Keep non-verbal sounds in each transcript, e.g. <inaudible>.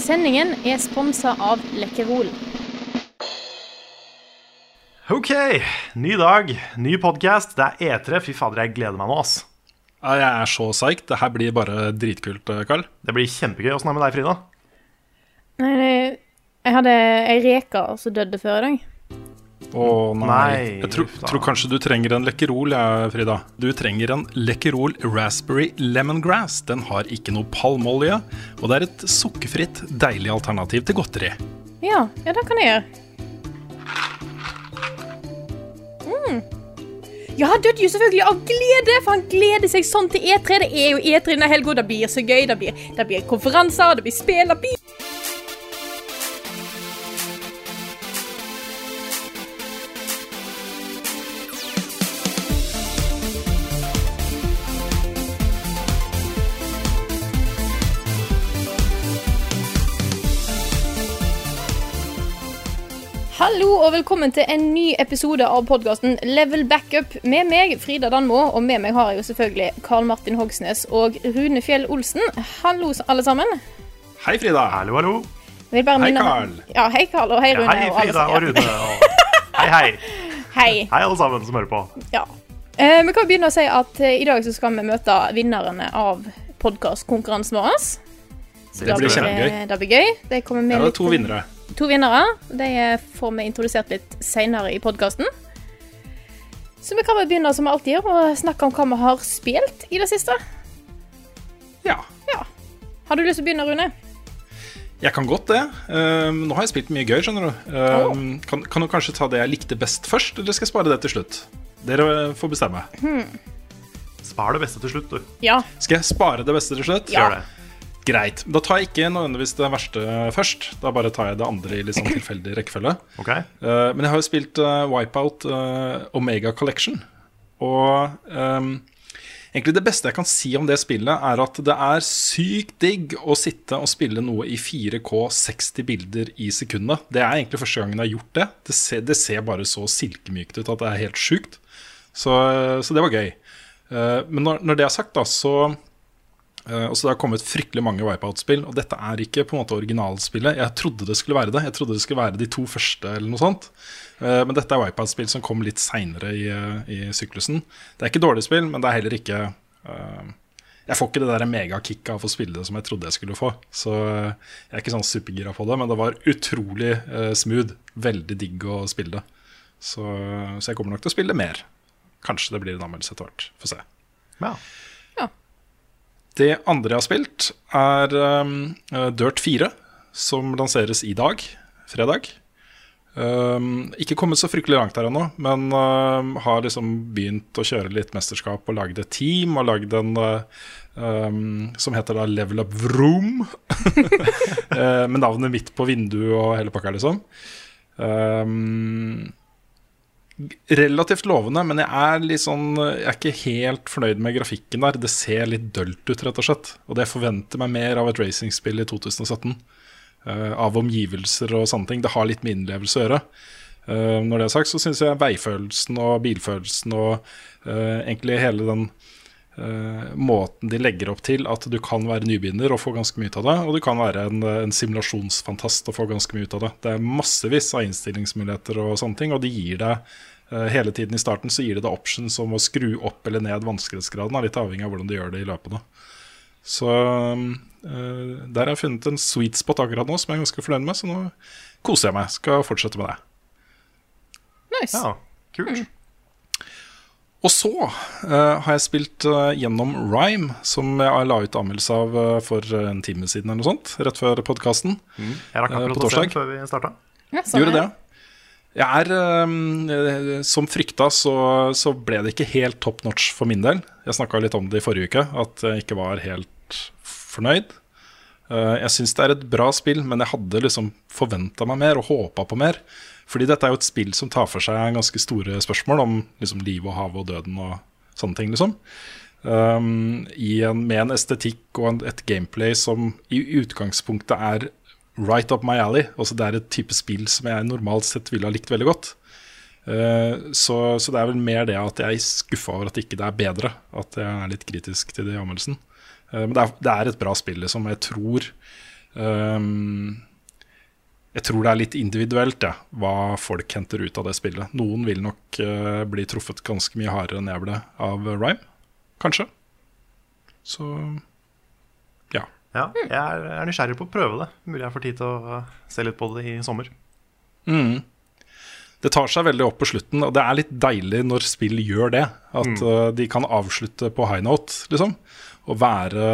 Sendingen er sponsa av Lekkerol. Ok, ny dag, ny podkast. Det er E3. Fy fader, jeg gleder meg nå, ass. Ja, jeg er så psyched. Det her blir bare dritkult, Karl. Det blir kjempegøy. Åssen er det med deg, Frida? Nei, nei, jeg hadde ei reke som døde før i dag. Å nei. Nei, Jeg tror, tror kanskje du trenger en Lekkerol, ja, Frida. Du trenger en Lekkerol Raspberry Lemongrass. Den har ikke noe palmeolje, og det er et sukkerfritt, deilig alternativ til godteri. Ja, ja, det kan jeg gjøre. Mm. Ja, han døde jo selvfølgelig av glede, for han gleder seg sånn til E3. Det er jo E3 denne helga, det blir så gøy. Det blir, det blir konferanser, det blir spill, det blir Hallo og velkommen til en ny episode av podkasten Level Backup med meg, Frida Danmo, og med meg har jeg jo selvfølgelig Karl Martin Hogsnes og Rune Fjell Olsen. Hallo, alle sammen. Hei, Frida. Hallo, hallo. Hei, minne- Carl. Ja, hei, Karl, og hei, Ja, Rune. hei, Frida og. Rune. <laughs> Og... Hei, hei. Hei. Hei, alle sammen som hører på. Ja. Eh, vi kan begynne å si at eh, i dag så skal vi møte vinnerne av podkastkonkurransen vår. Så Det blir kjempegøy. Det blir gøy. Det kommer med Ja, det er litt- to vinnere. To vinnere. De får vi introdusert litt seinere i podkasten. Så vi kan vel begynne som vi alltid gjør, og snakke om hva vi har spilt i det siste. Ja. Ja. Har du lyst til å begynne, Rune? Jeg kan godt det. Um, nå har jeg spilt mye gøy, skjønner du. Um, kan, kan du kanskje ta det jeg likte best først, eller skal jeg spare det til slutt? Dere får bestemme. Spar det beste til slutt, du. Ja. Skal jeg spare det beste til slutt? Ja. Gjør det. Greit. Da tar jeg ikke nødvendigvis det verste først. Da bare tar jeg det andre i litt sånn <clears throat> tilfeldig rekkefølge. Okay. Uh, men jeg har jo spilt uh, Wipeout uh, Omega Collection. Og um, egentlig det beste jeg kan si om det spillet, er at det er sykt digg å sitte og spille noe i 4K 60 bilder i sekundet. Det er egentlig første gangen jeg har gjort det. Det ser, det ser bare så silkemykt ut at det er helt sjukt. Så, så det var gøy. Men når, når det er sagt, da, så Uh, og Det har kommet fryktelig mange Wipeout-spill, og dette er ikke på en måte originalspillet. Jeg trodde det skulle være det. Jeg trodde det skulle være de to første, eller noe sånt. Uh, men dette er Wipeout-spill som kom litt seinere i, uh, i syklusen. Det er ikke dårlig spill, men det er heller ikke uh, Jeg får ikke det der megakicket av å spille det som jeg trodde jeg skulle få. Så jeg er ikke sånn supergira på det, men det var utrolig smooth. Veldig digg å spille det. Så, så jeg kommer nok til å spille mer. Kanskje det blir en anmeldelse etter hvert. Få se. Ja. Det andre jeg har spilt, er um, uh, Dirt 4, som lanseres i dag, fredag. Um, ikke kommet så fryktelig langt her ennå, men um, har liksom begynt å kjøre litt mesterskap og lagd et team og lagd en uh, um, som heter da Level Up Vroom. uh, <laughs> med navnet mitt på vinduet og hele pakka, liksom. Um, relativt lovende, men jeg er litt sånn Jeg er ikke helt fornøyd med grafikken der. Det ser litt dølt ut, rett og slett. Og det forventer meg mer av et racingspill i 2017. Uh, av omgivelser og sånne ting. Det har litt med innlevelse å gjøre. Uh, når det er sagt, så syns jeg veifølelsen og bilfølelsen og uh, egentlig hele den eh, måten de legger opp til at du kan være nybegynner og få ganske mye ut av det, og du kan være en, en simulasjonsfantast og få ganske mye ut av det. Det er massevis av innstillingsmuligheter og sånne ting, og de gir deg eh, hele tiden i starten så gir det deg options om å skru opp eller ned vanskelighetsgraden, litt avhengig av hvordan du gjør det i løpet. Så eh, der har jeg funnet en sweet spot akkurat nå som jeg er ganske fornøyd med, så nå koser jeg meg. Skal fortsette med det. Nice. ja. Kult. Og så uh, har jeg spilt uh, gjennom Rhyme, som jeg la ut anmeldelse av uh, for en time siden, eller noe sånt, rett før podkasten. Jeg rakk Eh, akkurat på å se den torsdag. før vi starta. Ja, Gjorde det. Jeg er, eh, Som frykta, så, så ble det ikke helt top notch for min del. Jeg snakka litt om det i forrige uke, at jeg ikke var helt fornøyd. Eh, jeg syns det er et bra spill, men jeg hadde liksom forventa meg mer og håpa på mer. Fordi dette er jo et spill som tar for seg ganske store spørsmål om liksom, liv og hav og døden og sånne ting, liksom. Um, en, med en estetikk og en, et gameplay som i utgangspunktet er right up my alley. Også det er et type spill som jeg normalt sett ville ha likt veldig godt. Uh, så, så det er vel mer det at jeg er skuffa over at ikke det er bedre. At jeg er litt kritisk til det i anmeldelsen. Uh, men det er, det er et bra spill, liksom. Jeg tror Um, jeg tror det er litt individuelt ja, hva folk henter ut av det spillet. Noen vil nok uh, bli truffet ganske mye hardere enn jeg ble av Rhyme, kanskje. Så ja. Jeg er, er nysgjerrig på å prøve det. Mulig jeg får tid til å uh, se litt på det i sommer. Mm. Det tar seg veldig opp på slutten, og det er litt deilig når spill gjør det. At uh, de kan avslutte på high note, liksom. Og være,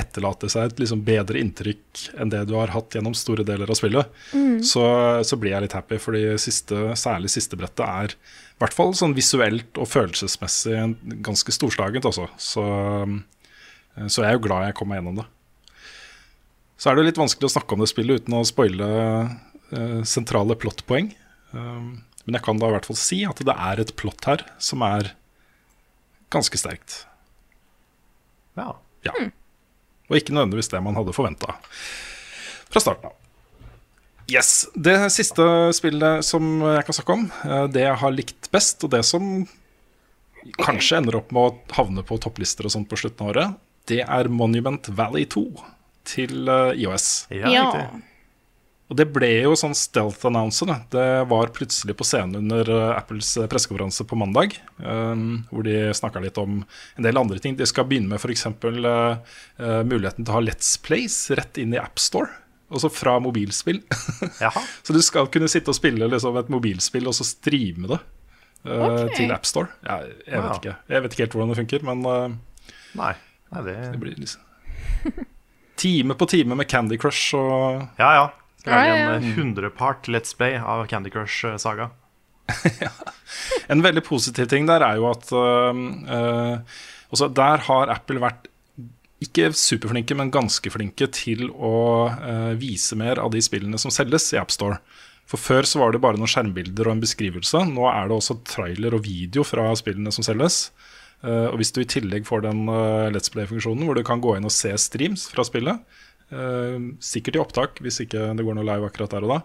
etterlate seg et liksom bedre inntrykk enn det du har hatt gjennom store deler av spillet. Så, så blir jeg litt happy, fordi siste, særlig siste brettet er i hvert fall sånn visuelt og følelsesmessig ganske storslagent også. Så, uh, så jeg er jo glad jeg kom meg gjennom det. Så er det jo litt vanskelig å snakke om det spillet uten å spoile uh, sentrale plottpoeng. Um, men jeg kan da i hvert fall si at det er et plott her som er ganske sterkt. Ja. Ja. Og ikke nødvendigvis det man hadde forventa fra starten av. Yes. Det siste spillet som jeg kan snakke om, eh, det jeg har likt best, og det som kanskje ender opp med å havne på topplister og sånt på slutten av året, det er Monument Valley 2 til eh, IOS. Ja, Ja. Og det ble jo sånn stealth announcer. Det var plutselig på scenen under uh, Apples uh, pressekonferanse på mandag, um, hvor de snakka litt om en del andre ting. De skal begynne med f.eks. Uh, muligheten til å ha Let's Plays rett inn i AppStore. Altså fra mobilspill. <laughs> Så du skal kunne sitte og spille liksom, et mobilspill og så streame det uh, okay. til AppStore. Ja, jeg, vet Wow. ikke. jeg vet ikke helt hvordan det funker, men uh, Nei. Nei, det det blir liksom Time på time med Candy Crush og Ja, ja. Skal lage Ja, ja, en hundrepart Let's Play av Candy Crush-saga. <laughs> En veldig positiv ting der er jo at uh, der har Apple vært ikke superflinke, men ganske flinke til å uh, vise mer av de spillene som selges i AppStore. For Før så var det bare noen skjermbilder og en beskrivelse. Nå er det også trailer og video fra spillene som selges. Eh, og hvis du i tillegg får den øh, Let's Play-funksjonen hvor du kan gå inn og se streams fra spillet, eh, sikkert i opptak hvis ikke det går noe live akkurat der og da,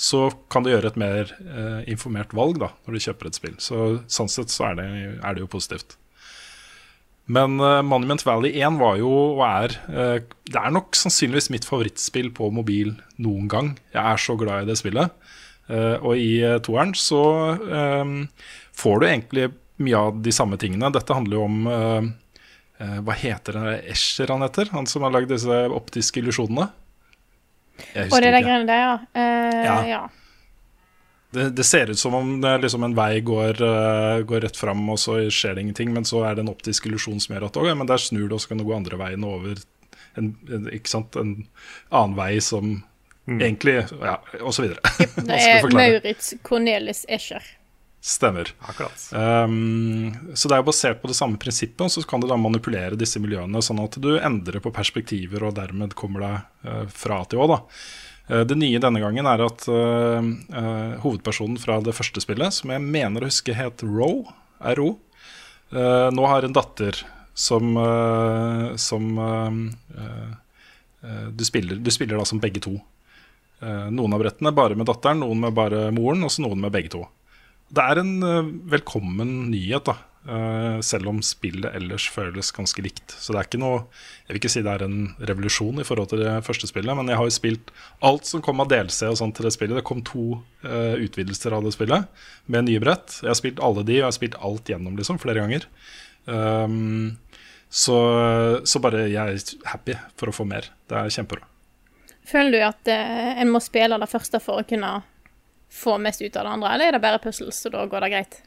så kan du gjøre et mer eh, informert valg da, når du kjøper et spill. Så Sånn sett så er det, er det jo positivt. Men uh, Monument Valley 1 var jo, og er uh, Det er nok sannsynligvis mitt favorittspill på mobil noen gang. Jeg er så glad i det spillet. Uh, og i eh, toeren så eh, får du egentlig mye av de samme tingene. Dette handler jo om eh, eh, Hva heter det Escher han heter? Han som har lagd disse optiske illusjonene? Jeg Og det der ikke. greiene der, ja. Uh, Ja. ja. Det, det ser ut som om det er liksom en vei går, uh, går rett fram, og så skjer det ingenting. Men så er det en optisk illusjon som gjør at okay, men der snur det, og så kan du gå andre veien over en, en, ikke sant? en annen vei som egentlig Ja, og så videre. <laughs> Det er. Maurits Cornelis Escher. Stemmer. Um, så det er basert på det samme prinsippet, og så kan du da manipulere disse miljøene sånn at du endrer på perspektiver og dermed kommer deg uh, fra til Å. da. Eh, det nye denne gangen er at uh, hovedpersonen fra det første spillet, som jeg mener å huske het Ro, RO, nå har en datter som, som du, spiller, du spiller da som begge to. Noen av brettene bare med datteren, noen med bare moren, og så noen med begge to. Det er en eh, velkommen nyhet, da. eh, selv om spillet ellers føles ganske likt. Så det er ikke noe Jeg vil ikke si det er en revolusjon i forhold til det første spillet, men jeg har jo spilt alt som kom av DLC og sånt til det spillet. Det kom to eh, utvidelser av det spillet med nye brett. Jeg har spilt alle de, og jeg har spilt alt gjennom, liksom, flere ganger. Um, så, så bare jeg er happy for å få mer. Det er kjempebra. Føler du at en må spille det første for å kunne få mest ut av det andre, eller er det bare puzzles, så da går det greit?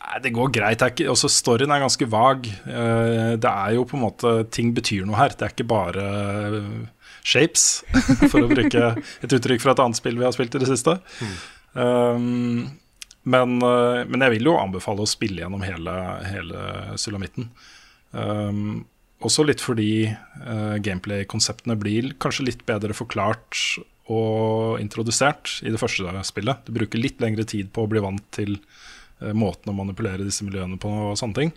Nei, Det går greit. Det er ikke, også storyen er ganske vag. Eh, Det er jo på en måte Ting betyr noe her. Det er ikke bare eh, shapes, <laughs> for å bruke et uttrykk fra et annet spill vi har spilt i det siste. Um, men, eh, men jeg vil jo anbefale å spille gjennom hele, hele sulamitten. Um, også litt fordi uh, gameplay-konseptene blir kanskje litt bedre forklart og introdusert i det første spillet. Du bruker litt lengre tid på å bli vant til eh, måten å manipulere disse miljøene på og sånne ting.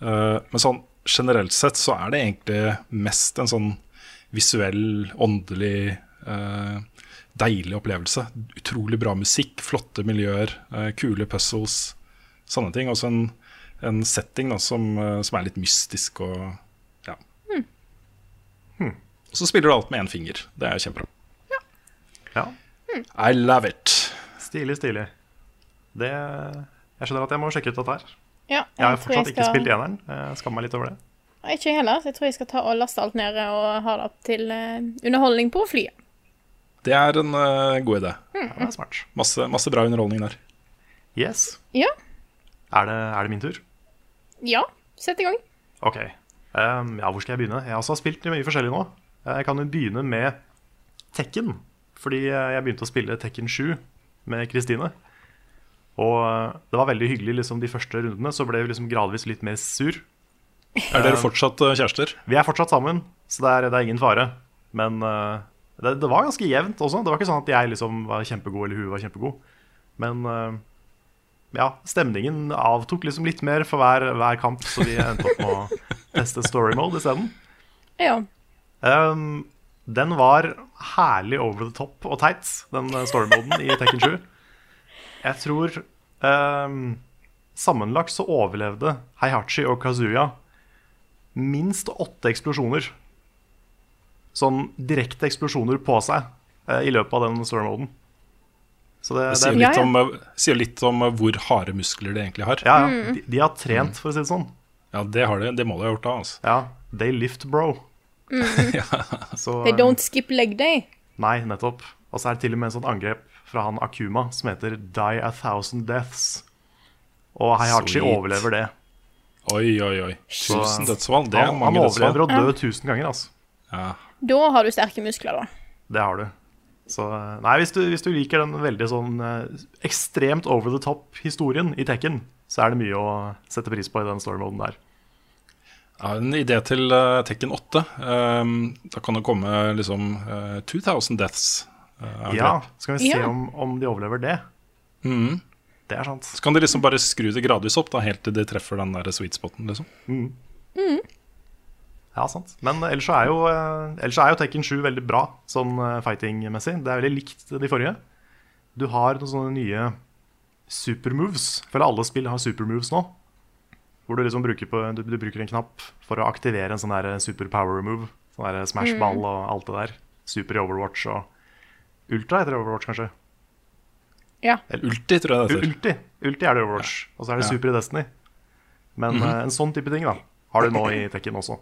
Eh, men sånn generelt sett så er det egentlig mest en sånn visuell, åndelig, eh, deilig opplevelse. Utrolig bra musikk, flotte miljøer, kule puzzles, sånne ting. Også en, en setting da, som, som er litt mystisk og ja. Og så spiller du alt med én finger. Det er kjempebra. Ja, I love it. Stilig, stilig. Det Jeg skjønner at jeg må sjekke ut dette her. Ja, Jeg har fortsatt ikke skal- spilt eneren. Jeg skammer meg litt over det. Ikke jeg heller, jeg tror jeg skal ta og laste alt ned og ha det opp til eh, underholdning på flyet. Det er en uh, god idé. Ja, det er smart. Masse, masse bra underholdning der. Yes. Ja. Er det, er det min tur? Ja, sett i gang. Ok. Um, ja, hvor skal jeg begynne? Jeg har også spilt mye forskjellig nå. Eh, Jeg kan jo begynne med Tekken. Fordi eh, jeg begynte å spille Tekken 7 med Kristine. Og eh, det var veldig hyggelig liksom, de første rundene. Så ble vi liksom gradvis litt mer sur. Er dere fortsatt eh, kjærester? Vi er fortsatt sammen, så det er, det er ingen fare. Men uh, det, det var ganske jevnt også. Det var ikke sånn at jeg liksom var kjempegod eller hun var kjempegod. Men uh, ja, stemningen avtok liksom litt mer for hver, hver kamp, så vi endte opp med å teste story mode isteden. Ja. Um, den var herlig over the top og teit, den eh, story-moden i Tekken 7. Jeg tror um, sammenlagt så overlevde Heihachi og Kazuya minst åtte eksplosjoner. Sånn direkte eksplosjoner på seg eh, i løpet av den story-moden. Så det, Det det sier er, litt, Ja, ja. om, eh, sier litt om eh, hvor harde muskler de egentlig har. ja, ja, de, de har trent, for å si det sånn. Ja, det, har de, det må de ha gjort da. Altså. Ja, they lift, bro. <laughs> Så, They don't skip leg day. Nei, nettopp. Og så er det til og med en sånn angrep fra han Akuma som heter Die a Thousand Deaths. Og Heihachi Sweet. overlever det. Oi, oi, oi. Tusen dødsfall. Det er Han, han mange dødsfall. overlever å dø tusen ganger, altså. Ja. Da har du sterke muskler, da. Det har du. Så nei, hvis du, hvis du liker den veldig sånn eh, ekstremt over the top-historien i Tekken, så er det mye å sette pris på i den story-moden der. Ja, en idé til uh, Tekken 8. Um, da kan det komme liksom uh, 2000 deaths. Uh. Ja, så kan vi se Ja. om, om de overlever det. Mm. Det er sant. Så kan de liksom bare skru det gradvis opp, da, helt til de treffer den der sweet spoten. Liksom. Ja, sant. Men ellers så er jo, eh, ellers så er jo Tekken 7 veldig bra sånn eh, fighting-messig. Det er veldig likt de forrige. Du har noen sånne nye supermoves. Føler alle spill har supermoves nå. Hvor du liksom bruker, på, du, du bruker en knapp for å aktivere en sånn der superpower move. Sånn der smash-ball og alt det der. Super i Overwatch og Ultra heter det Overwatch, kanskje. Ja. Eller Ulti, tror jeg det heter. Ulti. Ulti er det Overwatch. Overwatch. Og så er det Ja. Super i Destiny. Men eh, en sånn type ting da har du nå i Tekken også.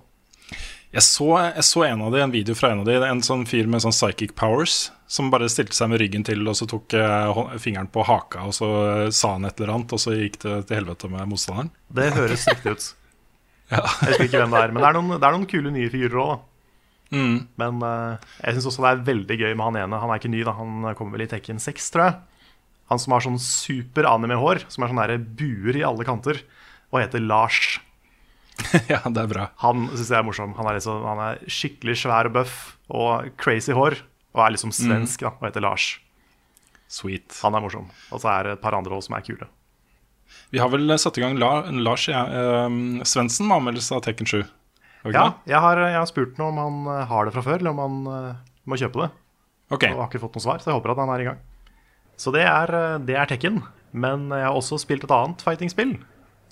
Jeg så, jeg så en av de, en video fra en av de, en sånn fyr med sånn psychic powers, som bare stilte seg med ryggen til, og så tok eh, fingeren på haka, og så eh, sa han et eller annet, og så gikk det til helvete med motstanderen. Det høres <laughs> riktig ut. Ja. Jeg husker ikke hvem det er, men det er noen, det er noen kule nye figurer òg, da. Mm. Men uh, jeg syns også det er veldig gøy med han ene. Han er ikke ny, da. Han kommer vel i Tekken 6, tror jeg. Han som har sånn super anime-hår, som er sånne buer i alle kanter, og heter Lars. <laughs> ja, det er bra. Han syns jeg er morsom. Han er, liksom, han er skikkelig svær og buff og crazy hår. Og er liksom svensk da, og heter Lars. Sweet. Han er morsom. Og så er det et par andre også som er kule. Vi har vel satt i gang La Lars ja, eh, Svendsen med anmeldelse av Tekken 7. Har Ja, jeg har, jeg har spurt ham om han eh, har det fra før, eller om han uh, må kjøpe det. Okay. Og har ikke fått noe svar, så jeg håper at han er i gang. Så det er, eh, det er Tekken. Men jeg har også spilt et annet fighting-spill,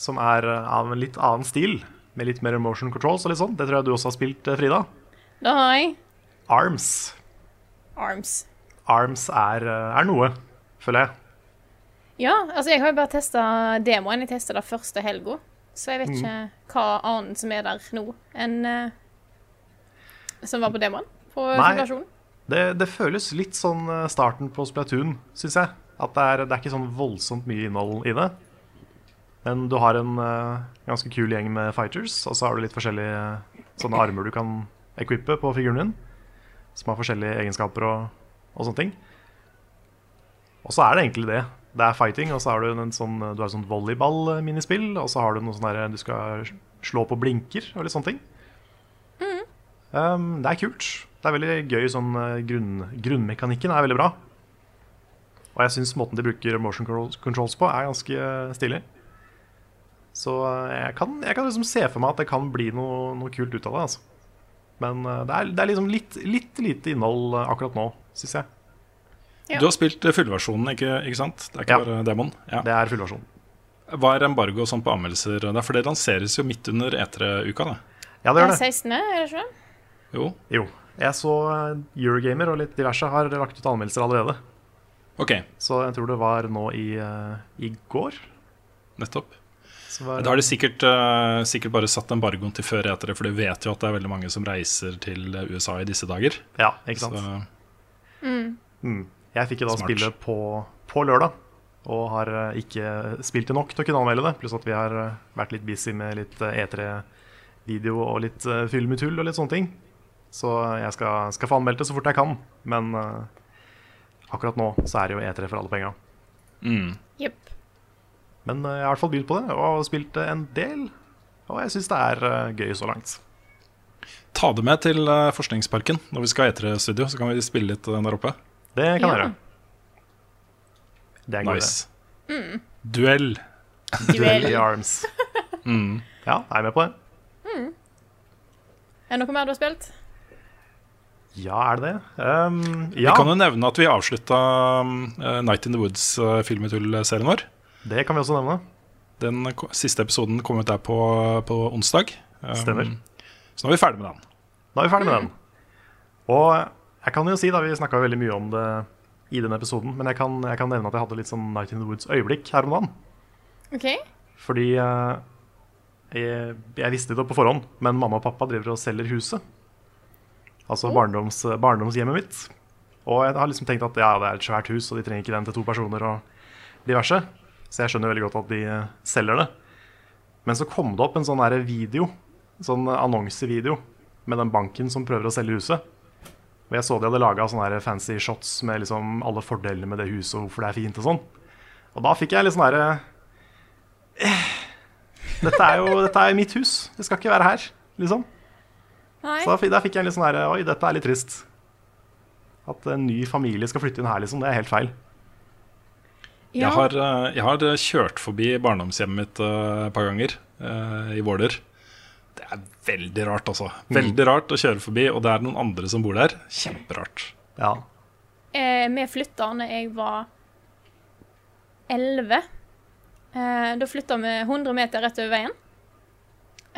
som er av en litt annen stil. Med litt mer motion controls og litt sånn. Det tror jeg du også har spilt, eh, Frida. Da har jeg Arms. arms. Arms er, eh, er noe, føler jeg. Ja, altså jeg har jo bare testa demoen. Jeg testa det første helga. Så jeg vet Mm. ikke hva annet som er der nå enn uh, som var på demoen. På Nei. Det, det føles litt sånn starten på Splatoon, syns jeg. At det er, det er ikke sånn voldsomt mye innhold i det. Men du har en uh, ganske kul gjeng med fighters, og så har du litt forskjellige eh, sånne armer du kan equippe på figuren din. Som har forskjellige egenskaper og, og sånne ting. Og så er det egentlig det. Det er fighting, og så har du en sånn, du har sånn volleyball-minispill, og så har du noe sånn der du skal slå på blinker og litt sånne ting. Um, det er kult. Det er veldig gøy sånn eh, grunn, Grunnmekanikken er veldig bra. Og jeg syns måten de bruker motion controls på, er ganske stilig. Så jeg kan, jeg kan liksom se for meg at det kan bli noe, noe kult ut av det. Altså. Men eh, det er, det er liksom litt, litt lite innhold eh, akkurat nå, syns jeg. Ja. Du har spilt eh, fullversjonen, ikke, ikke sant? Det er ikke Ja. bare demon? Ja. Det er fullversjonen. Hva er embargo sånn på anmeldelser? der? For det lanseres jo midt under E3-uka, det. Ja, det gjør det det. 16., er det ikke? Jo. Jo. Jeg så Eurogamer og litt diverse har lagt ut anmeldelser allerede. Ok, Så jeg tror det var nå i, i går. nettopp. Da har de sikkert, eh, sikkert bare satt embargoen til før etter det, for de vet jo at det er veldig mange som reiser til USA i disse dager. Ja, ikke sant. Så Mm. Jeg fikk jo da Smart. spille på, på lørdag, og har eh, ikke spilt det nok til å kunne anmelde det. Pluss at vi har eh, vært litt busy med litt eh, E3-video og litt uh, fyll med tull og litt sånne ting. Så jeg skal, skal få anmeldt det så fort jeg kan. Men akkurat nå så er det jo E3 for alle penga. mm. Jepp. Men eh, jeg har i hvert fall begynt på det og spilt en del. Og jeg syns det er eh, gøy så langt. Ta det med til eh, Forskningsparken når vi skal ha E3-studio, så kan vi spille litt den der oppe. Det kan jeg Ja. Det er gøy, nice. Nice. <laughs> Duell. Duell i arms. <laughs> Mm. Ja, jeg er med på det. Er det noe mer du har spilt? Ja, er det det? Um, Vi kan jo nevne at vi avslutta uh, Night in the Woods-filmetull-serien vår. Det kan vi også nevne. Den siste episoden kom ut der på, på onsdag. Um, Stemmer. Så nå er vi ferdig med den. Da er vi ferdig med den. Og jeg kan jo si, da, vi snakka veldig mye om det i den episoden, men jeg kan, jeg kan nevne at jeg hadde litt sånn Night in the Woods-øyeblikk her om dagen. OK. Fordi eh, jeg, jeg visste det på forhånd, men mamma og pappa driver og selger huset. Altså Oh. barndoms, barndomshjemmet mitt. Og jeg har liksom tenkt at ja, det er et svært hus, og de trenger ikke den til to personer og diverse. Så jeg skjønner veldig godt at de eh, selger det. Men så kom det opp en sånn video, video, sånn annonsevideo, med den banken som prøver å selge huset. Og jeg så de hadde laga sånne fancy shots med liksom alle fordelene med det huset og hvorfor det er fint og sånn. Og da fikk jeg litt sånn herre dette er jo dette er mitt hus. Det skal ikke være her, liksom. Nei. Så da, fi- da fikk jeg en litt sånn herre Oi, dette er litt trist. At en ny familie skal flytte inn her, liksom. Det er helt feil. Ja. Jeg, har, jeg har uh, kjørt forbi barndomshjemmet mitt uh, et par ganger uh, i Våler. Det er veldig rart, altså. Veldig rart å kjøre forbi, og det er noen andre som bor der. Kjemperart. Ja. Eh, vi flytta da jeg var 11. Eh, da flytta vi 100 meter rett over veien.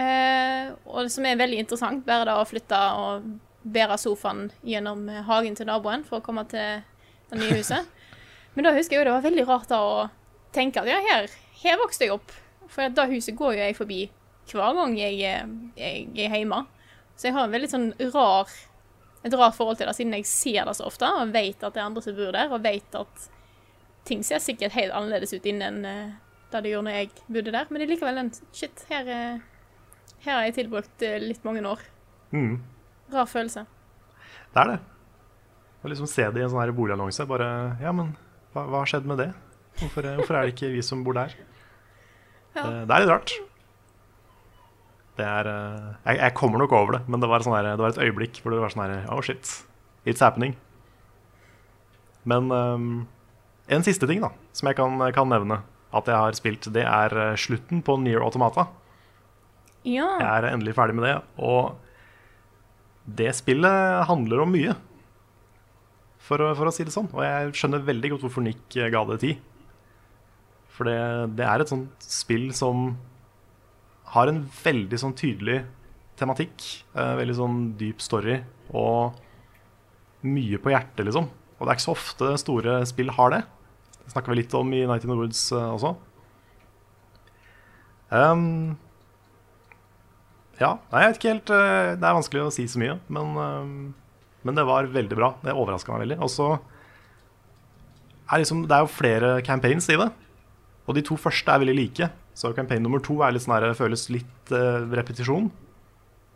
Eh, og det som er veldig interessant, bare da å flytte og bære sofaen gjennom hagen til naboen for å komme til det nye huset. <laughs> Men da husker jeg jo det var veldig rart da å tenke at ja, her, her vokste jeg opp. For da huset går jo jeg forbi hver gang jeg, eh, jeg er hjemme. Så jeg har en veldig sånn rar et rart forhold til det, siden jeg ser det så ofte og vet at det er andre som bor der, og vet at ting ser sikkert helt annerledes ut innen uh, det det gjorde når jeg bodde der. Men det er likevel en Shit, her, eh, her har jeg tilbrukt eh, litt mange år. Mm, Rar følelse. det er det. Å liksom se det i en sånn boligannonse. Bare Ja, men hva, hva har skjedd med det? Hvorfor, hvorfor er det ikke vi som bor der? Ja. Det, det er litt rart. Det er eh, jeg, jeg kommer nok over det, men det var, sånn her, det var et øyeblikk hvor det var sånn her Oh shit, it's happening. Men um, en siste ting da, som jeg kan, kan nevne at jeg har spilt, det er eh, slutten på Near Automata. Ja. Jeg er endelig ferdig med det, og det spillet handler om mye. For å, for å si det sånn. Og jeg skjønner veldig godt hvorfor Nick eh, ga det tid. For det, det er et sånt spill som har en veldig sånn tydelig tematikk. Eh, veldig sånn dyp story og mye på hjertet, liksom. Og det er ikke så ofte store spill har det. Det snakker vi litt om i Night in the Woods eh, også. Um, ja, jeg vet ikke helt eh, Det er vanskelig å si så mye, men, eh, men det var veldig bra. Det overraska meg veldig. Og så er liksom, Det er jo flere campaigns i det. Og de to første er veldig like. Så campaign nummer to er litt sånn her, føles litt uh, repetisjon.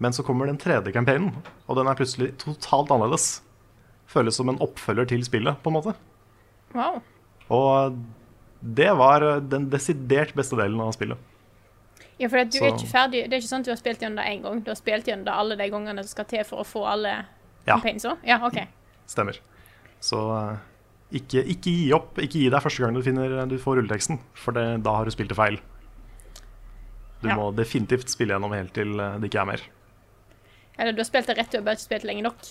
Men så kommer den tredje campaignen, og den er plutselig totalt annerledes. Føles som en oppfølger til spillet, på en måte. Wow. Og det var eh, den desidert beste delen av spillet. Ja, for at du er ikke ferdig Det er ikke sånn at du har spilt gjennom det én gang. Du har spilt gjennom det alle de gangene som skal til for å få alle Ja. Ja, OK. Stemmer. Så eh, ikke, ikke gi opp. Ikke gi deg første gang du, finner, du får rulleteksten, for det, da har du spilt det feil. Du Ja. må definitivt spille gjennom helt til eh, det ikke er mer. Eller du har spilt det rett, du har bare ikke spilt lenge nok.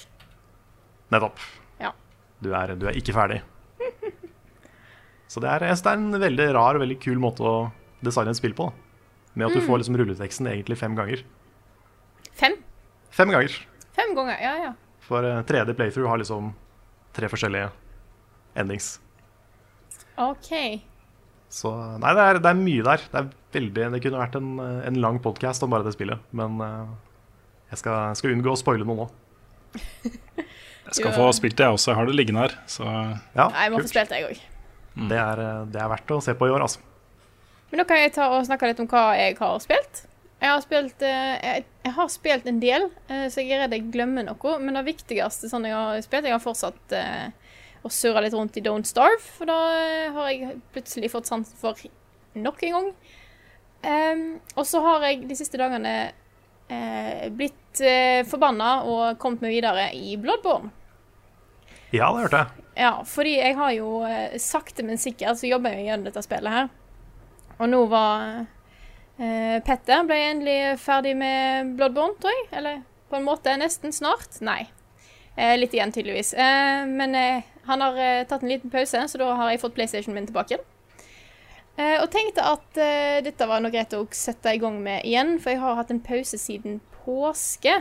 Nettopp. Ja. Du er, du er ikke ferdig. <laughs> Så det er, det er en veldig rar og veldig kul måte å designe et spill på. da. Med at du får liksom rulleteksten egentlig fem ganger. Fem? Fem ganger. Fem ganger, ja ja. For eh, tredje playthrough har liksom tre forskjellige endings. OK. Så nei, det er, det er mye der. Det, er veldig, det kunne vært en, en lang podkast om bare det spillet. Men eh, jeg skal, jeg skal unngå å spoile noe nå. <laughs> Jeg skal få spilt det, jeg også. Jeg har det liggende her. Så Ja, Nei, jeg må få spilt det, jeg òg. Det, er, eh, det er verdt å se på i år, altså. Men nå kan jeg ta og snakke litt om hva jeg har spilt. Jeg har spilt, eh, jeg, jeg har spilt en del, eh, så jeg er redd jeg glemmer noe. Men det viktigste sånn jeg har spilt Jeg har fortsatt eh, å surre litt rundt i Don't Starve, for da har jeg plutselig fått sansen for nok en gang. Um, og så har jeg de siste dagene uh, blitt uh, forbanna og kommet meg videre i Bloodborne. Ja, det hørte jeg. Ja, fordi jeg har jo uh, sakte, men sikkert så jobber jeg gjennom dette spillet her. Og nå var eh, Petter ble endelig ferdig med Bloodborne, tror jeg. Eller på en måte nesten snart. Nei. Eh, litt igjen, tydeligvis. Eh, men eh, han har eh, tatt en liten pause, så da har jeg fått PlayStation min tilbake. Og tenkte at dette var noe greit å sette i gang med igjen, for jeg har hatt en pause siden påske.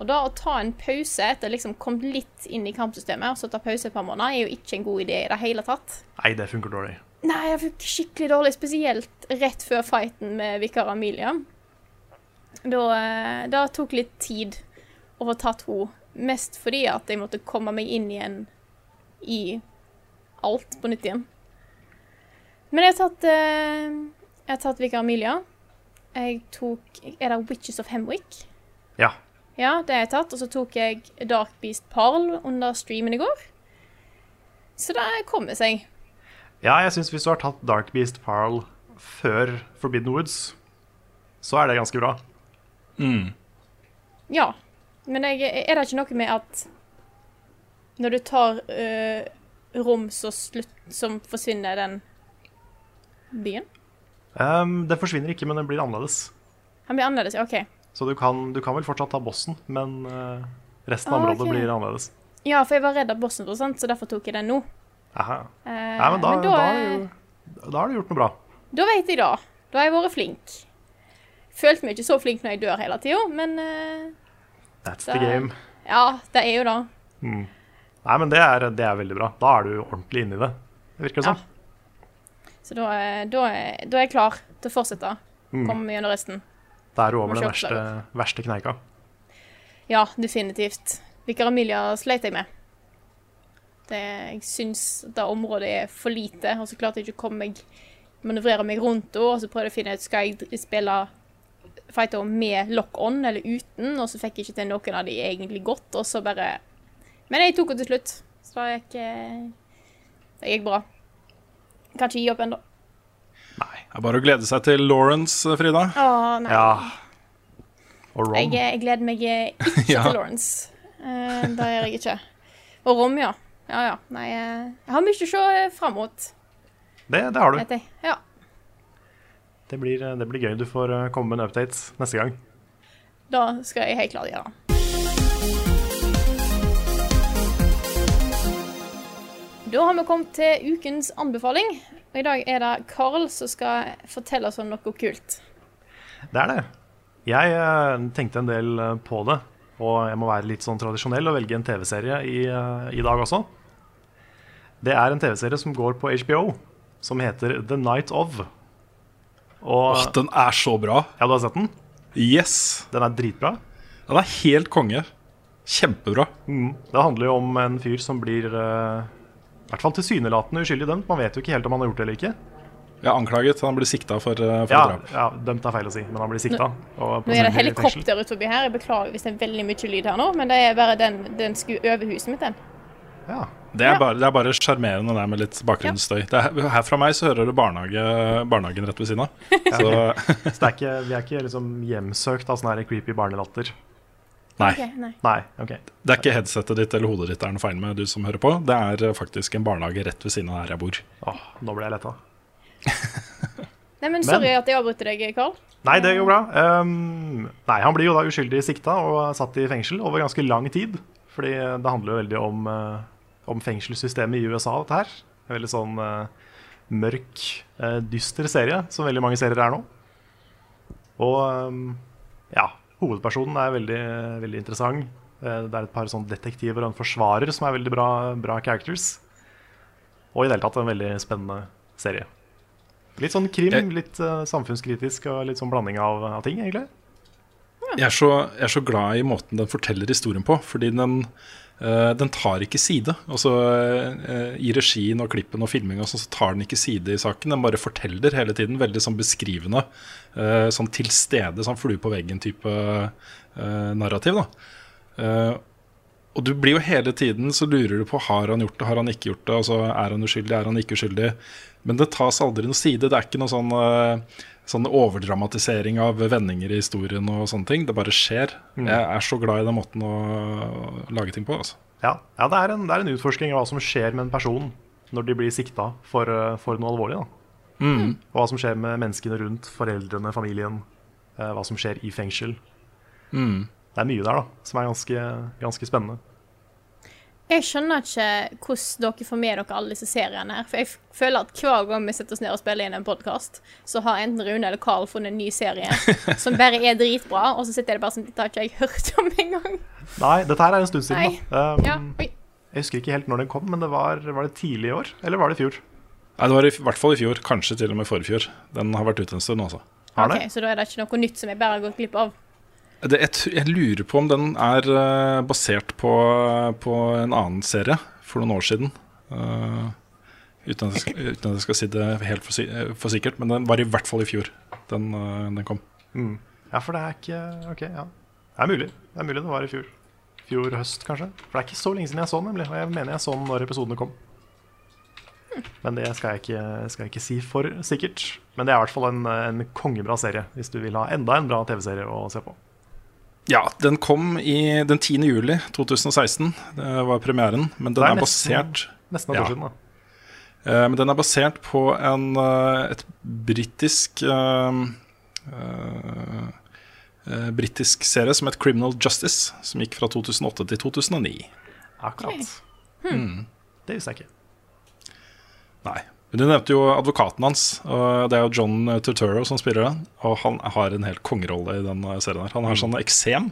Og da å ta en pause etter liksom kommet litt inn i kampsystemet, og så ta pause et par måneder, er jo ikke en god idé i det hele tatt. Nei, det funker dårlig. Nei, jeg fikk skikkelig dårlig, spesielt rett før fighten med vikar Amelia. Da, eh, da tok litt tid å få tatt henne, mest fordi at jeg måtte komme meg inn igjen i alt på nytt igjen. Men jeg har tatt, eh, jeg har tatt vikar Amelia. Jeg tok Er det Witches of Hemwick? Ja. Ja, det har jeg tatt. Og så tok jeg Dark Beast Parl under streamen i går. Så det kommer seg. Ja, jeg syns hvis du har tatt Dark Beast Parl før Forbidden Woods, så er det ganske bra. Ja. Men jeg, er det ikke noe med at når du tar uh, rom, så, slutt, som forsvinner den byen? Um, den forsvinner ikke, men den blir annerledes. Han blir annerledes, OK. Så du kan, du kan vel fortsatt ta bossen, men uh, resten av Ah, området okay. blir annerledes. Ja, for jeg var redd av bossen, så derfor tok jeg den nå. Aha. Eh, Nei, men da, da, har eh, du, da har du gjort noe bra. Da vet jeg da. Da har jeg vært flink. Følte meg ikke så flink når jeg dør hele tida, men uh, That's da- the game. ja, det er jo det. Mm. Nei, men det er, det er veldig bra. Da er du ordentlig inne i det. Det virker det Ja. Så da, er- da, da er jeg klar til å fortsette. Mm. Komme meg gjennom resten. Da er du over den verste, verste kneika. Ja, definitivt. Hvilke Emilia sleit jeg med. Det, jeg syns det området er for lite, og så klarte jeg ikke å komme meg manøvrere meg rundt henne, og så prøvde jeg å finne ut skal jeg spille fighter med lock-on eller uten, og så fikk jeg ikke til noen av de egentlig godt, og så bare Men jeg tok henne til slutt, så det gikk, eh, det gikk bra. Kan ikke gi opp ennå. det er bare å glede seg til Lawrence, Frida. Å, nei. Ja. Og Rom. Jeg, jeg gleder meg eh, ikke <laughs> Ja. til Lawrence. Uh, det gjør jeg ikke. Og Rom, ja. Ja, ja. Nei, eh, jeg har mye å se eh, fram mot, Det, det har du. Ja. Det blir, det blir gøy. Du får eh, komme med en update neste gang. Da skal jeg helt klart gjøre. Da har vi kommet til ukens anbefaling. Og i dag er det Carl som skal fortelle oss om noe kult. Det er det. Jeg eh, tenkte en del eh, på det, og jeg må være litt sånn tradisjonell og velge en TV-serie i, eh, i dag også. Det er en TV-serie som går på HBO, som heter The Night Of. Og Åh, den er så bra. Ja, du har sett den? Yes. Den er dritbra. Den er helt konge. Kjempebra. Mm. Det handler jo om en fyr som blir uh, i hvert fall tilsynelatende uskyldig dømt. Man vet jo ikke helt om han har gjort det eller ikke. Ja, anklaget. Han blir sikta for, eh, for Ja, drap. ja, Dømt er feil å si, men han blir sikta. Nå er det helikopter ut forbi her. Jeg beklager hvis det er veldig mye lyd her nå, men det er bare den, den skulle over huset mitt, den. Ja. Det er Ja. bare, det er bare sjarmerende det med litt bakgrunnsstøy. Det er, her fra meg så hører du barnehage, barnehagen rett ved siden av. <laughs> Så Så det er ikke, vi er ikke liksom hjemsøkt av sånn creepy barnelatter. nei. Okay, nei. Nei, okay. Det er ikke headsetet ditt eller hodet ditt det er noe feil med, du som hører på. Det er eh, faktisk en barnehage rett ved siden av der jeg bor. Åh, nå ble jeg letta. <laughs> Nei, men sorry at jeg avbryter deg, Carl. Nei, det går bra. Um, nei, han blir jo da uskyldig sikta og satt i fengsel over ganske lang tid. Fordi det handler jo veldig om, eh, om fengselssystemet i USA, dette her. En veldig sånn uh, mørk, uh, dyster serie, som veldig mange serier er nå. Og um, ja, hovedpersonen er veldig, veldig interessant. Uh, Det er et par sånn detektiver og en forsvarer som er veldig bra, bra characters. Og i det hele tatt en veldig spennende serie. Litt sånn krim, litt samfunnskritisk og litt sånn blanding av, av ting, egentlig. Jeg er, så, jeg er så glad i måten den forteller historien på, fordi den, den tar ikke side. Altså eh, I regien og klippen og filminga så tar den ikke side i saken. Den bare forteller hele tiden, veldig sånn beskrivende. eh, sånn til stede, sånn flue på veggen-type eh, narrativ. da Eh, og du blir jo hele tiden så lurer du på har han gjort det, har han ikke gjort det. Altså Er han uskyldig, er han ikke uskyldig? Men det tas aldri noen side. Det er ikke noe sånn, eh, sånn overdramatisering av vendinger i historien og sånne ting. Det bare skjer. Jeg er så glad i den måten å lage ting på. Altså. Ja, ja det, er en, det er en utforsking av hva som skjer med en person når de blir sikta for, eh, for noe alvorlig. Mm. Hva som skjer med menneskene rundt, foreldrene, familien. eh, hva som skjer i fengsel. Mm. Det er mye der da, som er ganske, ganske spennende. Jeg skjønner ikke hvordan dere får med dere alle disse seriene her. For jeg føler at hver gang vi setter oss ned og spiller inn en podkast, så har enten Rune eller Carl funnet en ny serie <laughs> som bare er dritbra, og så sitter jeg bare sånn Dette har ikke jeg hørt om engang. Nei, dette her er en stund siden. Nei. da. Um, Ja. Jeg husker ikke helt når den kom, men det var, var det tidlig i år? Eller var det i fjor? Nei, det var i hvert fall i fjor, kanskje til og med forfjor. Den har vært ute en stund, altså. Okay, Ok, så da er det ikke noe nytt som jeg bare har gått glipp av. Det, jeg, jeg lurer på om den er uh, basert på, på en annen serie for noen år siden. Uh, uten, at skal, uten at jeg skal si det helt for, for sikkert, men den var i hvert fall i fjor. Den, uh, den kom. Mm. Ja, for det er ikke Ok, ja. Det er mulig. Det er mulig det var i fjor. Fjor høst, kanskje. For det er ikke så lenge siden jeg så den, nemlig. Og jeg mener jeg så den når episodene kom. Men det skal jeg ikke, skal jeg ikke si for sikkert. Men det er i hvert fall en, en kongebra serie, hvis du vil ha enda en bra TV-serie å se på. Ja, den kom i, den 10. juli 2016. Det var premieren. Men den er er, basert Nesten et Ja. år siden, da. Eh, men den er basert på en, eh, et britisk eh, eh, eh, Britisk serie som het Criminal Justice, som gikk fra 2008 til 2009. Akkurat. Hmm. Det visste jeg ikke. Nei. Men du nevnte jo advokaten hans. Og det er jo John Turturro som spiller den. Og han har en helt kongerolle i den eh, serien. her Han har sånn eksem.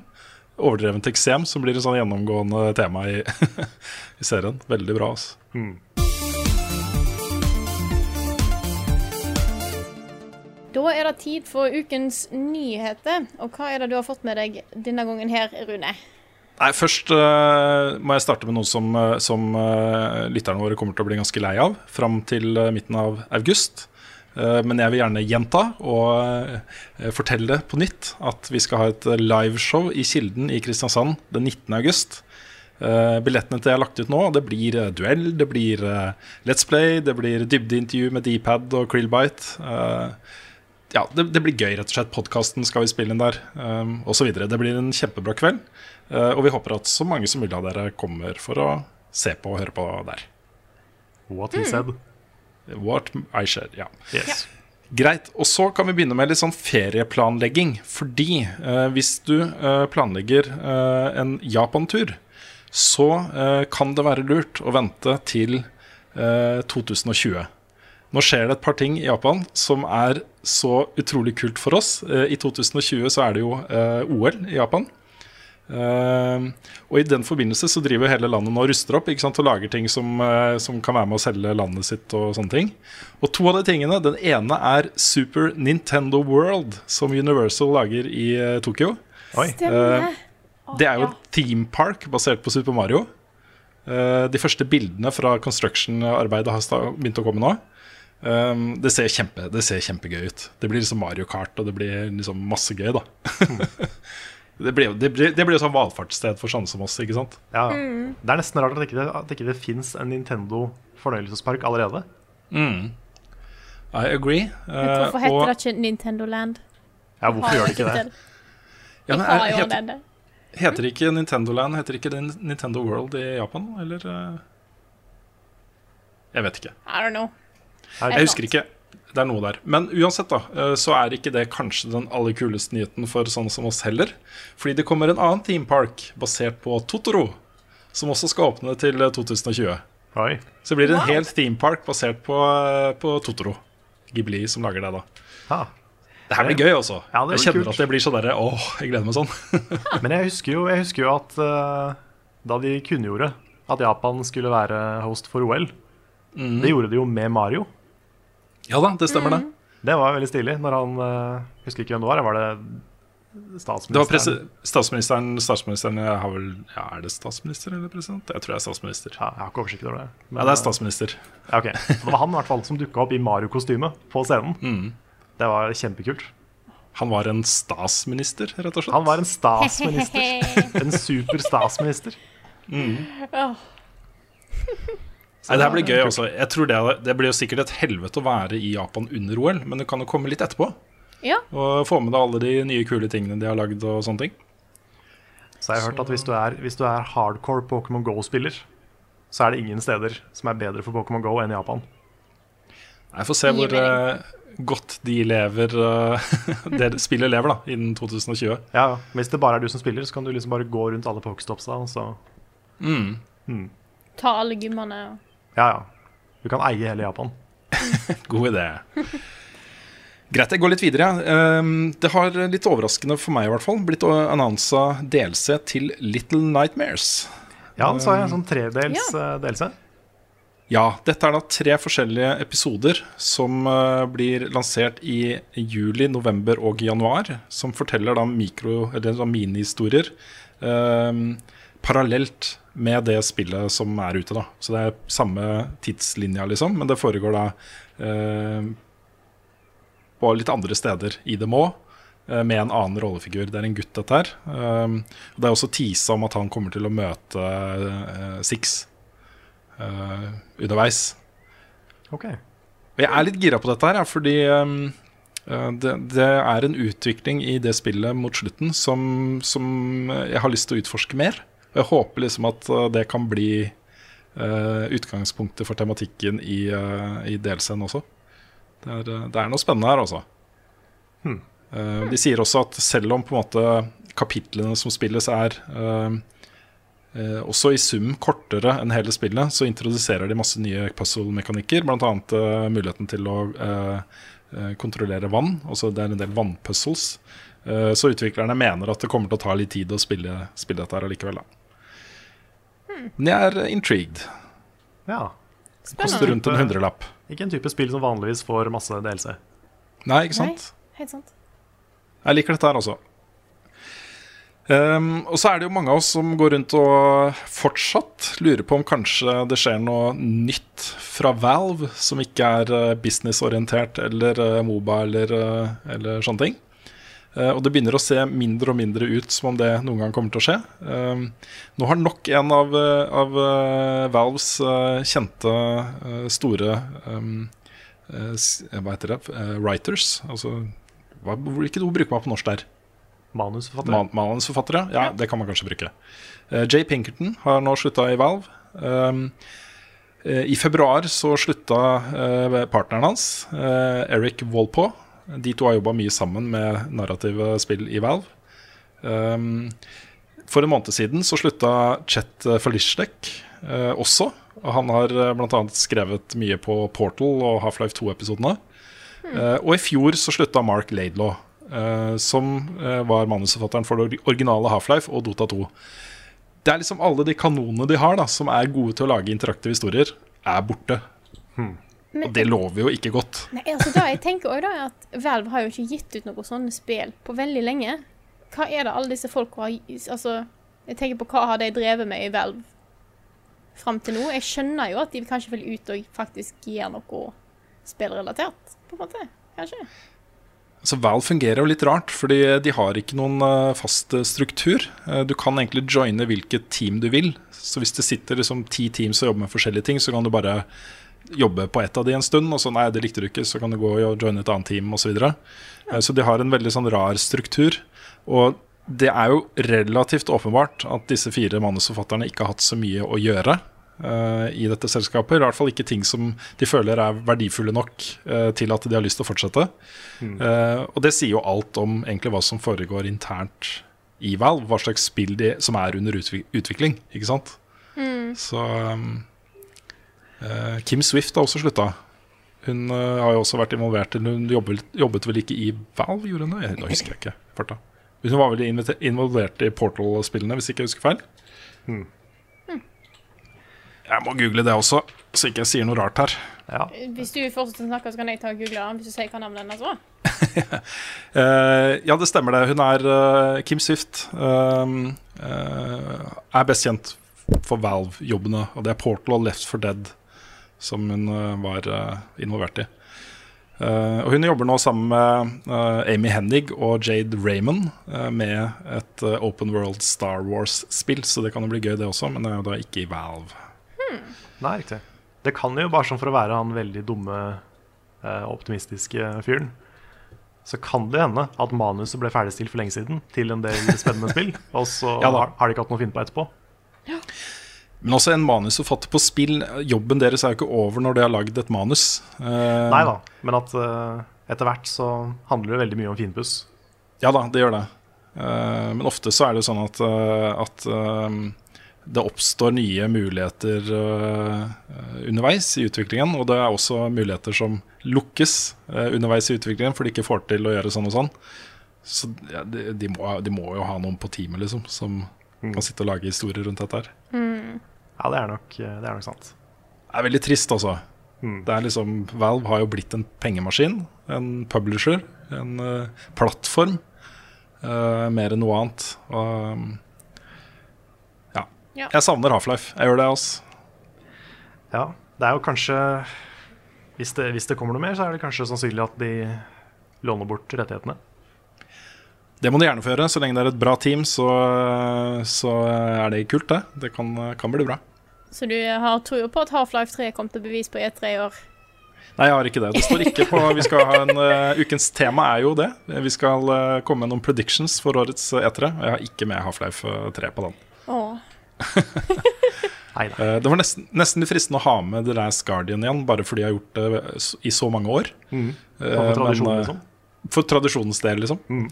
Overdrevent eksem, som blir et sånn gjennomgående tema i, <laughs> i serien. Veldig bra. altså Da er det tid for ukens nyheter. Og hva er det du har fått med deg denne gangen her, Rune? Nei, Først uh, må jeg starte med noe som, eh, som uh, lytterne våre kommer til å bli ganske lei av fram til uh, midten av august. Men jeg vil gjerne gjenta og fortelle på nytt at vi skal ha et liveshow i Kilden i Kristiansand den 19. august. Billettene til jeg har lagt ut nå, det blir duell, det blir Let's Play, det blir dybdeintervju med D-pad og Krillbite. Uh, ja, det, det blir gøy, rett og slett. Podkasten skal vi spille inn der, um, osv. Det blir en kjempebra kveld. Eh, og vi håper at så mange som mulig av dere kommer for å se på og høre på der. What he said. What I said, ja. Yes. Greit. Og så kan vi begynne med litt sånn ferieplanlegging. Fordi eh, hvis du eh, planlegger eh, en Japan-tur, så eh, kan det være lurt å vente til eh, 2020. Nå skjer det et par ting i Japan som er så utrolig kult for oss. Eh, I 2020 så er det jo eh, OL i Japan. Eh, og i den forbindelse så driver hele landet nå og ruster opp ikke sant, og lager ting som, uh, som kan være med å selge landet sitt og sånne ting. Og to av de tingene, den ene er Super Nintendo World, som Universal lager i uh, Tokyo. Oi. Det er jo et theme park basert på Super Mario. Eh, de første bildene fra construction-arbeidet har begynt å komme nå. Um, det, ser kjempe, det ser kjempegøy ut. Det blir liksom Mario Kart, og det blir liksom masse gøy, da. <laughs> det blir det blir, det blir jo sånn valfartssted for sånne som oss, ikke sant? Ja. Det er nesten rart at ikke det, at ikke det fins en Nintendo fornøyelsespark allerede. Mm. I agree. Eh, hvorfor heter og- det ikke Nintendo Land? Ja, hvorfor gjør det ikke det? ja, men, er- jo heter, det heter ikke Nintendo Land Heter ikke det Nintendo World i Japan, eller? Uh, Jeg vet ikke. I don't know. Jeg, Jeg husker ikke. Det er noe der. Men uansett, da, eh, så er ikke det kanskje den aller kuleste nyheten for sånne som oss heller. Fordi det kommer en annen theme park basert på Totoro, som også skal åpne til eh, 2020. Oi. Så blir det en Wow. hel theme park basert på, eh, på Totoro. Ghibli som lager det, da. Ha. Det her blir gøy, altså. Ja, jeg kjenner kult. at det blir sånn derre Åh, jeg gleder meg sånn. <laughs> Men jeg husker jo, jeg husker jo at uh, da de kunngjorde at Japan skulle være host for OL, Mm. det gjorde de jo med Mario. Ja da, det stemmer, det. Det var veldig stilig. Når han uh, Husker ikke hvem det var. Var det statsministeren? Det var presi statsministeren Statsministeren jeg har vel ja, Er det statsminister eller president? Jeg tror jeg er statsminister. Ja, jeg har ikke oversikt over det. Men, Ja, det er statsminister. Ja, ok. Det var han i hvert fall som dukka opp i Mario-kostyme på scenen. Mm. Det var kjempekult. Han var en statsminister, rett og slett. Han var en statsminister. En super statsminister. <laughs> Nei, det her blir gøy. Også. Jeg tror det, det blir jo sikkert et helvete å være i Japan under OL, men det kan jo komme litt etterpå. Ja. Og få med deg alle de nye kule tingene de har lagd og sånne ting. Så jeg har hørt at hvis du er, hvis du er hardcore Pokémon Go-spiller, så er det ingen steder som er bedre for Pokémon Go enn Japan. Jeg får se hvor uh, godt de lever uh, <laughs> det spillet lever da, innen 2020. Ja. Hvis det bare er du som spiller, så kan du liksom bare gå rundt alle Pokestopsa. og Så Mm. Ta alle gymmene og ja, ja. Du kan eie hele Japan. <laughs> God idé. Greit, jeg går litt videre. ja. Ehm, det har litt overraskende for meg i hvert fall blitt annonsa DLC til Little Nightmares. Ja, så sa jeg en sånn tredels ja. delelse. Ja, dette er da tre forskjellige episoder som eh, blir lansert i juli, november og januar. Som forteller da mikro, eller minihistorier eh, parallelt med det spillet som er ute. da Så det er samme tidslinja, liksom, men det foregår da eh, på litt andre steder i dem òg. Med en annen rollefigur. Det er en gutt, dette her. Eh, det er også tisa om at han kommer til å møte uh, Six uh, underveis. Ok. Og jeg er litt gira på dette her, ja, fordi uh, det, det er en utvikling i det spillet mot slutten som, som jeg har lyst til å utforske mer. Jeg håper liksom at uh, det kan bli uh, utgangspunktet for tematikken i, uh, i DLC-en også. Det er, det er noe spennende her, altså. Hmm. De sier også at selv om på en måte kapitlene som spilles er Eh, også i sum kortere enn hele spillet, så introduserer de masse nye puzzle-mekanikker. Bl.a. Uh, muligheten til å eh, eh, kontrollere vann. Også det er en del vannpuzzles. Eh, så utviklerne mener at det kommer til å ta litt tid å spille, spille dette her allikevel. Da. Men jeg er intrigued. Ja. Koster Spennende. rundt en hundrelapp. Ikke en type spill som vanligvis får masse DLC. Nei, ikke sant? Nei, Helt sant. Jeg liker dette her også. Um, og så er det jo mange av oss som går rundt og fortsatt lurer på om kanskje det skjer noe nytt fra Valve som ikke er eh, businessorientert eller eh, Moba eller, eh, eller sånne ting. Eh, og det begynner å se mindre og mindre ut som om det noen gang kommer til å skje. Ehm, nå har nok en av, eh, av eh, Valves eh, kjente eh, store eh, Hva heter det? Eh, writers. Altså hvilket ord bruker man på norsk der? Manusforfattere. Man, manusforfattere? Ja, det kan man kanskje bruke. Eh, Jay Pinkerton har nå slutta i Valve. Eh, I februar så slutta eh, partneren hans, eh, Eric Wolpaw. De to har jobba mye sammen med narrative spill i Valve. Um, for en måned siden så slutta Chet Felishnek eh, også. Og han har eh, bl.a. skrevet mye på Portal og Half-Life 2-episodene. Eh, og i fjor så slutta Mark Laidlaw, eh, som eh, var manusforfatteren for det originale Half-Life og Dota 2. Det er liksom alle de kanonene de har, da som er gode til å lage interaktive historier, er borte. Og det lover jo ikke godt. Nei, altså da, jeg tenker også da, at Valve har jo ikke gitt ut noen sånne spill på veldig lenge. Hva er det alle disse folka har Altså, jeg tenker på hva har de drevet med i Valve fram til nå? Jeg skjønner jo at de kanskje vil ut og faktisk gjøre noe spillrelatert, på en måte. Kanskje. Så Valve fungerer jo litt rart, fordi de har ikke noen eh, fast eh, struktur. Eh, du kan egentlig joine hvilket team du vil. Så hvis det sitter liksom ti teams og jobber med forskjellige ting, så kan du bare jobbe på ett av de en stund, og så nei, det likte du ikke, så kan du gå og joine et annet team osv. Så, videre. Eh, så de har en veldig sånn rar struktur. Og det er jo relativt åpenbart at disse fire manusforfatterne ikke har hatt så mye å gjøre Uh, i dette selskapet. I hvert fall ikke ting som de føler er verdifulle nok uh, til at de har lyst til å fortsette. Eh, og det sier jo alt om egentlig hva som foregår internt i Valve. Hva slags spill de, som er under utvi utvikling, ikke sant? Så um, Kim Swift har også slutta. Hun eh, har jo også vært involvert Hun jobbet, jobbet vel ikke i Valve, gjorde hun det? Nå husker jeg ikke. farta. Hun var vel involvert i Portal-spillene, hvis ikke jeg husker feil. Hmm. Jeg må google det også, så ikke jeg sier noe rart her. Ja. Hvis du fortsetter å snakke, så kan jeg ta og google den. Hvis du sier hva navnet hennes var. <laughs> Eh, ja, det stemmer det. Hun er uh, Kim Swift. Uh, uh, er best kjent for Valve-jobbene, og det er Portal og Left for Dead som hun eh, var eh, involvert i. Eh, og hun jobber nå sammen med Amy Hennig og Jade Raymond med et Open World Star Wars-spill, så det kan jo bli gøy, det også, men det er jo da ikke i Valve. Nei, riktig. Det kan jo, bare sånn for å være han veldig dumme, optimistiske fyren, så kan det hende at manuset ble ferdigstilt for lenge siden til en del spennende spill, <laughs> og så Ja har, har de ikke hatt noe å finne på etterpå. Men også en manusforfatter på spill. Jobben deres er jo ikke over når de har lagd et manus. Uh, Nei da, men at uh, etter hvert så handler det veldig mye om finpuss. Ja da, det gjør det. Uh, men ofte så er det jo sånn at, at det oppstår nye muligheter underveis i utviklingen. Og det er også muligheter som lukkes underveis i utviklingen, for de ikke får til å gjøre sånn og sånn. Så ja, de, de, må, de må jo ha noen på teamet liksom, som kan sitte og lage historier rundt dette her. Ja, det er nok, eh, det er nok sant. Det er veldig trist, altså. Mm. Er liksom, Valve har jo blitt en pengemaskin, en publisher, en uh, plattform. Uh, mer enn noe annet. Og um, ja. Ja. Jeg savner Half-Life. Jeg gjør det, altså. Ja, det er jo kanskje hvis det, hvis det kommer noe mer, så er det kanskje sannsynlig at de låner bort rettighetene. Det må de gjerne få gjøre. Så lenge det er et bra team, så, så er det kult, det. Det kan, kan bli bra. Så du har tro på at Half-Life 3 kom til bevis på E3 i år? Nei, jeg har ikke det. Det står ikke på Vi skal ha en uh, Ukens tema er jo det. Vi skal uh, komme med noen predictions for årets eh, E3. Og jeg har ikke med Half-Life 3 på den. Åh. <laughs> Nei. Eh, Det var nesten, nesten fristende å ha med The Last Guardian igjen, bare fordi jeg har gjort det i så mange år. Mm. For tradisjon, men, eh, liksom. For tradisjonens del, liksom. Mm.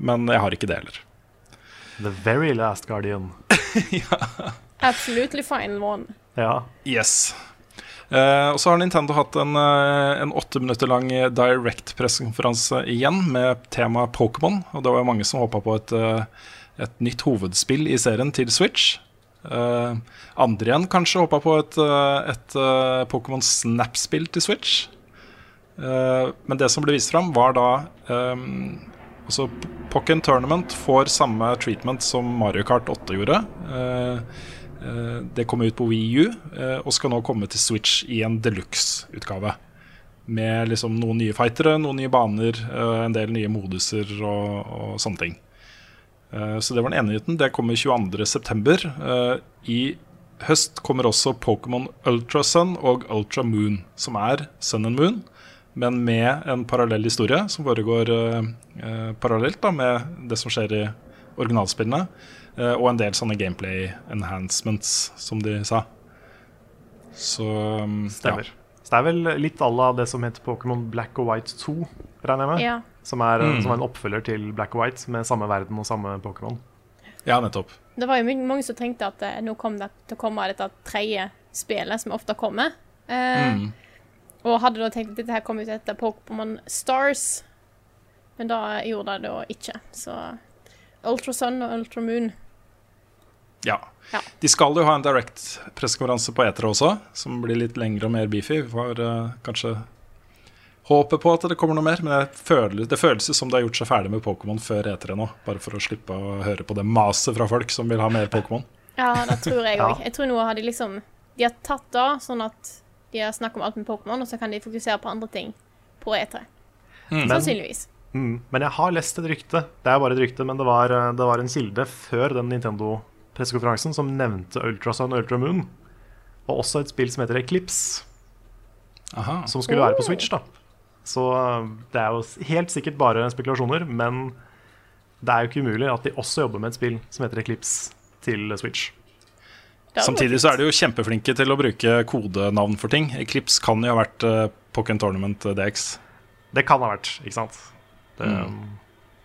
Men jeg har ikke det heller. The very last guardian. <laughs> ja. Absolutely final one. Ja. Yes. Uh, og så har Nintendo hatt en, uh, en åtte minutter lang direct-pressekonferanse igjen med tema Pokémon. Og det var jo mange som håpa på et, uh, et nytt hovedspill i serien til Switch. Eh, andre igjen kanskje håpa på et, et Pokémon Snap-spill til Switch. Eh, men det som ble vist fram, var da um, Altså, Pokken Tournament får samme treatment som Mario Kart 8 gjorde. Eh, eh, det kom ut på Wii U eh, og skal nå komme til Switch i en deluxe-utgave. Med liksom noen nye fightere, noen nye baner, en del nye moduser og, og sånne ting. Så det var den ene nyheten. Det kommer 22.9. Uh, I høst kommer også Pokémon Ultra Sun og Ultra Moon, som er Sun and Moon, men med en parallell historie som foregår eh, eh, parallelt da, med det som skjer i originalspillene, eh, og en del sånne gameplay enhancements, som de sa. Så um, Stemmer. Så det er vel litt à la det som heter Pokémon Black og White 2, regner jeg med. Ja. Som, er, Mm. som er en oppfølger til Black og White med samme verden og samme Pokémon. Ja, ja nettopp. Det var jo mange som tenkte at eh, nå kom det til å komme dette tredje spillet, som ofte kommer. Eh, Mm. Og hadde da tenkt at dette her kom ut etter Pokémon Stars. Men da gjorde det da ikke. Så Ultra Sun og Ultra Moon. Ja. Ja. De skal jo ha en direct pressekonferanse på Etere også, som blir litt lengre og mer beefy. Vi får uh, kanskje håpe på at det kommer noe mer, men jeg føler, det føles som de har gjort seg ferdig med Pokémon før Etere nå. Bare for å slippe å høre på det maset fra folk som vil ha mer Pokémon. Ja, det tror jeg <laughs> Ja. Jeg tror nå har de liksom De har tatt av sånn at de har snakket om alt med Pokémon, og så kan de fokusere på andre ting på E3. Mm. Sannsynligvis. Mm. Men jeg har lest et rykte. Det er bare et rykte, men det var, eh, det var en kilde før den Nintendo-pressekonferansen som nevnte Ultrasound og Ultramoon. Og også et spill som heter Eclipse, Aha. som skulle være på Switch. da Så eh, det er jo helt sikkert bare spekulasjoner, men det er jo ikke umulig at de også jobber med et spill som heter Eclipse til Switch. Samtidig så er de jo kjempeflinke til å bruke kodenavn for ting. Eclipse kan jo ha vært uh, Pokémon Tournament eh, DX. Det kan ha vært, ikke sant? Det,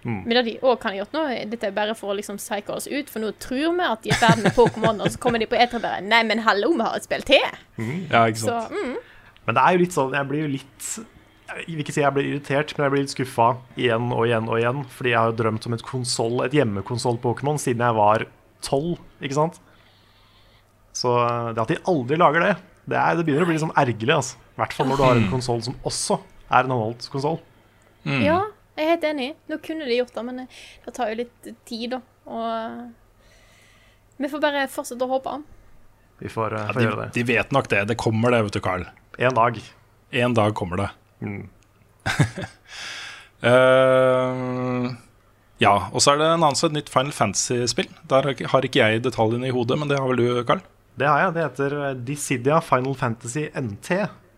Men det de òg kan ha gjort nå, dette er bare for å liksom psyke oss ut, for nå tror vi at de er ferdig med Pokémon, og så kommer de på E3 bare Nei, men hallo, vi har et spill til! Ja, ikke Så sant? mm, Men det er jo litt sånn Jeg blir jo litt Jeg vil ikke si jeg blir irritert, men jeg blir litt skuffa igjen og igjen og igjen. Fordi jeg har jo drømt om et konsoll, et hjemmekonsoll-Pokémon siden jeg var tolv, ikke sant? Så eh, det at de aldri lager det, det, er, det begynner å bli litt sånn ergerlig. Altså. I hvert fall når du har en konsoll som også er en håndholdt konsoll. Ja, jeg er helt enig. Nå kunne de gjort det, men eh, det tar jo litt tid, da. Og eh, vi får bare fortsette å håpe. Vi får, eh, Ja, de, gjøre det. de vet nok det. Det kommer det, vet du, Carl. En dag. En dag kommer det. Mm. uh, <laughs> ja, og så er det en annen et nytt Final Fantasy-spill. Der har ikke jeg detaljene i hodet, men det har vel du, Carl? Det har jeg. Det heter eh, Dissidia Final Fantasy NT,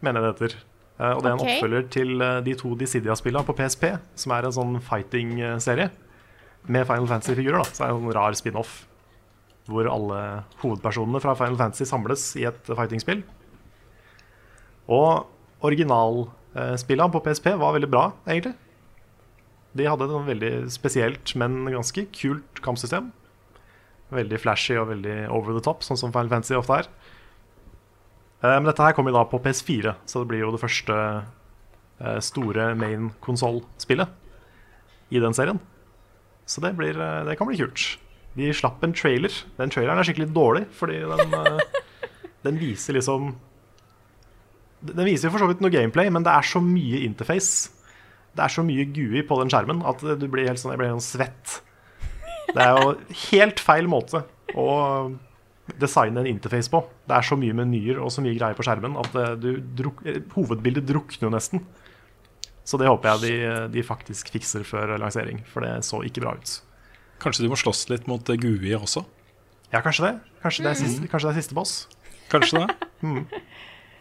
mener jeg det heter. Eh, Og det er en okay. oppfølger til eh, de to Dissidia-spillene på PSP, som er en sånn fighting-serie med Final Fantasy-figurer. da, Så er det en sånn rar spin-off hvor alle hovedpersonene fra Final Fantasy samles i et fighting-spill. Og originalspillene på PSP var veldig bra, egentlig. De hadde et sånn veldig spesielt, men ganske kult kampsystem. Veldig flashy og veldig over the top, sånn som Final Fantasy ofte er. Eh, Men dette her kommer da på PS4, så det blir jo det første eh, store main konsoll-spillet i den serien. Så det, blir, eh, det kan bli kult. De slapp en trailer. Den traileren er skikkelig dårlig, fordi den, den viser liksom Den viser for så vidt noe gameplay, men det er så mye interface. Det er så mye GUI på den skjermen at du blir helt sånn, jeg blir helt sånn svett. Det er jo helt feil måte å designe en interface på. Det er så mye menyer og så mye greier på skjermen at eh, du druk eh, hovedbildet drukner jo nesten. Så det håper jeg de, de faktisk fikser før lansering, for det så ikke bra ut. Kanskje du må slåss litt mot eh, GUI også? Ja, kanskje det. Kanskje det er siste, kanskje det er siste boss. Kanskje det? <laughs>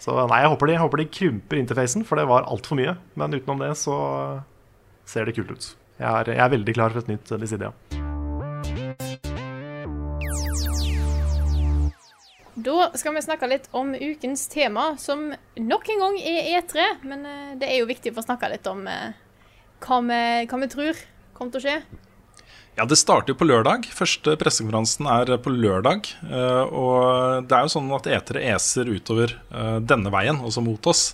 Så nei, jeg håper de, jeg håper de krymper interfacen, for det var altfor mye. Men utenom det så ser det kult ut. Jeg er, jeg er veldig klar for et nytt eh, Da skal vi snakke litt om ukens tema, som nok en gang er E3. Men eh, det er jo viktig å få snakke litt om eh, hva, vi, hva vi tror kommer til å skje. Ja, det starter på lørdag. Første pressekonferansen er på lørdag. eh, Og det er jo sånn at etere eser utover denne veien, også mot oss.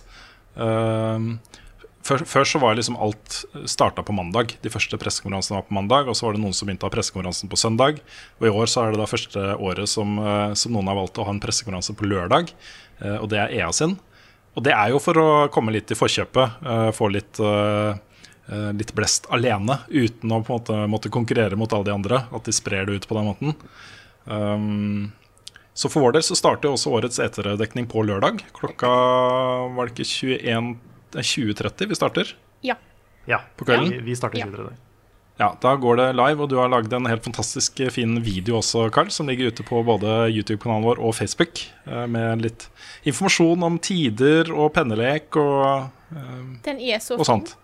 Eh, Før, før så var liksom alt starta på mandag. De første pressekonferansene var på mandag. Og så var det noen som begynte å ha pressekonferansen på søndag. Og i år så er det da første året som, eh, som noen har valgt å ha en pressekonferanse på lørdag. eh, Og det er EA sin. Og det er jo for å komme litt i forkjøpet. eh, Få litt eh, eh, litt blest alene, uten å på en måte måtte konkurrere mot alle de andre. At de sprer det ut på den måten. Um, så for vår del så starter også årets eterdekning på lørdag. Klokka var det ikke 21, det er 20.30 vi starter? Ja. Ja, På kvelden? Vi, vi starter Ja. videre. Ja, da går det live, og du har lagd en helt fantastisk eh, fin video også, Carl, som ligger ute på både YouTube-kanalen vår og Facebook, eh, med litt informasjon om tider og pennelek og, eh, Den er så og sånt.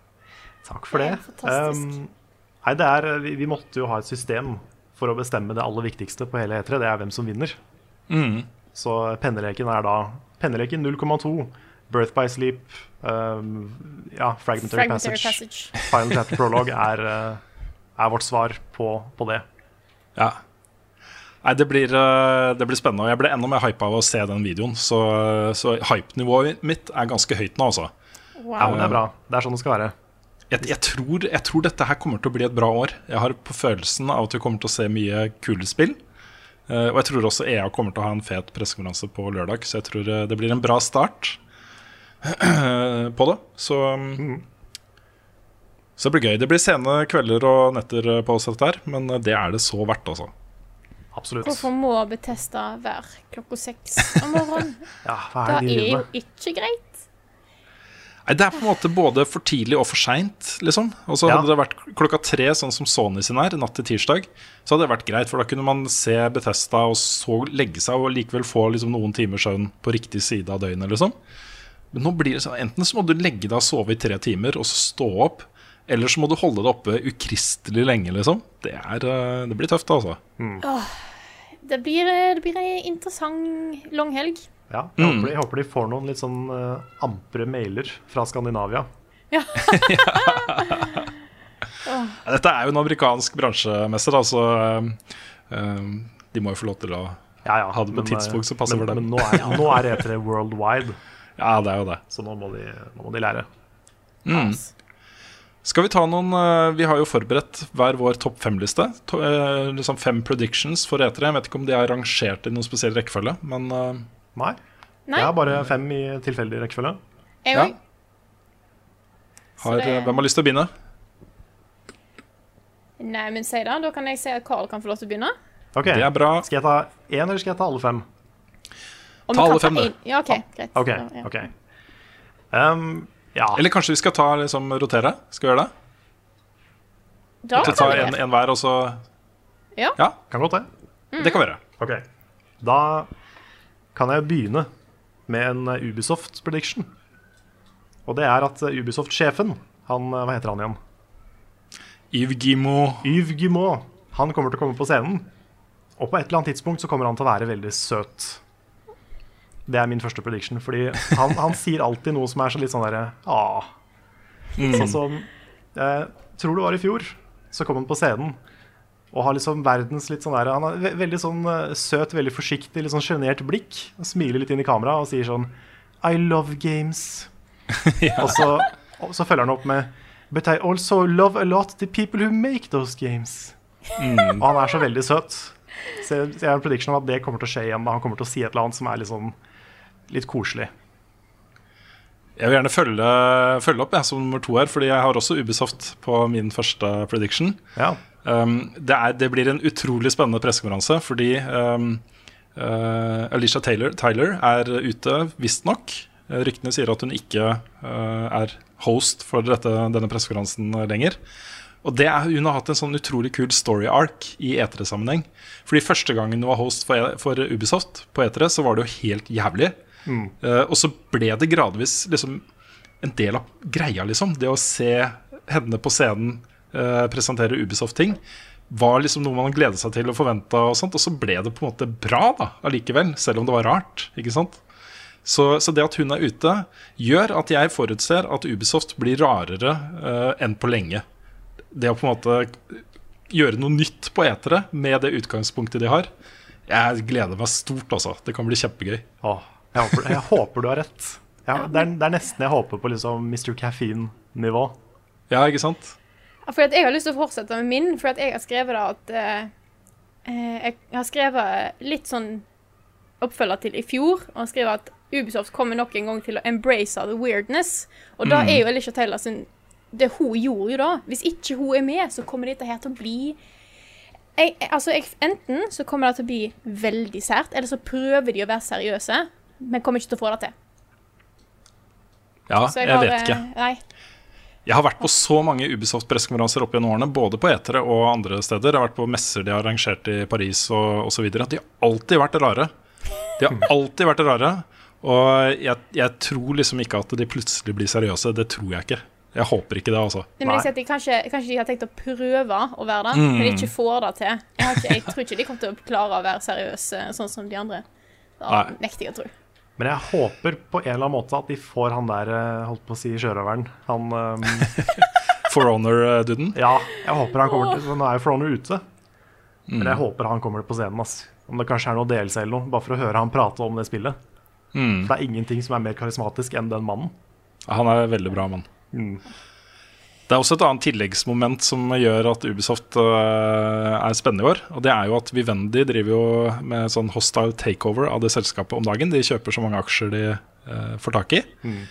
Takk for Det det. Um, nei, det er, vi, vi måtte jo ha et system for å bestemme det aller viktigste på hele E3. Det er hvem som vinner. Mm. Så penneleken er da Penneleken 0,2. Birth by Sleep, um, ja, Fragmentary, Fragmentary Passage, Passage. <laughs> Final Chapter Prologue er, uh, er vårt svar på, på det. Ja. Nei, det blir, eh, det blir spennende. Og jeg ble enda mer hypa av å se den videoen. Så, så hypenivået mitt er ganske høyt nå, altså. Wow. Ja, det er bra. Det er sånn det skal være. Jeg, jeg, tror, jeg tror dette her kommer til å bli et bra år. Jeg har på følelsen av at vi kommer til å se mye kule spill. Eh, og jeg tror også EA kommer til å ha en fet pressekonferanse på lørdag, så jeg tror eh, det blir en bra start <clears throat> på det. Så, mm, så det blir gøy. Det blir sene kvelder og netter eh, på oss, dette her, men eh, det er det så verdt, altså. Absolutt. Hvorfor må Betesta være klokka seks om morgenen? <laughs> Ja, hva Det er det de er jo ikke greit. Nei, Det er på en måte både for tidlig og for seint, liksom. Og så Ja. Hadde det vært klokka tre, sånn som Sony sin er, natt til tirsdag, så hadde det vært greit. For da kunne man se Betesta og så legge seg og likevel få liksom noen timers søvn på riktig side av døgnet, liksom. Men nå blir det sånn, enten så må du legge deg og sove i tre timer og så stå opp, eller så må du holde deg oppe ukristelig lenge, liksom. Det, er, eh, det blir tøft, altså. Det blir, det blir ei interessant langhelg. Ja, jeg, Mm. håper de, jeg håper de får noen litt sånn uh, ampre mailer fra Skandinavia. <laughs> Ja, Dette er jo en amerikansk bransjemesse, da, så eh, eh, de må jo få lov til å Ja, ja, Ha det på et tidspunkt eh, som passer men, for dem. Men nå er, nå er E3 worldwide. Ja, det er jo det. Så nå må de, nå må de lære. Mm. Skal vi ta noen eh, Vi har jo forberedt hver vår topp fem-liste. To- eh, Liksom fem predictions for E3. Jeg vet ikke om de er rangert i noen spesiell rekkefølge, men eh, Nei. Nei, Jeg har bare fem i tilfeldig rekkefølge. jeg ja. har, det- hvem har lyst til å begynne? Nei, men si det. Da kan jeg si at Carl kan få lov til å begynne. Ok, Det er bra. Skal jeg ta én, eller skal jeg ta alle fem? Og Ta alle fem, du. Ja, OK, greit. Okay, Ja, ja. um, Ja. Eller kanskje vi skal ta liksom rotere? Skal vi gjøre det? Da vi kan vi en, en hver, og så Ja. Ja, Kan godt det. det kan vi gjøre. Okay. Da kan jeg begynne med en eh, Ubisoft prediction. Og det er at eh, Ubisoft-sjefen, han eh, Hva heter han igjen? Yves Guimot. Yves Guimot. Han kommer til å komme på scenen. Og på et eller annet tidspunkt så kommer han til å være veldig søt. Det er min første prediction. Fordi han, han sier alltid noe som er så litt sånn derre ah. Sånn som eh, Tror det var i fjor, så kom han på scenen og har liksom verdens litt sånn der Han har ve veldig sånn eh, søt, veldig forsiktig, litt sånn sjenert blikk. Og smiler litt inn i kamera og sier sånn I love games. <laughs> Og så, og så følger han opp med But I also love a lot the people who make those games. Og han er så veldig søt. Så jeg, har en prediction om at det kommer til å skje igjen. Han kommer til å si et eller annet som er litt sånn litt koselig. Jeg vil gjerne følge, følge opp jeg, som nummer to her, fordi jeg har også Ubisoft på min første prediction. Ja. Um, det, er, det blir en utrolig spennende pressekonferanse, fordi um, uh, Alicia Taylor, Tyler er ute, visstnok. Uh, Ryktene sier at hun ikke uh, er host for dette, denne pressekonferansen lenger. Og det er, Hun har hatt en sånn utrolig kul story arc i E3-sammenheng. Fordi Første gangen hun var host for, E- for Ubisoft på E3, så var det jo helt jævlig. Uh, og så ble det gradvis liksom en del av greia, liksom. Det å se henne på scenen uh, presentere Ubisoft-ting, var liksom noe man gledet seg til og forventa, og sånt, og så ble det på en måte bra da, allikevel, selv om det var rart. ikke sant? Så, så det at hun er ute, gjør at jeg forutser at Ubisoft blir rarere uh, enn på lenge. Det å på en måte gjøre noe nytt på etere med det utgangspunktet de har. Jeg gleder meg stort, altså. Det kan bli kjempegøy. Åh, jeg, håper, jeg håper du har rett. Ja, det, er, det er nesten jeg håper på liksom Mr. Caffeine-nivå. Ja, ikke sant? For at jeg har lyst til å fortsette med min, for at jeg har skrevet da at eh, eh, Jeg har skrevet litt sånn oppfølger til i fjor, og skrevet at Ubisoft kommer nok en gang til å embrace the weirdness. Og da er jo Alicia Taylor sin Det hun gjorde jo da. Hvis ikke hun er med, så kommer dette her til å bli jeg, altså, jeg, Enten så kommer det til å bli veldig sært, eller så prøver de å være seriøse, men kommer ikke til å få det til. Ja, jeg, jeg, har, vet ikke. eh, Nei. Jeg har vært på så mange Ubisoft-pressekonferanser opp gjennom årene, både på etere og andre steder. Jeg har vært på messer de har arrangert i Paris og osv. De har alltid vært rare. De har alltid vært rare. Og jeg, jeg tror liksom ikke at de plutselig blir seriøse. Det tror jeg ikke. Jeg håper ikke det, altså. Nei, men jeg sier at de kanskje, kanskje de har tenkt å prøve å være det, Mm. men de ikke får det til. Jeg, ikke, jeg tror ikke de kommer til å klare å være seriøse sånn som de andre. Det nekter jeg å tro. Men jeg håper på en eller annen måte at de får han der, eh, holdt på å si, sjørøveren. Han um... <laughs> For Honor-duden. Ja, jeg håper han kommer til Nå er jo For Honor ute. Men Mm. jeg håper han kommer på scenen. Ass. Om det kanskje er noe delelse eller noe, bare for å høre han prate om det spillet. Mm. For det er ingenting som er mer karismatisk enn den mannen. Han er en veldig bra mann. Mm. Det er også et annet tilleggsmoment som gjør at Ubisoft øh, er spennende i år. Og det er jo at Vivendi driver jo med sånn hostile takeover av det selskapet om dagen. De kjøper så mange aksjer de øh, får tak i. Mm.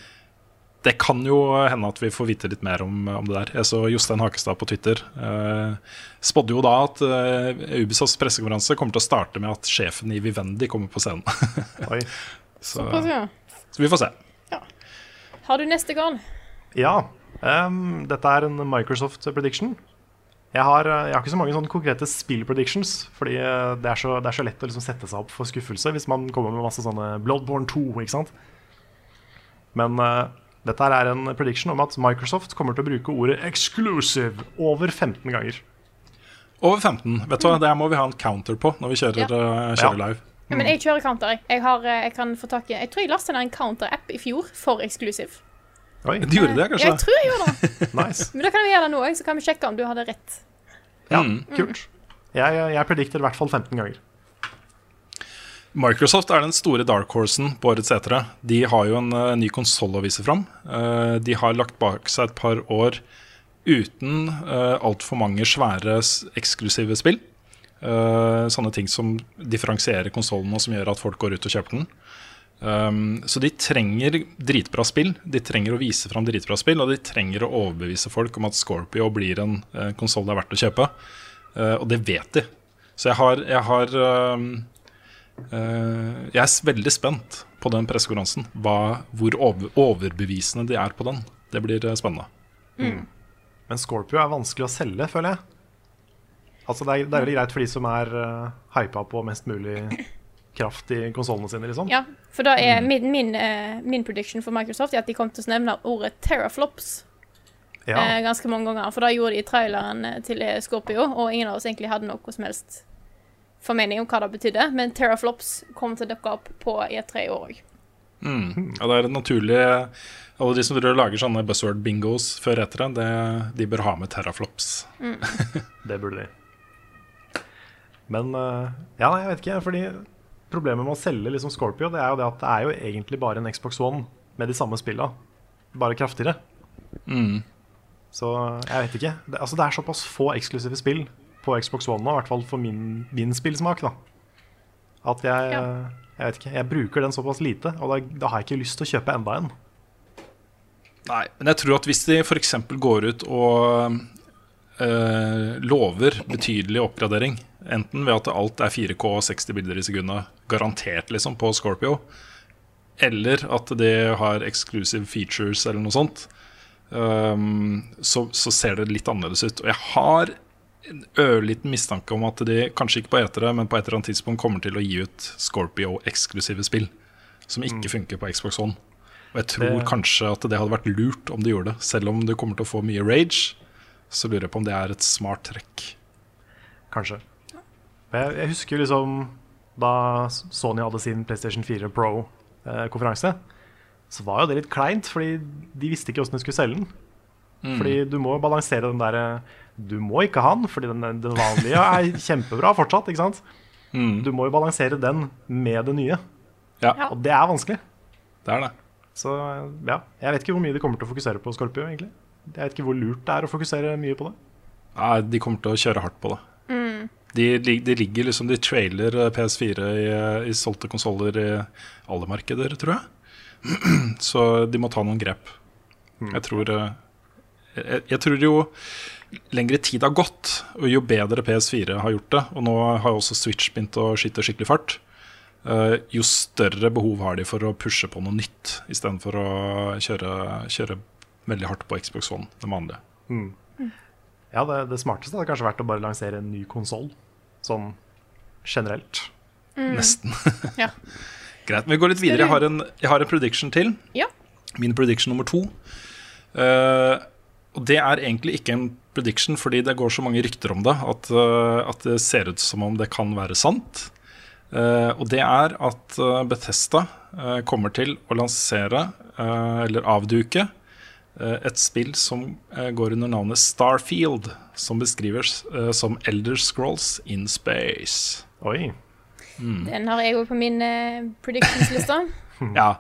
Det kan jo hende at vi får vite litt mer om, om det der. Jeg så Jostein Hakestad på Twitter Eh, spådde jo da at eh, Ubisofts pressekonferanse kommer til å starte med at sjefen i Vivendi kommer på scenen. <laughs> Oi. så, Såpass, ja. så vi får se. Har du neste gang? Ja. Ehm, dette er en Microsoft prediction. Jeg har, eh, jeg har ikke så mange sånne konkrete spill-predictions, fordi eh, det er så, det er så lett å liksom sette seg opp for skuffelse hvis man kommer med masse sånne Bloodborne 2, ikke sant? Men uh, dette her er en prediction om at Microsoft kommer til å bruke ordet 'exclusive' over 15 ganger. Over 15. Vet du hva, Det må vi ha en counter på når vi kjører, Ja. uh, kjører Ja. live. Ja, men jeg kjører counter. jeg. Har, jeg kan få tak i Jeg tror jeg lastet ned en counter-app i fjor for eksklusiv. Oi, Du gjorde det, Ja, kanskje? jeg tror jeg gjorde det. <laughs> nice. Men da kan vi gjøre det nå òg, så kan vi sjekke om du hadde rett. Ja, Mm. kult. Jeg, jeg predikter i hvert fall 15 ganger. Microsoft er den store dark horsen på årets etere. De har jo en eh, ny konsoll å vise fram. Uh, de har lagt bak seg et par år uten uh, altfor mange svære eksklusive spill. Uh, sånne ting som differensierer konsollen og som gjør at folk går ut og kjøper den. Um, så de trenger dritbra spill. De trenger å vise fram dritbra spill, og de trenger å overbevise folk om at Scorpio blir en uh, konsoll det er verdt å kjøpe. Uh, og det vet de. Så jeg har, jeg har um, uh, Jeg er veldig spent på den pressekonferansen. Hvor over, overbevisende de er på den. Det blir spennende. spennende. Men Scorpio er vanskelig å selge, føler jeg. Altså Det er, det er veldig greit for de som er uh, hypa på mest mulig kraft i konsollene sine, liksom. Ja, for da er min, min, eh, min prediction for Microsoft er at de kommer til å nevne ordet teraflops Ja. eh, ganske mange ganger. For da gjorde de i traileren eh, til Scorpio, og ingen av oss egentlig hadde noe som helst formening om hva det betydde. Men teraflops kommer til å dukke opp på E3 i år òg. Mm. Ja, det er et naturlig Alle de som lager sånne buzzword-bingos før etter det, de bør ha med teraflops. <laughs> Det burde de. Men ja, jeg vet ikke, fordi problemet med å selge liksom Scorpio, det er jo det at det er jo egentlig bare en Xbox One med de samme spilla, bare kraftigere. Mm. Så jeg vet ikke. Det, altså, det er såpass få eksklusive spill på Xbox One nå, i hvert fall for min, min spillsmak, da. At jeg, Ja. jeg vet ikke, jeg bruker den såpass lite, og da, da har jeg ikke lyst til å kjøpe enda en. Nei, men jeg tror at hvis de f.eks. går ut og øh, lover betydelig oppgradering, enten ved at alt er 4K og 60 bilder i sekundet, garantert liksom på Scorpio, eller at de har exclusive features eller noe sånt, um, så, så ser det litt annerledes ut. Og jeg har en ørliten mistanke om at de kanskje ikke på etere, men på et eller annet tidspunkt kommer til å gi ut Scorpio-eksklusive spill som ikke funker på Xbox One. Og jeg tror Det- kanskje at det hadde vært lurt om de gjorde det. Selv om du kommer til å få mye rage, så lurer jeg på om det er et smart trekk. Kanskje. Jeg, jeg husker liksom da Sony hadde sin PlayStation 4 Pro-konferanse, så var jo det litt kleint, fordi de visste ikke åssen de skulle selge den. Fordi du må balansere den derre Du må ikke ha den, fordi den, den vanlige er <laughs> kjempebra fortsatt, ikke sant? Mm. Du må jo balansere den med det nye, Ja, Ja. og det er vanskelig. det er det. Så ja, jeg vet ikke hvor mye de kommer til å fokusere på Scorpio, egentlig. Jeg vet ikke hvor lurt det er å fokusere mye på det. Nei, de kommer til å kjøre hardt på det. De, de ligger liksom De trailer eh, PS4 i, eh, i solgte konsoller i alle markeder, tror jeg. <clears throat> Så de må ta noen grep. Jeg tror eh, jeg, jeg tror jo lengre tid har gått, og jo bedre PS4 har gjort det, og nå har også Switch begynt å skyte skikkelig fart, jo større behov har de for å pushe på noe nytt, istedenfor å kjøre, kjøre veldig hardt på Xbox One, det vanlige. Ja, det, det smarteste hadde kanskje vært å bare lansere en ny konsoll, sånn generelt. Nesten. <laughs> Ja. <laughs> Greit, men vi går litt videre. Jeg har en, jeg har en prediction til. Ja. Min prediction nummer to. Uh, og det er egentlig ikke en prediction fordi det går så mange rykter om det at, uh, at det ser ut som om det kan være sant. Uh, og det er at uh, Bethesda kommer til å lansere, eller avduke, et spill som eh, går under navnet Starfield, som beskrives eh, som Elder Scrolls in Space. Oi. Den har jeg òg på min eh, predictions-liste. <laughs> <laughs> Ja,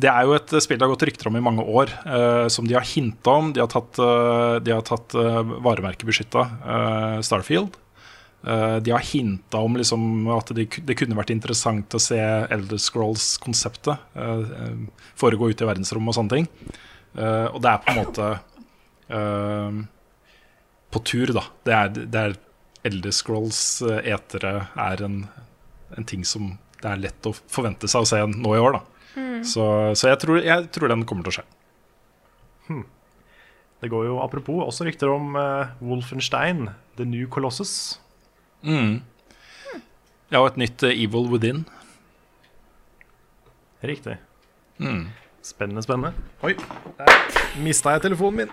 det er jo et spill det har gått rykter om i mange år, eh, som de har hinta om. De har tatt, uh, de har tatt uh, varemerkebeskytta eh, Starfield. Eh, de har hinta om liksom, at det, de kunne vært interessant å se Elder Scrolls-konseptet eh, eh, foregå ute i verdensrommet og sånne ting. Eh, og det er på en måte uh, på tur, da. Det er, det er Elder Scrolls-etere er en, en ting som det er lett å forvente seg å se nå i år, da. Så, så jeg, tror, jeg tror den kommer til å skje. Det går jo apropos også rykter om Wolfenstein, The New Colossus. Mm. Ja, og et nytt Evil Within. Riktig. Mm. Spennende, spennende. Oi, der mista jeg telefonen min.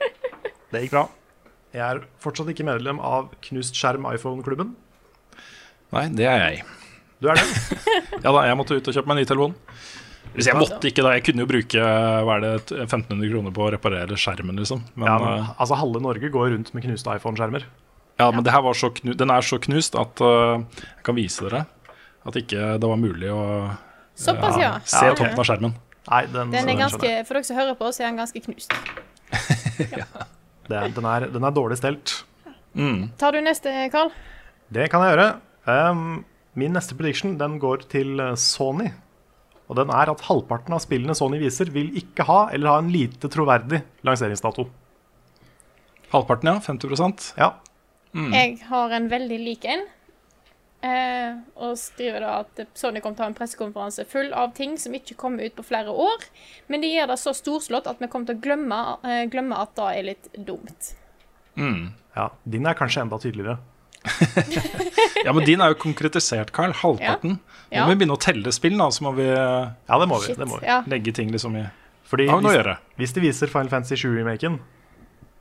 <laughs> Det gikk bra. Jeg er fortsatt ikke medlem av Knust skjerm iPhone-klubben. Nei, det er jeg. Du er det? <laughs> Ja da, jeg måtte ut og kjøpe meg en ny telefon. Hvis jeg måtte ikke, da. Jeg kunne jo bruke hva er det, 1500 kroner på å reparere skjermen, liksom. Men, Ja, men, altså Halve Norge går rundt med knuste iPhone-skjermer. ja, men det her var så knu, den er så knust at uh, jeg kan vise dere At ikke det var mulig å Såpass, ja. se Ja, okay. toppen av skjermen. Nei, den, Den er ganske. For dere som hører på, så er den ganske knust. <laughs> Det er, den, er, den er dårlig stelt. Tar du neste, Carl? Det kan jeg gjøre. Um, min neste prediction den går til eh, Sony. Og den er at halvparten av spillene Sony viser, vil ikke ha eller ha en lite troverdig lanseringsdato. Halvparten, ja. 50% Ja, Jeg har en veldig lik en. Eh, og skriver da at Sony kommer til å ha en pressekonferanse full av ting som ikke kommer ut på flere år. Men de gjør det så storslått at vi kommer til å glemme, eh, glemme at det er litt dumt. ja. Din er kanskje enda tydeligere. <laughs> Ja, men din er jo konkretisert, Carl. Halvparten. Ja. Må vi begynne å telle spill, da, så må vi eh, Ja, det må vi. Shit. Det må vi. Ja. legge ting liksom i Fordi hvis, hvis de viser Final Fantasy 7-remaken,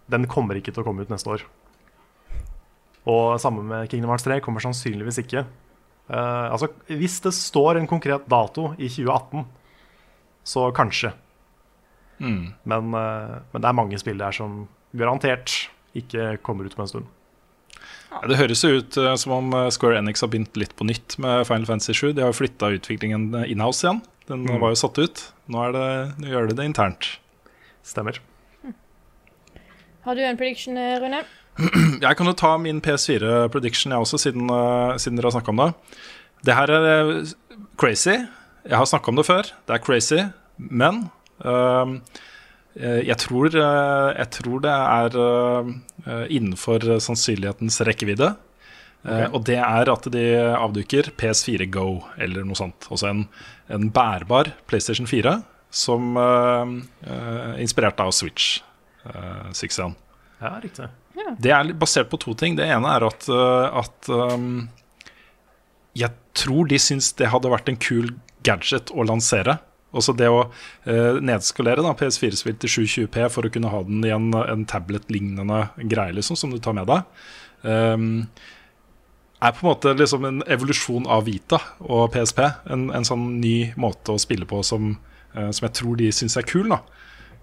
den kommer ikke til å komme ut neste år. Og samme med Kingdom Hearts 3 kommer sannsynligvis ikke. Uh, altså, hvis det står en konkret dato i 2018, så kanskje. Mm. Men, uh, men det er mange spill der som garantert ikke kommer ut på en stund. Ja, Det høres jo ut uh, som om Square Enix har begynt litt på nytt med Final Fantasy 7. De har jo flytta utviklingen inhouse igjen. Den Mm. var jo satt ut. Nå, er det, nå gjør de det internt. Stemmer. Har du en prediction, Rune? <clears throat> Jeg kan jo ta min PS4 prediction, jeg også, siden, eh, siden dere har snakka om det. Det her er eh, crazy. Jeg har snakka om det før. Det er crazy. Men eh, jeg, tror, jeg tror det er uh, innenfor sannsynlighetens rekkevidde. Okay. Uh, og det er at de avduker PS4 Go eller noe sånt. Altså en, en bærbar PlayStation 4 som uh, inspirert av Switch uh, 6 Ja, riktig. Det er basert på to ting. Det ene er at, øh, at um, jeg tror de syns det hadde vært en kul gadget å lansere. Også det å uh, nedskalere da, PS4-spill til 720P for å kunne ha den i en, en tablet-lignende greie liksom, som du tar med deg, um, er på en måte liksom en evolusjon av Vita og PSP. En, en sånn ny måte å spille på som, uh, som jeg tror de syns er kul. da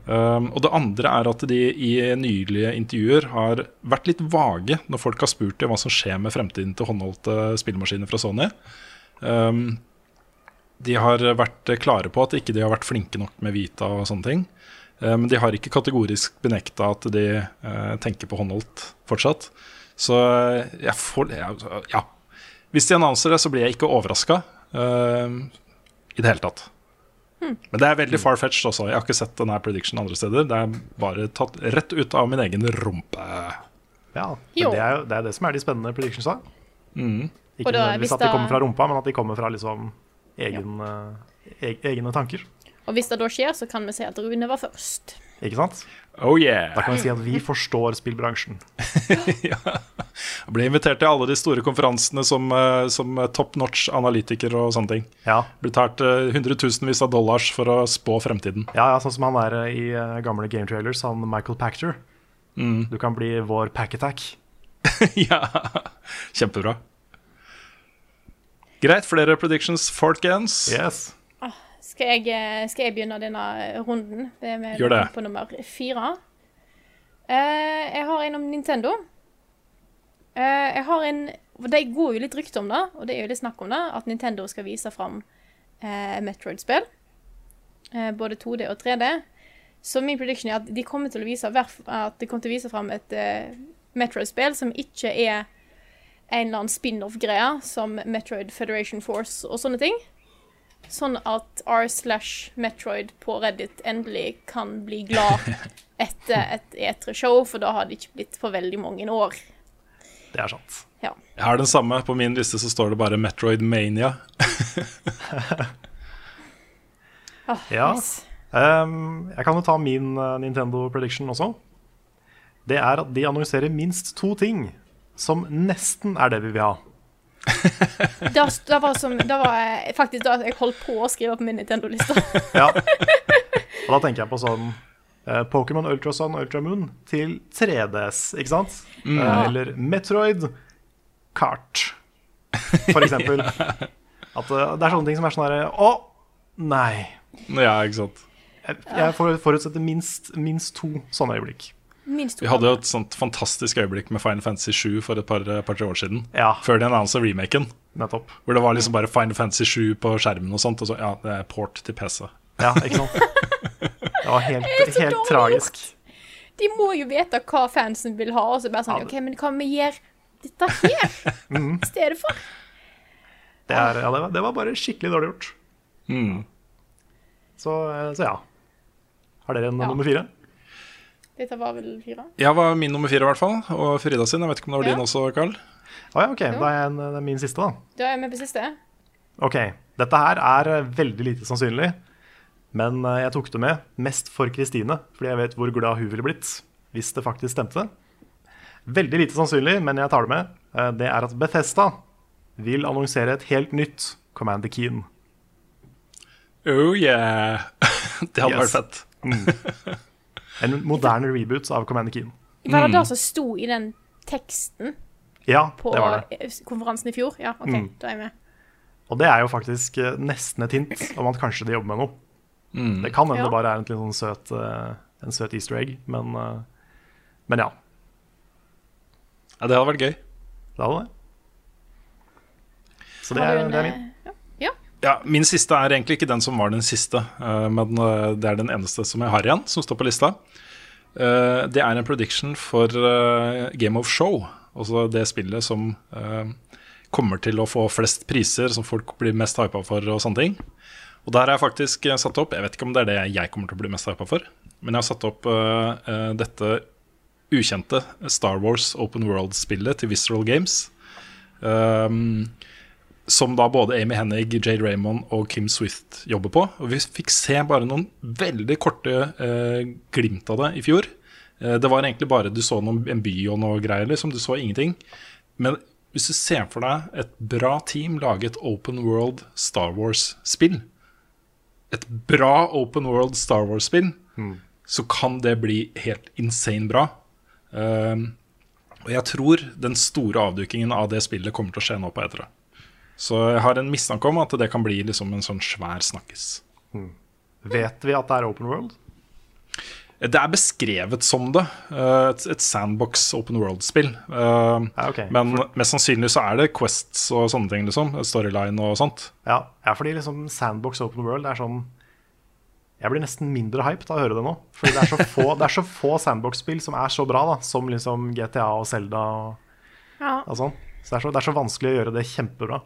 Um, og det andre er at de i nylige intervjuer har vært litt vage når folk har spurt dem hva som skjer med fremtiden til håndholdte spillemaskiner fra Sony. Um, de har vært klare på at ikke de har vært flinke nok med Vita og sånne ting. Men Men de har ikke kategorisk benekta at de uh, tenker på håndholdt fortsatt. Så uh, jeg får jeg, Ja. Hvis de annonser det, så blir jeg ikke overraska i det hele tatt. Men det er veldig far-fetched også. Jeg har ikke sett denne prediction andre steder. Det er bare tatt rett ut av min egen rumpe. Ja, men det er jo det, er det som er de spennende predictionsa. Mm. Ikke nødvendigvis at de kommer fra rumpa, men at de kommer fra liksom egen, ja. e egne tanker. Og hvis det da skjer, så kan vi si at Rune var først. Ikke sant? Oh yeah! Da kan vi si at vi forstår spillbransjen. <laughs> Jeg ble invitert til alle de store konferansene som, eh, som top notch analytiker og sånne ting. Ja, Betalt tært hundretusenvis av dollars for å spå fremtiden. ja, ja sånn som han er eh, i eh, gamle game trailers, han Michael Pachter. Mm. Du kan bli vår pack attack. <laughs> ja, kjempebra. Greit, flere predictions, folkens. Yes. Skal jeg, eh, skal jeg begynne denne runden? Det er med Gjør det. På nummer fire. Uh, jeg har en om Nintendo. Uh, jeg har en Det går jo litt rykte om det, og det er jo litt snakk om det, at Nintendo skal vise fram uh, Metroid-spill. Både 2D og 3D. Så min prediction er at de kommer til å vise, at de kommer til å vise fram et Metroid-spill som ikke er en eller annen spin-off-greie, som Metroid Federation Force og sånne ting. Sånn at r slash Metroid på Reddit endelig kan bli glad <laughs> etter et E3-show, for da har det ikke blitt på veldig mange år. Det er sant. Ja. Jeg har den samme. På min liste så står det bare Metroid Mania. oh, <laughs> Ja. nice. Um, jeg kan jo ta min eh, Nintendo prediction også. Det er at de annonserer minst to ting som nesten er det vi vil ha. Det, det var, som, det var faktisk da jeg holdt på å skrive på min Nintendo-liste. <laughs> Ja. Og da tenker jeg på sånn eh, Pokémon Ultra Sun og Ultra Moon til 3DS, ikke sant? Eh, eller Metroid Kart, for eksempel. <laughs> At eh, det er sånne ting som er sånn herre Å, nei. Ja, ikke sant. Jeg, jeg for- forutsetter minst, minst to sånne øyeblikk. Vi hadde jo et sånt fantastisk øyeblikk med Final Fantasy 7 for et par, par-tre år siden. Ja, Før de annonsa remaken. nettopp. Hvor det var liksom bare Final Fantasy 7 på skjermen og sånt. Og så, ja, det er port til PC. Ja, ikke sant? Det var helt, det helt tragisk. De må jo vite hva fansen vil ha, og så bare sånn Ja, OK, men hva vi gjør dette her <laughs> Mhm. i stedet for? Det, er, ja, det, var, det var bare skikkelig dårlig gjort. Mm. Så, eh, så ja. Har dere en Ja. nummer fire? Dette var vel fire? Jeg var min nummer fire, i hvert fall. Og Frida sin. Jeg vet ikke om det var Ja. din også, Carl. Å ja, ok. Da er jeg en, det er min siste, da. Da er vi på siste. Ok, Dette her er eh, veldig lite sannsynlig, men eh, jeg tok det med mest for Kristine, fordi jeg vet hvor glad hun ville blitt hvis det faktisk stemte. Veldig lite sannsynlig, men jeg tar det med. Eh, Det er at Bethesda vil annonsere et helt nytt Commander Keen. Oh yeah! <laughs> det hadde Yes. vært fett. <laughs> En moderne reboot av Commander Keen. Var det det som sto i den teksten Ja, på det var det. konferansen i fjor? Ja, OK, Mm. da er jeg med. Og det er jo faktisk eh, nesten et hint om at kanskje de jobber med noe. Mm. Det kan hende Ja. det bare er en, litt sånn søt, eh, en søt easter egg, men, eh, men ja. Ja, det hadde vært gøy. Det hadde det. Så det er, det er min. Ja. Min siste er egentlig ikke den som var den siste, eh, men eh, det er den eneste som jeg har igjen, som står på lista. Eh, Det er en prediction for Game of Show, altså det spillet som kommer til å få flest priser, som folk blir mest hypa for og sånne ting. Og der har jeg faktisk satt opp Jeg vet ikke om det er det jeg kommer til å bli mest hypa for, men jeg har satt opp dette ukjente Star Wars Open World-spillet til Visceral Games. Um, som da både Amy Hennig, Jade Raymond og Kim Swift jobber på. Og vi fikk se bare noen veldig korte eh, glimt av det i fjor. Eh, det var egentlig bare du så noen, en by og noe greier, liksom. Du så ingenting. Men hvis du ser for deg et bra team lage et open world Star Wars-spill Et bra open world Star Wars-spill, så kan det bli helt insane bra. Eh, og jeg tror den store avdukingen av det spillet kommer til å skje nå på etere. Så jeg har en mistanke om at det kan bli liksom en sånn svær snakkis. Vet vi at det er open world? Det er beskrevet som det. eh, Et, et sandbox open world-spill. Eh, Ja, ok. Men mest sannsynlig så er det quests og sånne ting. liksom Storyline og sånt. Ja, ja fordi liksom Sandbox Open World er sånn Jeg blir nesten mindre hyped av å høre det nå. Fordi det er så <laughs> få, det er så få Sandbox-spill som er så bra, da som liksom GTA og Zelda og, ja. og sånn. Så det, er så det er så vanskelig å gjøre det kjempebra.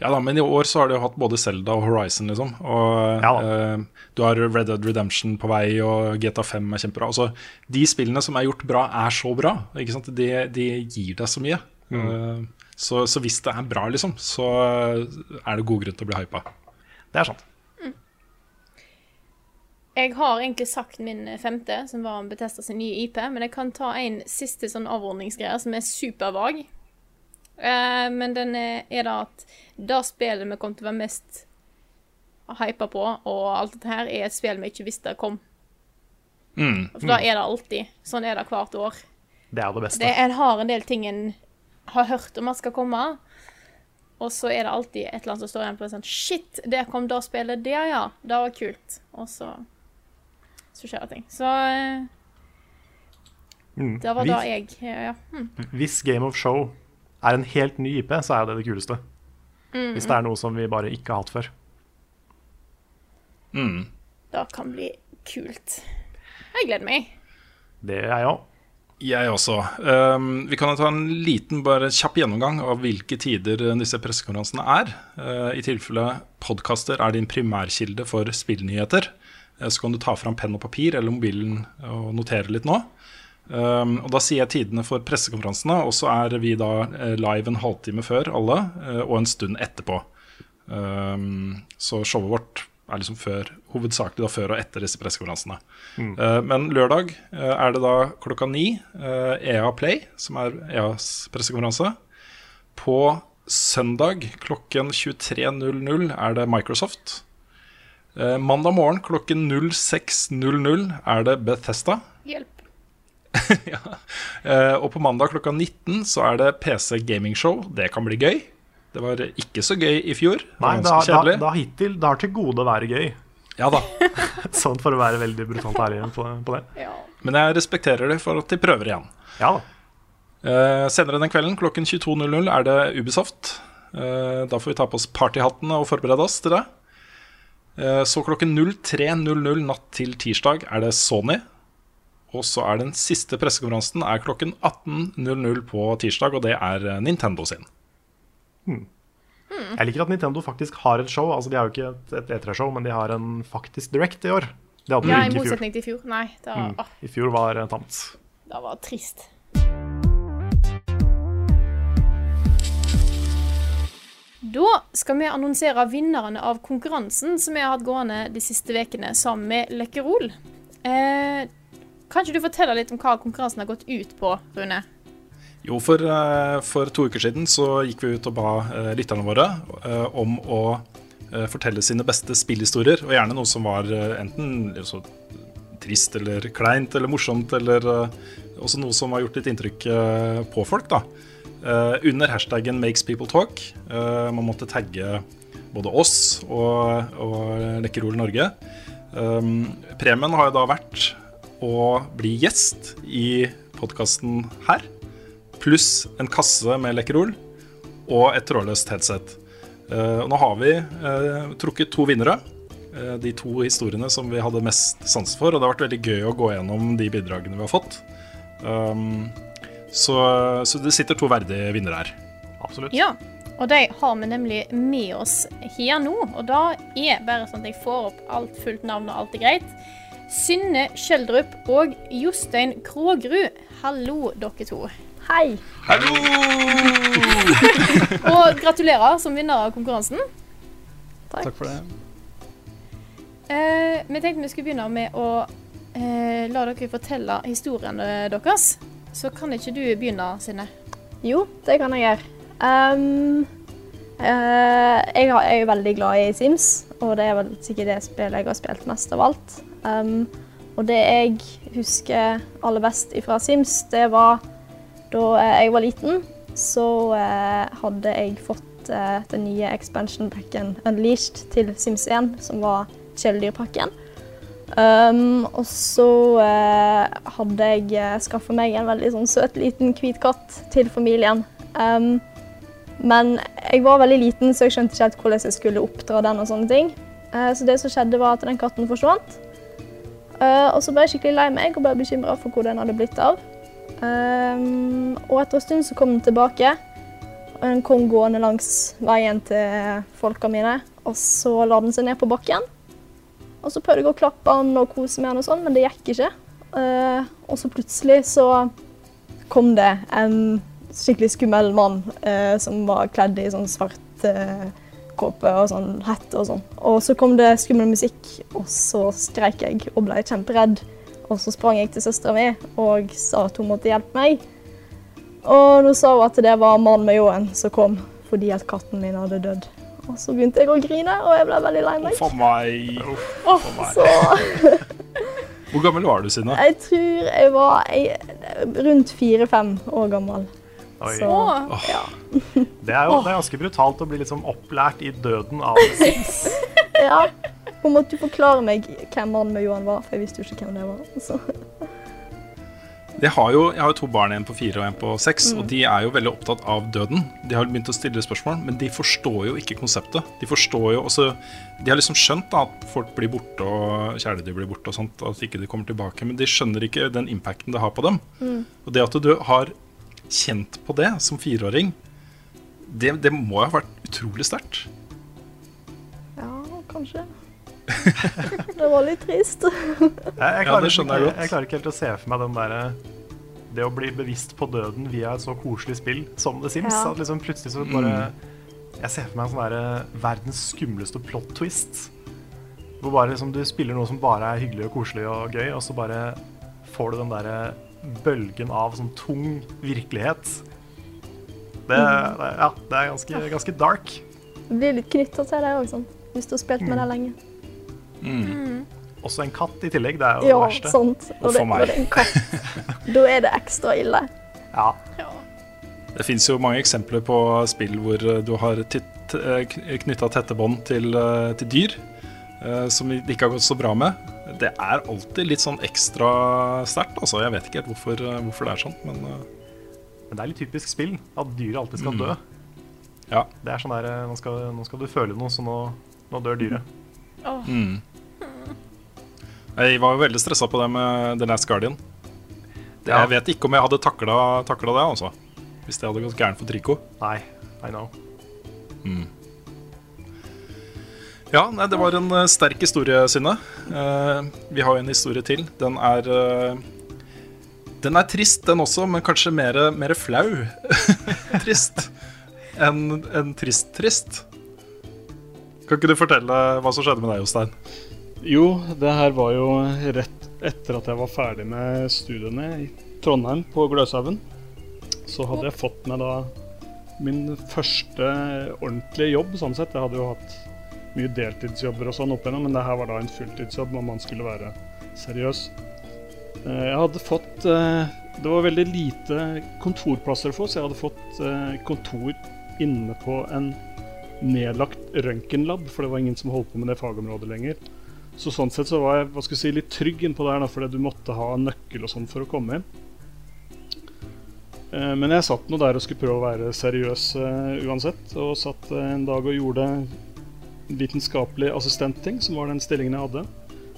Ja da, Men i år så har de jo hatt både Zelda og Horizon, liksom. Og Ja eh, du har Red Dead Redemption på vei, og GTA 5 er kjempebra. Altså, de spillene som er gjort bra, er så bra. Ikke sant? De, de gir deg så mye. Eh, så, så hvis det er bra, liksom, så er det god grunn til å bli hypa. Det er sant. Jeg har egentlig sagt min femte, som var Betesta sin nye IP, men jeg kan ta en siste sånn avrundingsgreie som er supervag. Eh, men den er, er da at det spillet vi kommer til å være mest hypa på, og alt dette her, er et spill vi ikke visste kom. Mm. For da er det alltid. Sånn er det hvert år. Det er det beste. Det, en har en del ting en har hørt om at skal komme, og så er det alltid et eller annet som står igjen på sånn Shit, der kom det spillet der, ja. Det var kult. Og så så skjer det ting. Så eh, Mm. det var da jeg ja. Hm. hvis Game of Show er en helt ny IP, så er det det kuleste. Mm, Hvis det er noe som vi bare ikke har hatt før. Mm. Det kan bli kult. Jeg gleder meg. Det gjør jeg òg. Jeg også. Um, vi kan ta en liten, bare kjapp gjennomgang av hvilke tider disse pressekonferansene er. Uh, I tilfelle podkaster er din primærkilde for spillnyheter. Uh, så kan du ta fram penn og papir eller mobilen og notere litt nå. Um, og Da sier jeg tidene for pressekonferansene, og så er vi da uh, live en halvtime før alle, uh, og en stund etterpå. Um, så showet vårt er liksom før, hovedsakelig da før og etter disse pressekonferansene. Eh, men lørdag uh, er det da klokka ni uh, EA Play, som er EAs pressekonferanse. På søndag klokken 23.00 er det Microsoft. Eh, mandag morgen klokken 06.00 er det Bethesda. Hjelp. <laughs> Eh, og på mandag klokka 19 så er det PC Gaming Show. Det kan bli gøy. Det var ikke så gøy i fjor. Nei, det har, det, har hittil, det har til gode å være gøy. Ja da. <laughs> Sånn for å være veldig brutalt ærlig på, på det. Ja. Men jeg respekterer det for at de prøver igjen. Ja da. Eh, senere den kvelden klokken 22.00 er det Ubisoft. Eh, da får vi ta på oss partyhattene og forberede oss til det. Eh, så klokken 03.00 natt til tirsdag er det Sony. Og så er den siste pressekonferansen er klokken 18.00 på tirsdag, og det er eh, Nintendo sin. Jeg liker at Nintendo faktisk har et show. Altså De har jo ikke et, et E3-show, men de har en faktisk Direct i år. Det hadde de ja, i ikke i fjor. motsetning til i fjor. Nei, da, var, Mm. åh, I fjor var det tamt. det var trist. Da skal vi annonsere vinnerne av konkurransen som vi har hatt gående de siste ukene sammen med Lekkerol. Eh, kan ikke du fortelle litt om hva konkurransen har gått ut på, Rune? Jo, for, eh, for to uker siden så gikk vi ut og ba eh, lytterne våre eh, om å fortelle sine beste spillhistorier, og gjerne noe som var enten trist eller kleint eller morsomt, eller også noe som har gjort litt inntrykk på folk, da. Under hashtaggen 'makes people talk'. Man måtte tagge både oss og, og Lekkerol Norge. Premien har jo da vært å bli gjest i podkasten her pluss en kasse med Lekkerol og et trådløst headset. Eh, og nå har vi eh, trukket to vinnere. Eh, de to historiene som vi hadde mest sans for. Og det har vært veldig gøy å gå gjennom de bidragene vi har fått. Um, så, så det sitter to verdige vinnere her. Absolutt. Ja, og de har vi nemlig med oss her nå. Og da er bare sånn at jeg får opp alt fullt navn og alt er greit. Synne Skjeldrup og Jostein Krågerud. Hallo, dere to. Hei. <laughs> Og gratulerer som vinner av konkurransen. Takk. Takk for det. Eh, vi tenkte vi skulle begynne med å eh, la dere fortelle historiene deres. Så kan ikke du begynne, Synne? Jo, det kan jeg gjøre. Um, eh, jeg, jeg er jo veldig glad i Sims, og det er vel sikkert det spillet jeg har spilt mest av alt. Ehm, og det jeg husker aller best fra Sims, det var da eh, jeg var liten, så eh, hadde jeg fått eh, den nye expansion packen Unleashed til Sims 1, som var kjæledyrpakken. Um, og så eh, hadde jeg uh, skaffa meg en veldig sånn søt liten hvit katt til familien. Um, men jeg var veldig liten, så jeg skjønte ikke helt hvordan jeg skulle oppdra den. og sånne ting. Eh, så det som skjedde var at den katten forsvant. Eh, og så ble jeg skikkelig lei meg og ble bekymra for hvor den hadde blitt av. Um, og etter en stund så kom den tilbake. Og den kom gående langs veien til folka mine. Og så la den seg ned på bakken. Og så prøvde jeg å klappe han og kose med han, og sånn, men det gikk ikke. Eh, og så plutselig så kom det en skikkelig skummel mann eh, som var kledd i sånn svart eh, kåpe og sånn hette og sånn. Og så kom det skummel musikk, og så skreik jeg og ble kjemperedd. Og så sprang jeg til søstera mi og sa at hun måtte hjelpe meg. Og nå sa hun at det var mannen med ljåen som kom fordi at katten min hadde dødd. Og så begynte jeg å grine, og jeg ble veldig lei meg. For meg. Oh, for meg. så Hvor gammel var du, Synne? Jeg tror jeg var jeg, rundt fire-fem år gammel. Oi. Så oh. ja. <laughs> Det er jo det er ganske brutalt å bli liksom opplært i døden av sex. <laughs> ja. Hun måtte jo forklare meg hvem mannen med Johan var, for jeg visste jo ikke hvem det var. Så. Jeg har, jo, jeg har jo to barn, en på fire og en på seks, og de er jo veldig opptatt av døden. De har begynt å stille spørsmål, men de forstår jo ikke konseptet. De forstår jo også De har liksom skjønt da, at folk blir borte, og kjæledyr blir borte, og sånt, at ikke de kommer tilbake, men de skjønner ikke den impacten det har på dem. Og det at du har kjent på det som fireåring, det, det må ha vært utrolig sterkt. Ja, kanskje. <laughs> det var litt trist. Jeg, jeg, klarer, ja, jeg ikke- jeg klarer ikke helt å se for meg den derre Det å bli bevisst på døden via et så koselig spill som The Sims. Ja. At liksom plutselig så bare Jeg ser for meg en sånn derre verdens skumleste plot twist. Hvor bare liksom du spiller noe som bare er hyggelig og koselig og gøy, og så bare får du den derre bølgen av sånn tung virkelighet. Det, Mm. det, ja, det er ganske, ganske dark. Det blir litt knytta til det òg, hvis du har spilt med det lenge. Også en katt i tillegg. Det er jo Ja, det verste. sant. Og Og det, for meg. det er en katt. <laughs> Da er det ekstra ille. Ja. Ja. Det fins jo mange eksempler på spill hvor eh, du har knytta tette bånd til, eh, til dyr. eh, som det ikke har gått så bra med. Det er alltid litt sånn ekstra sterkt. Altså. Jeg vet ikke helt hvorfor, eh, hvorfor det er sånn, men eh, Men det er litt typisk spill at dyret alltid skal Mm. dø. ja. Det er sånn der, eh, nå skal, nå skal du føle noe, så nå, nå dør dyret. Oh. Mm. Jeg var jo veldig stressa på det med The Last Guardian. Det, Ja. Jeg vet ikke om jeg hadde takla, det, altså. Hvis det hadde gått gærent for Trico. Nei, I know. Ja, nei, det var en eh, sterk historie, Synne. Eh, vi har jo en historie til. Den er eh, Den er trist, den også, men kanskje mer, mer flau. <laughs> trist. Enn en trist-trist. Kan ikke du fortelle hva som skjedde med deg, Jostein? Jo, det her var jo rett etter at jeg var ferdig med studiene i Trondheim på Gløshaugen. Så hadde jeg fått meg da min første ordentlige jobb, sånn sett. Jeg hadde jo hatt mye deltidsjobber og sånn opp igjennom, men det her var da en fulltidsjobb om man skulle være seriøs. Eh, Jeg hadde fått eh, Det var veldig lite kontorplasser å få, så jeg hadde fått eh, kontor inne på en nedlagt røntgenlab, for det var ingen som holdt på med det fagområdet lenger. Så sånn sett så var jeg hva skal jeg si, litt trygg innpå der, da, fordi du måtte ha nøkkel og sånn for å komme inn. Men jeg satt nå der og skulle prøve å være seriøs uansett, og satt en dag og gjorde vitenskapelig assistentting, som var den stillingen jeg hadde.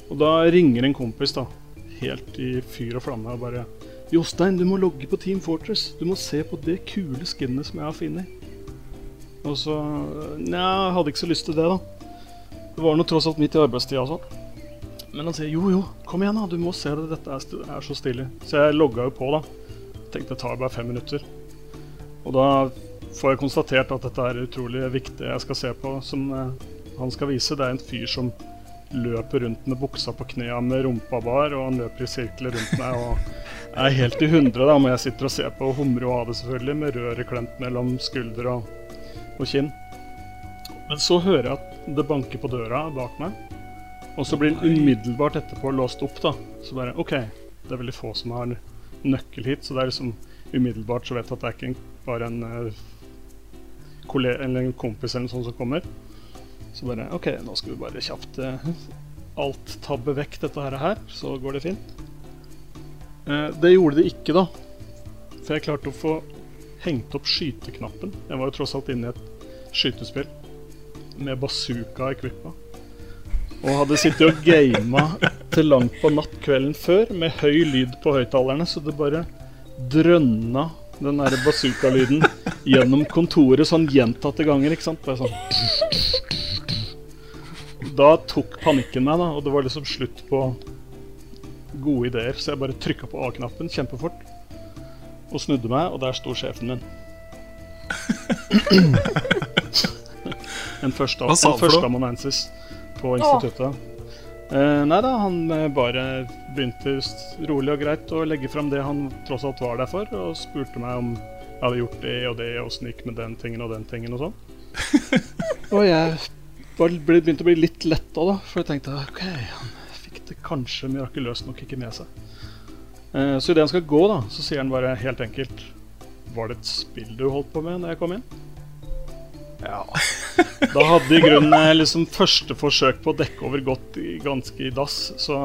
Og da ringer en kompis, da, helt i fyr og flamme, og bare Jostein, du må logge på Team Fortress. Du må se på det kule skinnet som jeg har funnet. Og så Nja, jeg hadde ikke så lyst til det, da. Det var nå tross alt midt i arbeidstida og sånn. Men han sier jo, jo, kom igjen, da. Du må se det. Dette er, så stilig. Så jeg logga jo på, da. Tenkte det tar bare fem minutter. Og da får jeg konstatert at dette er utrolig viktig jeg skal se på, som eh, han skal vise. Det er en fyr som løper rundt med buksa på knærne med rumpa bar, og han løper i sirkler rundt meg og er helt i hundre, da, men jeg sitter og ser på og humrer og har det selvfølgelig, med røret klemt mellom skulder og, og kinn. Men så hører jeg at det banker på døra bak meg, og så blir den umiddelbart etterpå låst opp, da. Så bare OK, det er veldig få som har nøkkel hit, så det er liksom umiddelbart så vet jeg at det er ikke bare en eh, en kompis eller noe sånt som kommer. Så bare OK, nå skal vi bare kjapt eh, alt tabbe vekk dette her, så går det fint. Eh, det gjorde det ikke, da. For jeg klarte å få hengt opp skyteknappen. Jeg var jo tross alt inne i et skytespill med bazooka equippa. Og hadde sittet og gama til langt på natt kvelden før med høy lyd på høyttalerne, så det bare drønna den derre bazooka-lyden gjennom kontoret sånn gjentatte ganger, ikke sant? Bare sånn Da tok panikken meg, da, og det var liksom slutt på gode ideer, så jeg bare trykka på A-knappen kjempefort og snudde meg, og der sto sjefen min. <clears throat> en første, Hva sa han for noe? førsteamanuensis på instituttet. Eh, nei da, han eh, bare begynte rolig og greit å legge fram det han tross alt var der for, og spurte meg om jeg hadde gjort det og det, og åssen det gikk med den tingen og den tingen og sånn. og jeg begynte å bli litt letta, da, for jeg tenkte OK, han fikk det kanskje mirakuløst nok ikke med seg. Eh, så idet han skal gå, da, så sier han bare helt enkelt Var det et spill du holdt på med når jeg kom inn? Ja. <laughs> Da hadde i grunnen eh, liksom første forsøk på å dekke over godt ganske i dass, så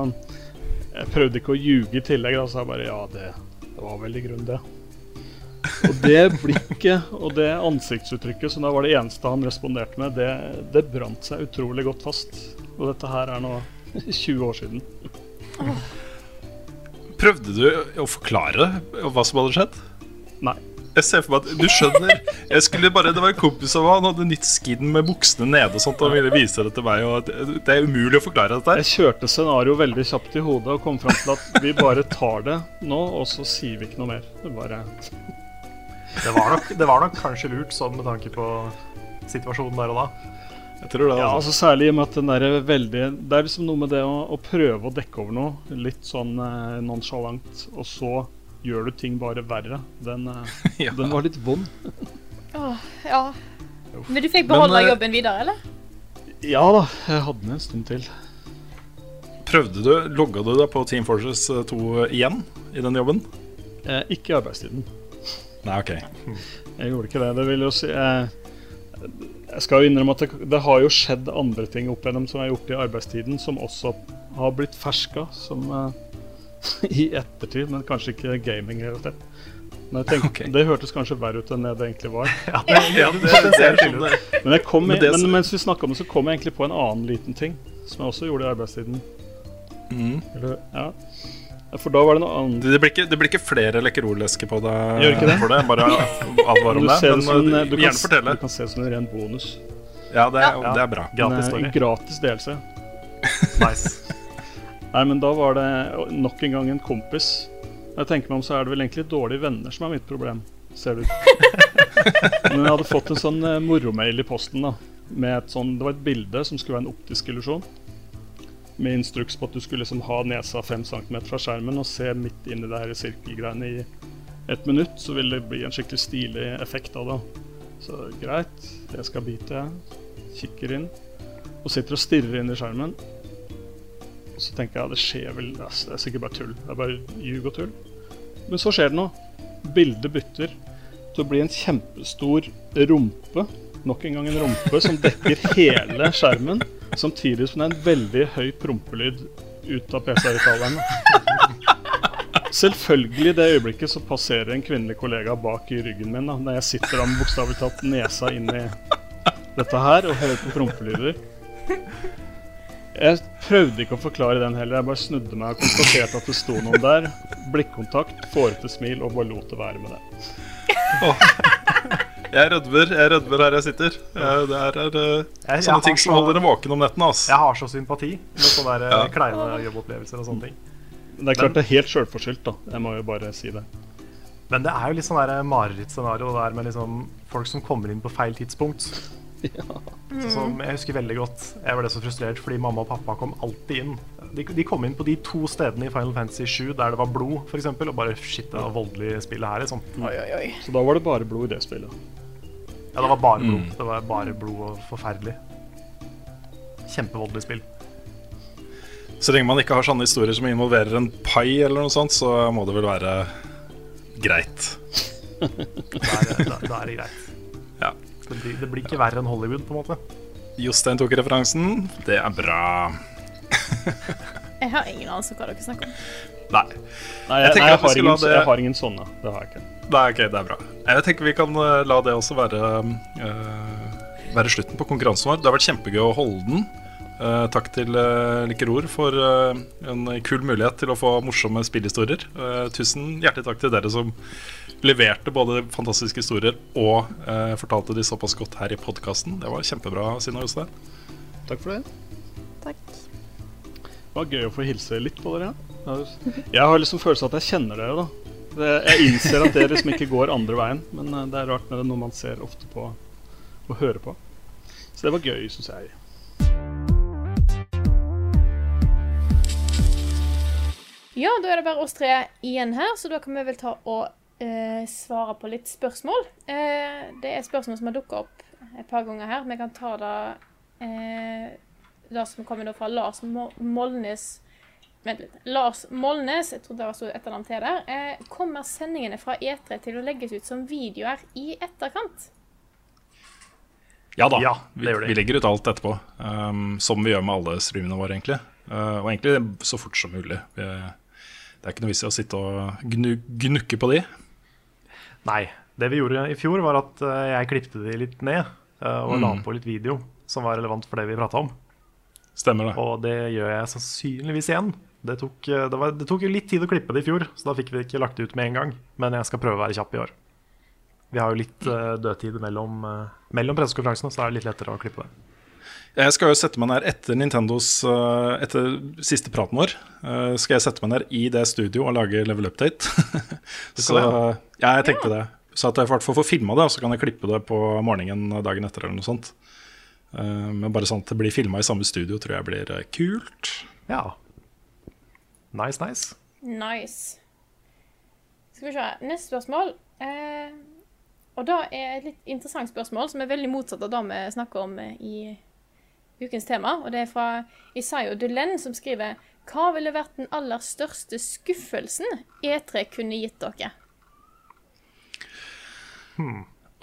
jeg prøvde ikke å ljuge i tillegg. Da sa jeg bare ja, det, det var vel i grunnen det. Og det blikket og det ansiktsuttrykket som da var det eneste han responderte med, det, det brant seg utrolig godt fast. Og dette her er nå <laughs> 20 år siden. Prøvde du å forklare hva som hadde skjedd? Nei. Jeg ser for meg at Du skjønner Jeg skulle bare Det var en kompis av meg, han hadde nytt skin med buksene nede og sånt. Og ville vise det til meg. Og det, er umulig å forklare dette. Jeg kjørte scenarioet veldig kjapt i hodet og kom fram til at vi bare tar det nå, og så sier vi ikke noe mer. Det bare Det var, nok, det var nok kanskje lurt sånn med tanke på situasjonen der og da. Jeg tror det Ja, altså. altså Særlig i og med at den der er veldig Det er liksom noe med det å, å prøve å dekke over noe litt sånn eh, nonchalant, og så gjør du ting bare verre. Den, eh, <laughs> Ja. den var litt vond. Åh, ja. Men du fikk beholde Men, eh, jobben videre, eller? Ja da, jeg hadde den en stund til. Prøvde du, Logga du deg på Team Forces 2 igjen i den jobben? Eh, ikke i arbeidstiden. Nei, ok. Jeg gjorde ikke det. Det vil jo si Jeg, Jeg skal jo innrømme at det, det har jo skjedd andre ting opp gjennom som jeg har gjort i arbeidstiden, som også har blitt ferska som uh, <laughs> i ettertid, men kanskje ikke gaming-relatert. Men jeg tenkte, okay. Det hørtes kanskje verre ut enn det det egentlig var. <laughs> Ja, det, Ja, det, det sånn Men, kom, Men men mens vi snakka om det, så kom jeg egentlig på en annen liten ting som jeg også gjorde i arbeidstiden. mm. Eller, ja. For da var det noe annet det, blir ikke, det blir ikke flere lekkerollesker på deg Gjør ikke det? for det. Bare advar om Du det. Men som du, gjerne kan, fortelle. du kan se det som en ren bonus. Ja, det, er- Ja. det er bra. Gratis eh, story. en gratis delelse. <laughs> Nice. Nei, men da var det nok en gang en kompis. Når Jeg tenker meg om så er det vel egentlig dårlige venner som er mitt problem. Ser det ut. <laughs> Men jeg hadde fått en sånn eh, moromail i posten. da med et sånn, Det var et bilde som skulle være en optisk illusjon. Med instruks på at du skulle liksom ha nesa 5 cm fra skjermen og se midt inn i det her sirkelgreiene i et minutt. Så vil det bli en skikkelig stilig effekt av det. Så greit, jeg skal bite. Kikker inn. Og sitter og stirrer inn i skjermen. Og så tenker jeg ja, det skjer vel Det er sikkert bare tull. Det er bare ljug og tull. Men så skjer det noe. Bildet bytter til å bli en kjempestor rumpe. Nok en gang en rumpe som dekker hele skjermen. Samtidig som det er en veldig høy prompelyd ut av PC-høyttaleren. Selvfølgelig i det øyeblikket så passerer en kvinnelig kollega bak i ryggen min da, når jeg sitter da med bokstavelig talt nesa inn i dette her og hører på prompelyder. Jeg prøvde ikke å forklare den heller. Jeg bare snudde meg og konstaterte at det sto noen der. Blikkontakt, fårete smil og bare lot det være med det. Jeg rødmer jeg rødmer her jeg sitter. Jeg, Det er, er eh, Jeg- sånne ting som så- holder en våken om nettene. Altså. Jeg har så sympati med sånne der, Ja. eh, kleine jobbopplevelser og sånne ting. Men det er klart det er helt sjølforskyldt, da. Jeg må jo bare si det. Men det er jo litt sånn marerittscenario der med liksom folk som kommer inn på feil tidspunkt. <laughs> Så, som jeg husker veldig godt. Jeg ble så frustrert fordi mamma og pappa kom alltid inn. De, de kom inn på de to stedene i Final Fantasy 7 der det var blod, f.eks. Og bare shit, det var voldelig spill her, liksom. Oi, oi, oi. Så da var det bare blod i det spillet. Ja, det var bare blod. Mm. Det var bare blod og forferdelig. Kjempevoldelig spill. Så lenge man ikke har sånne historier som involverer en pai, eller noe sånt, så må det vel være greit. Da er, da, da er det greit. Ja. Det blir, det blir ikke verre enn Hollywood, på en måte. Jostein tok referansen. Det er bra. Jeg har ingen anelse hva dere snakker om. Nei. Nei, Jeg jeg, nei, jeg, har ingen, det- jeg har ingen sånne. Det har jeg ikke. Nei, ok, det er bra. Jeg tenker vi kan eh, la det også være, uh, være slutten på konkurransen vår. Det har vært kjempegøy å holde den. Uh, takk til uh, Likeror for uh, en kul mulighet til å få morsomme spillhistorier. Tusen hjertelig takk til dere som leverte både fantastiske historier og eh, fortalte de såpass godt her i podkasten. Det var kjempebra, Sina Jostein. Takk for det. Takk. Det var gøy å få hilse litt på dere. Jeg har liksom følelsen at jeg kjenner dere, da. Det, jeg innser at det liksom ikke går andre veien, men eh, det er rart når det er noe man ser ofte på og hører på. Så det var gøy, syns jeg. Ja, da er det bare oss tre igjen her, så da kan vi vel ta og eh, svare på litt spørsmål. Eh, det er spørsmål som har dukka opp et par ganger her. Vi kan ta det eh, Det som kommer da fra Lars Mo Molnes Vent litt. Lars Molnes, jeg trodde det var stort etternavn til der. Eh, kommer sendingene fra E3 til å legges ut som videoer i etterkant? Ja da, Ja, vi, det gjør de. vi legger ut alt etterpå. Um, som vi gjør med alle streamene våre, egentlig. Uh, og egentlig så fort som mulig. Vi, det er ikke noe vits i å sitte og gnu, gnukke på de. Nei. Det vi gjorde i fjor, var at eh, jeg klipte de litt ned eh, og la Mm. på litt video som var relevant for det vi prata om. Stemmer det. Og det gjør jeg sannsynligvis igjen. Det tok, eh, det, var, det tok jo litt tid å klippe det i fjor, så da fikk vi ikke lagt det ut med en gang. Men jeg skal prøve å være kjapp i år. Vi har jo litt uh, dødtid mellom, uh, mellom pressekonferansene, så det er det litt lettere å klippe det. Jeg skal jo sette meg ned etter Nintendos uh, Etter siste praten vår. uh, skal jeg sette meg ned i det studio og lage level update. <laughs> så ja, jeg tenkte det. Så at jeg i hvert fall får filma det, og så kan jeg klippe det på morgenen dagen etter eller noe sånt. Uh, men bare sånn at det blir filma i samme studio, tror jeg blir kult. Ja. Nice, nice. Nice. Skal vi se. Neste spørsmål. Eh, og da er et litt interessant spørsmål, som er veldig motsatt av det vi snakker om eh, i ukens tema. Og det er fra Isayo Dulen, som skriver Hva ville vært den aller største skuffelsen E3 kunne gitt dere?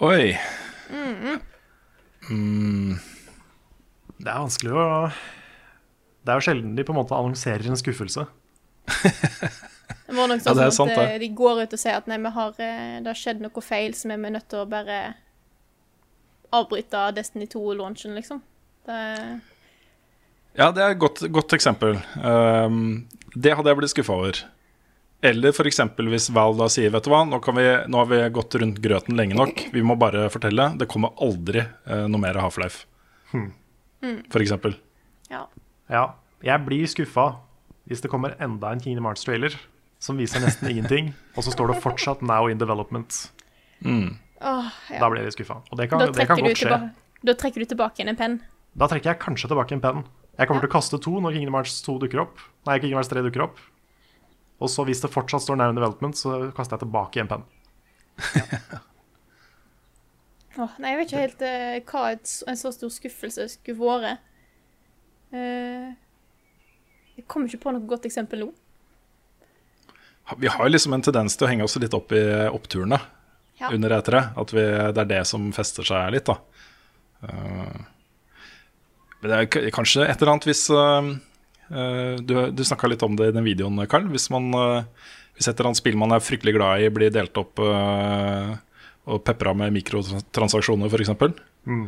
Oi. Mm, Det er vanskelig å Det er jo sjelden de på en måte annonserer en skuffelse. Det var nok Ja, sånn det er at sant, eh, de går ut og sier at nei, vi har, eh, det har skjedd noe feil, så vi er nødt til å bare avbryte Destiny 2-launchen, liksom. Det, Ja, det er et godt, godt eksempel. Um, det hadde jeg blitt skuffa over. Eller f.eks. hvis Val da sier vet du hva, nå, kan vi, nå har vi gått rundt grøten lenge nok, vi må bare fortelle. Det kommer aldri eh, noe mer Half-Life. For eksempel. ja. Ja, jeg blir skuffa hvis det kommer enda en Kingdom Hearts-trailer som viser nesten ingenting, <laughs> og så står det fortsatt 'Now in development'. Åh, ja. Da blir jeg skuffa. Og det kan, det kan godt skje. da trekker du tilbake igjen en penn. Da trekker jeg kanskje tilbake en penn. Jeg kommer til å kaste to når Kingdom Hearts 2 dukker opp. Nei, Kingdom Hearts 3 dukker opp. Og så hvis det fortsatt står 'Now in development', så kaster jeg tilbake en penn. <laughs> Åh, nei, jeg vet ikke helt uh, hva et, en så stor skuffelse skulle vært. Eh, jeg kommer ikke på noe godt eksempel nå. Vi har liksom en tendens til å henge oss litt opp i oppturene Ja. under E3. At vi, det er det som fester seg litt, da. Uh, men det er k- kanskje et eller annet hvis uh, uh, Du, du snakka litt om det i den videoen, Karl. Hvis, man, uh, hvis et eller annet spill man er fryktelig glad i, blir delt opp uh, og pepra med mikrotransaksjoner, f.eks. Mm.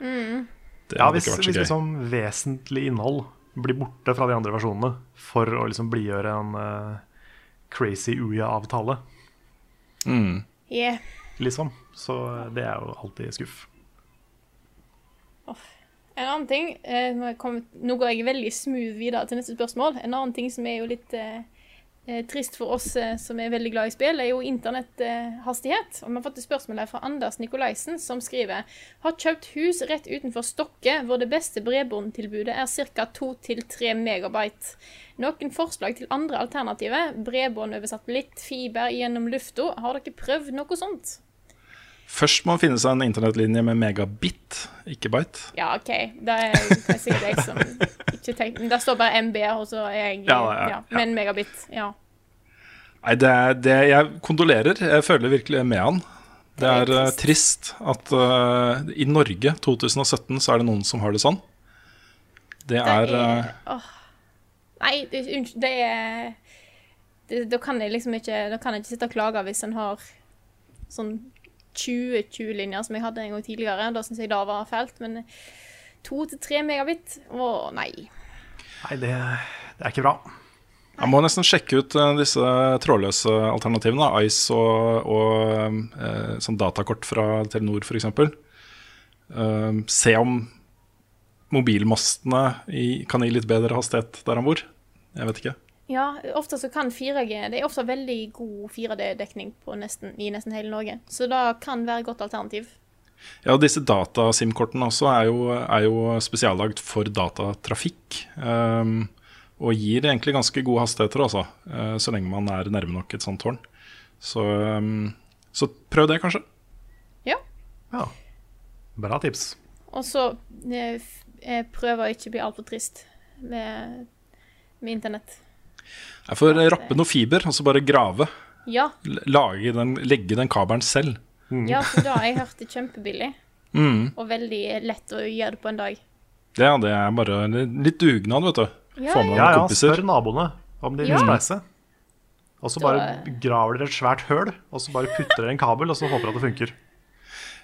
Det Ja, hadde hvis, ikke vært hvis så gøy. liksom vesentlig innhold blir borte fra de andre versjonene for å liksom blidgjøre en uh, crazy Uya-avtale, Mm. Yeah. liksom. Så det er jo alltid skuff. En annen ting eh, nå, kom, nå går jeg veldig smooth videre til neste spørsmål. En annen ting som er jo litt eh, eh, trist for oss eh, som er veldig glad i spill, er jo internetthastighet. Og vi har fått et spørsmål her fra Anders Nikolaisen, som skriver Har kjøpt hus rett utenfor Stokke, hvor det beste bredbåndtilbudet er ca. 2-3 megabyte. Noen forslag til andre alternativer? Bredbånd over satellitt, fiber gjennom lufta. Har dere prøvd noe sånt? Først må man finne seg en internettlinje med megabit, ikke bite. Ja, OK. Da er det sikkert jeg som ikke tenker det står bare MB, og så er jeg Ja, ja, ja. Men megabit. Ja. Nei, det, er- det, jeg kondolerer. Jeg føler virkelig med han. Det Det er er eh, trist at uh, i Norge 2017 så er det noen som har det sånn. Det Det er er eh, åh. Nei, det, unnskyld. Det er Da kan jeg liksom ikke Da kan jeg ikke sitte og klage hvis en har sånn 20-20-linjer som jeg hadde en gang tidligere. Da syns jeg det var fælt. Men to til tre megabit Å, nei. Nei, det, det er ikke bra. Jeg må nesten sjekke ut eh, disse trådløse alternativene. da. Ice og, og eh, sånn datakort fra Telenor f.eks. Uh, se om mobilmastene i, kan gi litt bedre hastighet der han bor. Jeg vet ikke. Ja, ofte så kan 4G Det er ofte veldig god 4D-dekning i nesten hele Norge. Så det kan være et godt alternativ. Ja, disse data-SIM-kortene også er jo, er jo spesiallagd for datatrafikk. ehm, og gir egentlig ganske gode hastigheter, altså. eh, så lenge man er nærme nok et sånt tårn. Så, ehm, så prøv det, kanskje. Ja. Ja. Bra tips. Og så prøv eh, prøver jeg ikke å bli altfor trist med, med internett. Jeg får rappe noe fiber, og så bare grave. Ja, Lage den, legge den kabelen selv. ja for da har jeg hørt det kjempebillig. Mm. Og veldig lett å gjøre det på en dag. Ja, det er bare litt dugnad, vet du. Ja, Få med Ja, ja, kompiser. spør naboene om de vil Ja. spleise. Og så bare graver dere et svært høl, og så bare putter dere en kabel, og så håper dere at det funker.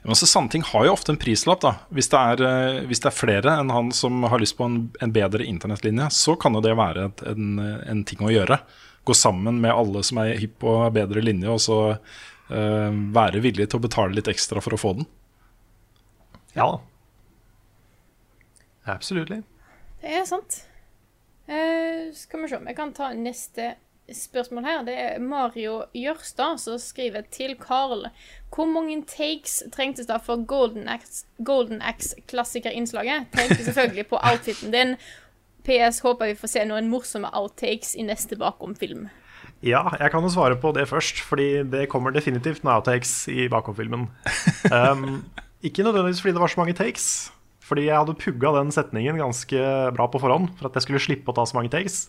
Men Sanne ting har jo ofte en prislapp. da Hvis det er, eh, hvis det er flere enn han som har lyst på en, en bedre internettlinje, så kan jo det være et, en, en ting å gjøre. Gå sammen med alle som er hypp på bedre linje, og så eh, være villig til å betale litt ekstra for å få den. Ja da. Absolutt. Det er sant. Eh, skal vi se om jeg kan ta neste spørsmål her. Det er Mario Jørstad som skriver til Carl. Hvor mange takes trengtes da for Golden Axe, Golden Axe klassikerinnslaget? Tenker selvfølgelig på outfiten din. PS håper vi får se noen morsomme outtakes i neste bakom-film. Ja, jeg kan jo svare på det først, fordi det kommer definitivt noen outtakes i bakomfilmen. Um, <laughs> ikke nødvendigvis fordi det var så mange takes, fordi jeg hadde pugga den setningen ganske bra på forhånd for at jeg skulle slippe å ta så mange takes.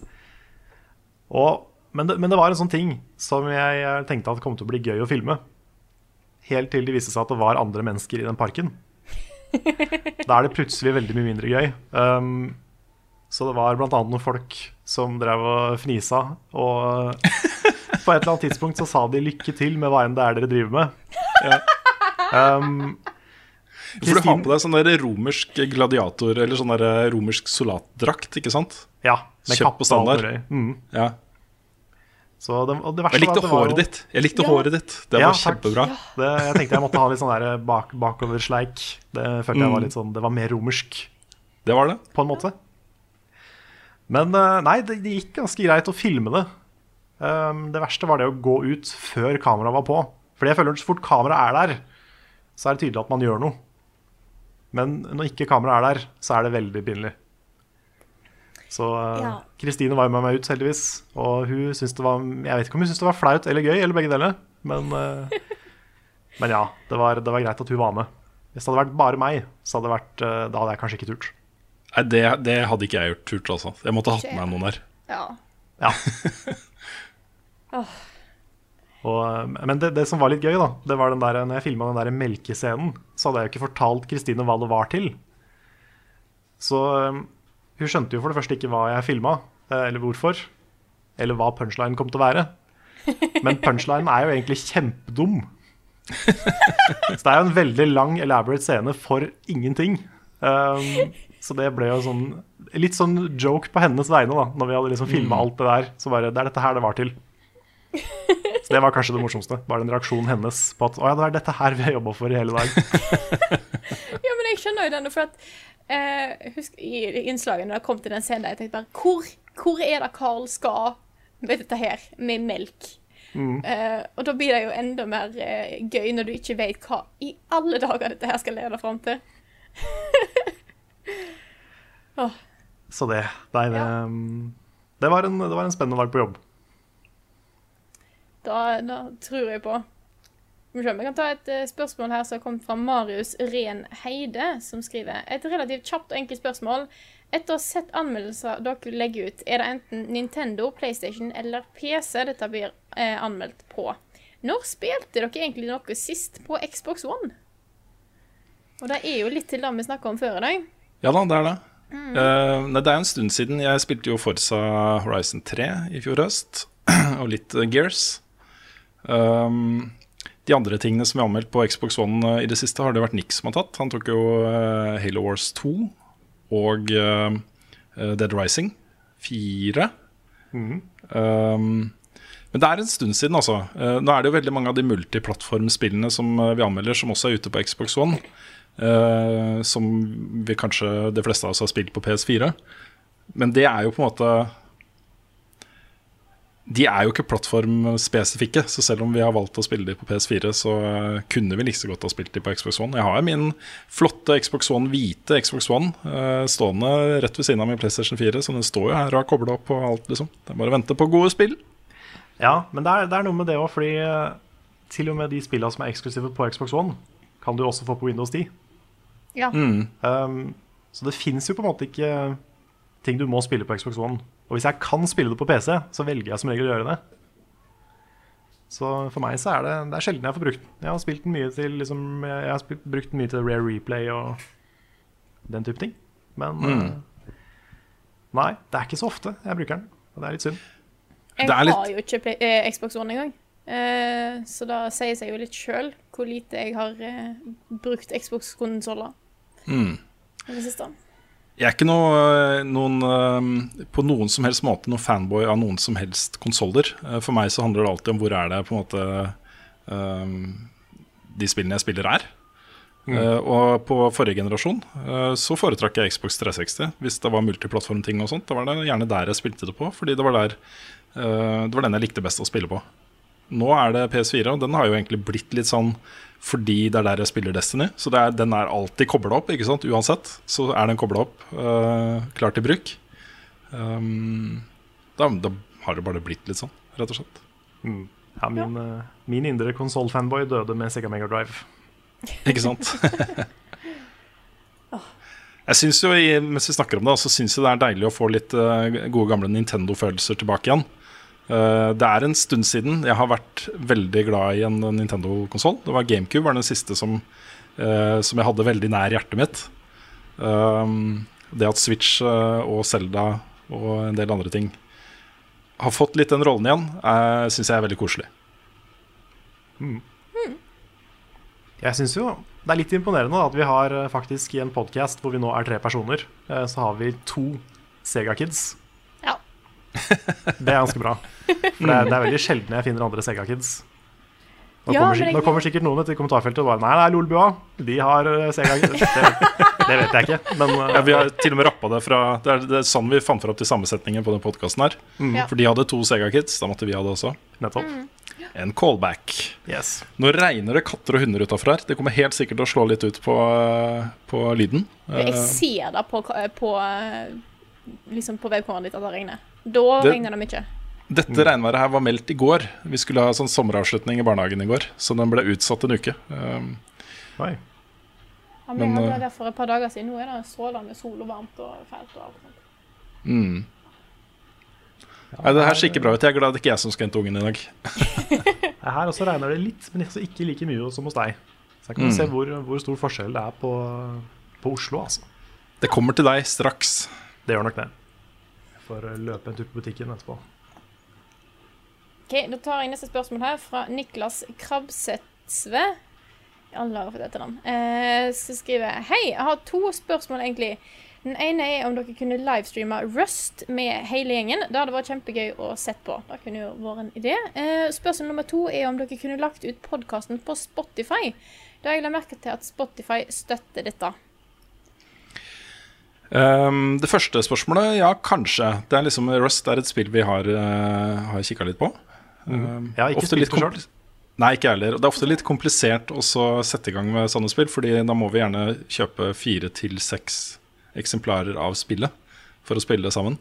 Og, men, det, men det var en sånn ting som jeg tenkte at kom til å bli gøy å filme. Helt til det viste seg at det var andre mennesker i den parken. Da er det plutselig veldig mye mindre gøy. Um, så det var annet noen folk som drev og fnisa, og på et eller annet tidspunkt så sa de lykke til med hva enn det er dere driver med. Um, For du har på deg sånn der romersk gladiator, eller sånn der romersk soldatdrakt, ikke sant? ja, med Kjøpt på standard. Mm. Ja. Så det, og det verste jeg likte var at det var håret jo- ditt. Jeg likte Ja. håret ditt. Det Ja, var kjempebra. Det, jeg tenkte jeg måtte ha litt sånn der bak, bakoversleik. Det følte jeg var litt sånn Det var mer romersk, Det var det. på en måte. Men eh, nei, det, det gikk ganske greit å filme det. Um, det verste var det å gå ut før kameraet var på. Fordi jeg føler at så fort kameraet er der, så er det tydelig at man gjør noe. Men når ikke kameraet er der, så er det veldig pinlig. Så eh, Ja. Kristine var jo med meg ut, heldigvis. Og hun syntes det var Jeg vet ikke om hun syntes det var flaut eller gøy, eller begge deler. Men, eh, men ja, det var, det var greit at hun var med. Hvis det hadde vært bare meg, så hadde det vært, eh, da hadde jeg kanskje ikke turt. Nei, det, det hadde ikke jeg gjort turt, altså. Jeg måtte hatt med meg noen der. Ja. Ja. <laughs> Og, eh, men det, det som var litt gøy, da, det var den der, når jeg filma den der melkescenen, så hadde jeg jo ikke fortalt Kristine hva det var til. Så eh, hun skjønte jo for det første ikke hva jeg filma, eller hvorfor. Eller hva punchline kom til å være. Men punchline er jo egentlig kjempedum. Så det er jo en veldig lang, elaborate scene for ingenting. Um, så det ble jo sånn litt sånn joke på hennes vegne, da, når vi hadde liksom filma alt det der. Så bare Det er dette her det var til. Det var kanskje det morsomste. Bare den reaksjonen hennes på at å ja, det er dette her vi har jobba for i hele dag. <laughs> ja, men jeg skjønner jo denne, for at eh, Husk i innslaget når jeg kom til den scenen, jeg tenkte bare Hvor, hvor er det Carl skal med dette her, med melk? Eh, og da blir det jo enda mer eh, gøy når du ikke vet hva i alle dager dette her skal lede fram til. <laughs> Så det Nei, det, ja. det, var en, det var en spennende dag på jobb. Da, da tror jeg på. Vi kan ta et eh, spørsmål her som har kommet fra Marius Ren Heide, som skriver et relativt kjapt og enkelt spørsmål. Etter å ha sett anmeldelser dere legger ut, er det enten Nintendo, PlayStation eller PC dette blir eh, anmeldt på. Når spilte dere egentlig noe sist på Xbox One? Og det er jo litt til det vi snakka om før i dag. Ja da, det er det. Eh, nei, det er en stund siden. Jeg spilte jo Forza Horizon 3 i fjor høst, <clears throat> og litt eh, Gears. Um, de andre tingene som er anmeldt på Xbox One eh, i det siste, har det vært Nick som har tatt. Han tok jo eh, Halo Wars 2 og eh, Dead Rising 4. Um, men det er en stund siden, altså. Nå er det jo veldig mange av de multiplattformspillene som vi anmelder, som også er ute på Xbox One. Uh, som vi kanskje de fleste av oss har spilt på PS4. Men det er jo på en måte De er jo ikke plattformspesifikke, så selv om vi har valgt å spille de på PS4, så eh, kunne vi like så godt ha spilt de på Xbox One. Jeg har jo min flotte Xbox One, hvite Xbox One, eh, stående rett ved siden av min PlayStation 4, så den står jo her og har kobla opp på alt, liksom. Det er bare å vente på gode spill. Ja, men det er, det er noe med det òg, fordi eh, til og med de spillene som er eksklusive på Xbox One, kan du også få på Windows 10. Ja. Um, så det fins jo på en måte ikke ting du må spille på Xbox One. Og hvis jeg kan spille det på PC, så velger jeg som regel å gjøre det. Så for meg så er det, det er sjelden jeg får brukt den. Jeg har spilt den mye til liksom, Jeg har spilt, brukt den mye til rare replay og den type ting. Men eh, nei, det er ikke så ofte jeg bruker den. Og det er litt synd. Jeg Det litt- har jo ikke Play eh, Xbox One engang. Eh, så da sier seg jo litt sjøl hvor lite jeg har eh, brukt Xbox-konsoller Mm. i det siste. Jeg er ikke noe, noen, eh, på noen som helst måte noen fanboy av noen som helst konsoller. Eh, For meg så handler det alltid om hvor er det på en måte eh, de spillene jeg spiller er. Mm. og på forrige generasjon eh, så foretrakk jeg Xbox 360 hvis det var multiplattformting og sånt. Da var det gjerne der jeg spilte det på, fordi det var, der, eh, det var den jeg likte best å spille på. Nå er det PS4, og den har jo egentlig blitt litt sånn fordi det er der jeg spiller Destiny. Så det er, den er alltid kobla opp, ikke sant? Uansett. Så er den kobla opp, uh, klar til bruk. Um, da, da har det bare blitt litt sånn, rett og slett. Ja, min, eh, min indre konsollfanboy døde med Sega Mega Drive. <laughs> Ikke sant? Jeg synes jo, Mens vi snakker om det, så syns jeg det er deilig å få litt gode gamle Nintendo-følelser tilbake igjen. Eh, det er en stund siden jeg har vært veldig glad i en Nintendo-konsoll. Det var GameCube var den siste som eh, som jeg hadde veldig nær hjertet mitt. Um, det at Switch eh, og Zelda og en del andre ting har fått litt den rollen igjen, uh, syns jeg er veldig koselig. Jeg syns jo det er litt imponerende at vi har eh, faktisk i en podkast hvor vi nå er tre personer, eh, så har vi to Sega-kids. <laughs> Det er ganske bra. For det er, det er veldig sjelden jeg finner andre Sega-kids. Nå, Ja, kommer, nå kommer sikkert noen til kommentarfeltet og bare Nei, det er Lolbua. De har eh, Sega-kids. Det, det vet jeg ikke, men eh, Ja, vi har til og med rappa det fra Det er, det er sånn vi fant fram til sammensetningen på den podkasten her. Ja. For de hadde to Sega Kids, da måtte vi ha det også. nettopp. En callback. Yes. Nå regner det katter og hunder utafor her. Det kommer helt sikkert til å slå litt ut på, på lyden. Jeg Eh, ser det på, på, liksom på webkameraet ditt at det regner. Da Det- regner det mye. Dette regnværet her var meldt i går. Vi skulle ha sånn sommeravslutning i barnehagen i går, så den ble utsatt en uke. Um, Nei. Ja, men Men, jeg hadde eh, det for et par dager siden. Nå er det strålende sol og varmt og fælt. og alt sånt. mm. Nei, det her ser ikke bra ut. Jeg er glad det ikke er jeg som skal hente ungen i dag. <laughs> Her også regner det litt, men altså ikke like mye som hos deg. Så jeg kan Mm. se hvor, hvor stor forskjell det er på, på Oslo, altså. Det kommer til deg straks. Det gjør nok det. Får eh, løpe en tur på butikken etterpå. Ok, Da tar jeg neste spørsmål her fra Niklas Krabsetsve. Alle har fått dette navn. Eh, skal skrive Hei, jeg har to spørsmål, egentlig. Den ene er om dere kunne livestreame Rust med hele gjengen. Det hadde vært kjempegøy å sett på. Det kunne jo vært en idé. Eh, spørsmål nummer to er om dere kunne lagt ut podkasten på Spotify. Da har jeg la merke til at Spotify støtter dette. Um, det første spørsmålet, ja, kanskje. Det er liksom Rust er et spill vi har, uh, har kikka litt på. Um, Jeg har ikke ofte spilt litt det kompl- Nei, ikke jeg heller. Det er ofte litt komplisert også å sette i gang med sånne spill, Fordi da må vi gjerne kjøpe fire til seks eksemplarer av spillet for å spille det sammen.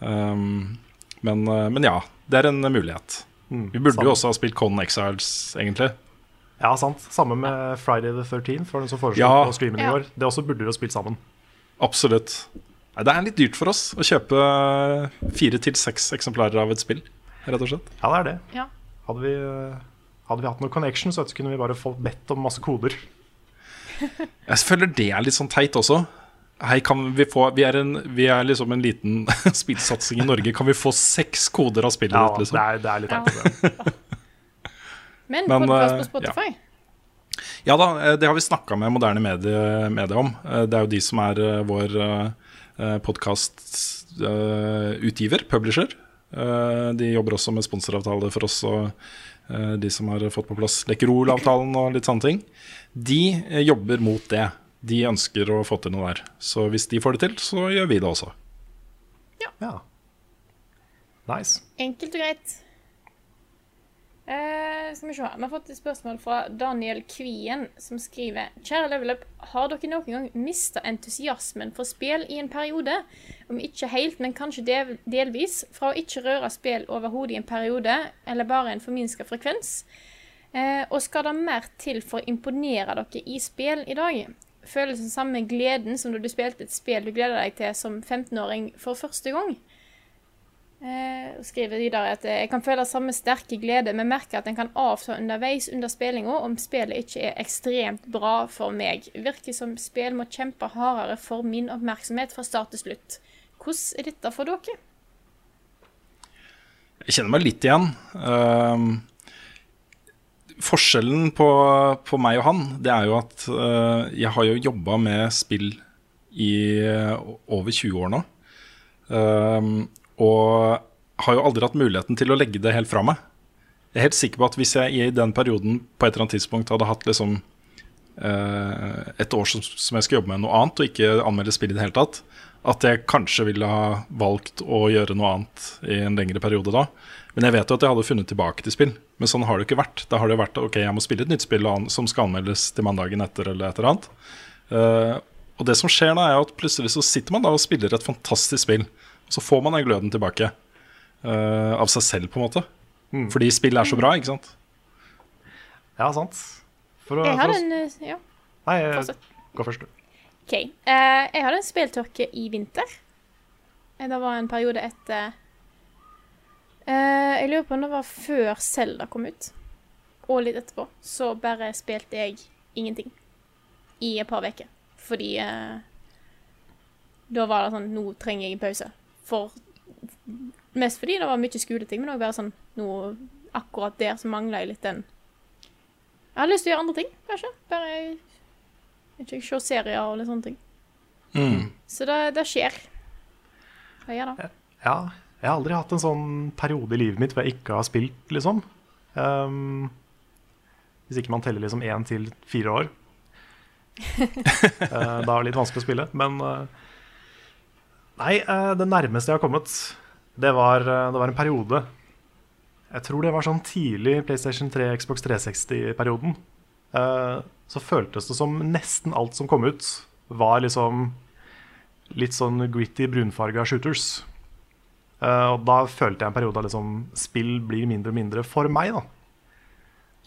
Um, men, uh, men ja, det er en mulighet. Mm, Vi burde samme. jo også ha spilt Conan Exiles, egentlig. Ja, sant. Samme med Friday the 13th, var den som foreslo Ja. på streamen i Ja. går. Det også burde vi jo spilt sammen. Absolutt. Nei, det er litt dyrt for oss å kjøpe fire til seks eksemplarer av et spill, rett og slett. Ja, det er det. Ja. Hadde vi, eh, hadde vi hatt noe connection, så kunne vi bare fått bedt om masse koder. <laughs> Jeg føler det er litt sånn teit også. Hei, kan vi få Vi er, en, vi er liksom en liten <laughs> spillsatsing i Norge. Kan vi få seks koder av spillet Ja, ditt, det liksom? er, det er litt teit. Ja. <laughs> Men, Men, podkast eh, på Spotify? Ja da, eh, det har vi snakka med moderne medie, medie om. Eh, Det er jo de som er eh, vår podkastutgiver, publisher. Eh, De jobber også med sponsoravtale for oss og de som har fått på plass Lekkerol-avtalen og litt sånne ting. De jobber mot det. De ønsker å få til noe der. Så hvis de får det til, så gjør vi det også. Ja. Nice. Enkelt og greit. Eh, skal vi se. Vi har fått et spørsmål fra Daniel Kvien, som skriver Kjære Level Up, har dere noen gang mista entusiasmen for spill i en periode? Om ikke helt, men kanskje del delvis. Fra å ikke røre spill overhodet i en periode, eller bare en forminska frekvens. Eh, og skal det mer til for å imponere dere i spill i dag? Føles den samme gleden som da du spilte et spill du gleda deg til som 15-åring for første gang? Eh, skriver videre at eh, jeg kan føle samme sterke glede, men merker at en kan avta underveis under spillinga om spillet ikke er ekstremt bra for meg. Virker som spill må kjempe hardere for min oppmerksomhet fra start til slutt. Hvordan er dette for dere? Jeg kjenner meg litt igjen. Uh, forskjellen på, på meg og han, det er jo at uh, jeg har jo jobba med spill i uh, over 20 år nå. Ehm, og har jo aldri hatt muligheten til å legge det helt fra meg. Jeg er helt sikker på at hvis jeg i den perioden på et eller annet tidspunkt hadde hatt liksom eh, et år som, som jeg skal jobbe med noe annet, og ikke anmelde spill i det hele tatt, at jeg kanskje ville ha valgt å gjøre noe annet i en lengre periode da. Men jeg vet jo at jeg hadde funnet tilbake til spill. Men sånn har det ikke vært. Da har det vært ok, jeg må spille et nytt spill som skal anmeldes til mandagen etter eller et eller annet. Eh, og det som skjer da, er at plutselig så sitter man da og spiller et fantastisk spill. Så får man den gløden tilbake. uh, av seg selv, på en måte. Mm. Fordi spillet er så bra, ikke sant? Ja, sant. For å, Jeg å, en eh, Ja, nei, eh, gå først, du. OK. Uh, jeg hadde en spilltørke i vinter. Eh, Det var en periode etter uh, Jeg lurer på om det var før Zelda kom ut. Og litt etterpå. Så bare spilte jeg ingenting. i et par uker. Fordi uh, da var det sånn Nå trenger jeg en pause. For Mest fordi det var mye skoleting, men òg bare sånn noe Akkurat der så mangla jeg litt den Jeg har lyst til å gjøre andre ting, kanskje. Bare ikke se serier og litt sånne ting. Mm. Så det, det skjer. Hva gjør det? Ja, jeg har aldri hatt en sånn periode i livet mitt hvor jeg ikke har spilt, liksom. Um, hvis ikke man teller liksom én til fire år. uh, <laughs> da er det litt vanskelig å spille. Men eh, Nei, eh, det nærmeste jeg har kommet, det var, eh, det var en periode Jeg tror det var sånn tidlig PlayStation 3, Xbox 360-perioden. Eh, så føltes det som nesten alt som kom ut, var liksom litt sånn gritty, brunfarga shooters. Og da følte jeg en periode av liksom spill blir mindre og mindre for meg, da.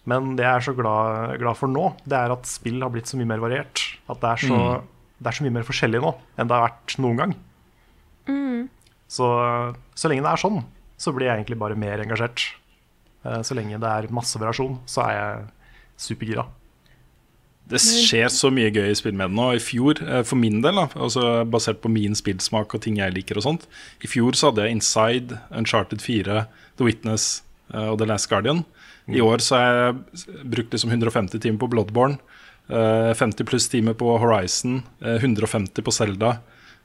Men det jeg er så glad, glad for nå, det er at spill har blitt så mye mer variert. At det er så, det er så mye mer forskjellig nå enn det har vært noen gang. Så, så lenge det er sånn, så blir jeg egentlig bare mer engasjert. Eh, Så lenge det er masse variasjon, så er jeg supergira. Det skjer så mye gøy i spill med den nå. I fjor, eh, for min del, da, altså basert på min spillsmak og ting jeg liker og sånt I fjor så hadde jeg Inside, Uncharted 4, The Witness eh, og The Last Guardian. I år så har jeg brukt liksom 150 timer på Bloodborne. eh, 50 pluss timer på Horizon. eh, 150 på Zelda.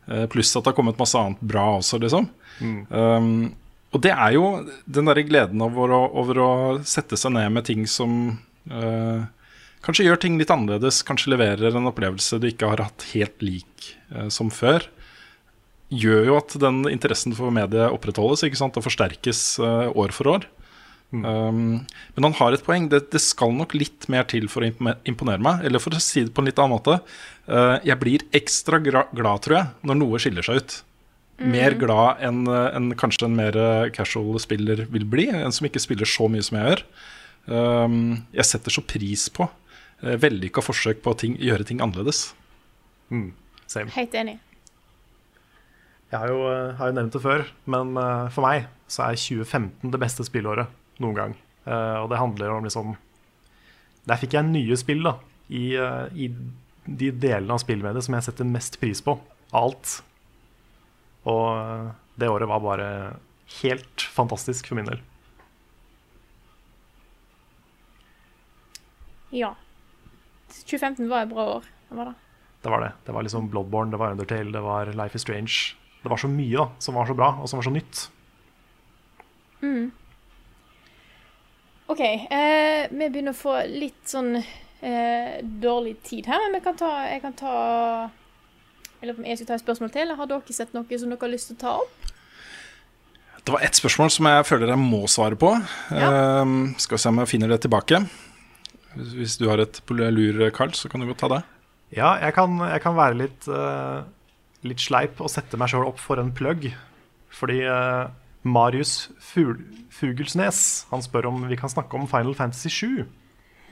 Eh, Pluss at det har kommet masse annet bra også, liksom. Um, og det er jo den derre gleden over å, over å sette seg ned med ting som uh, Kanskje gjør ting litt annerledes, kanskje leverer en opplevelse du ikke har hatt helt lik uh, som før. Gjør jo at den interessen for mediet opprettholdes ikke sant? og forsterkes uh, år for år. Um, men han har et poeng. Det, det skal nok litt mer til for å imponere meg. Eller for å si det på en litt annen måte. Eh, jeg blir ekstra gra glad, tror jeg, når noe skiller seg ut. Mer glad enn en kanskje en mer eh, casual spiller vil bli. En som ikke spiller så mye som jeg gjør. Um, jeg setter så pris på uh, vellykka forsøk på å ting, gjøre ting annerledes. Mm, same. Helt enig. Jeg har jo, eh, har jo nevnt det før, men eh, for meg så er 2015 det beste spillåret noen gang. Eh, og det handler om liksom Der fikk jeg nye spill, da. I, eh, i de delene av spillmediet som jeg setter mest pris på av alt. Og det året var bare helt fantastisk for min del. Ja. 2015 var et bra år. Det var det. Det var det. Det var liksom Bloodborne, det var Undertale, det var Life is Strange. Det var så mye da, som var så bra, og som var så nytt. OK. Eh, vi begynner å få litt sånn eh, dårlig tid her, men vi kan ta, jeg kan ta Jeg lurer på om jeg skal ta et spørsmål til. eller Har dere sett noe som dere har lyst til å ta opp? Det var ett spørsmål som jeg føler jeg må svare på. Um, skal vi se om jeg finner det tilbake. Hvis, hvis du har et lur, Carl, så kan du godt ta det. Ja, jeg kan, jeg kan være litt, uh, litt sleip og sette meg sjøl opp for en plugg. Fordi uh, Marius Fugl Fugelsnes han spør om vi kan snakke om Final Fantasy 7.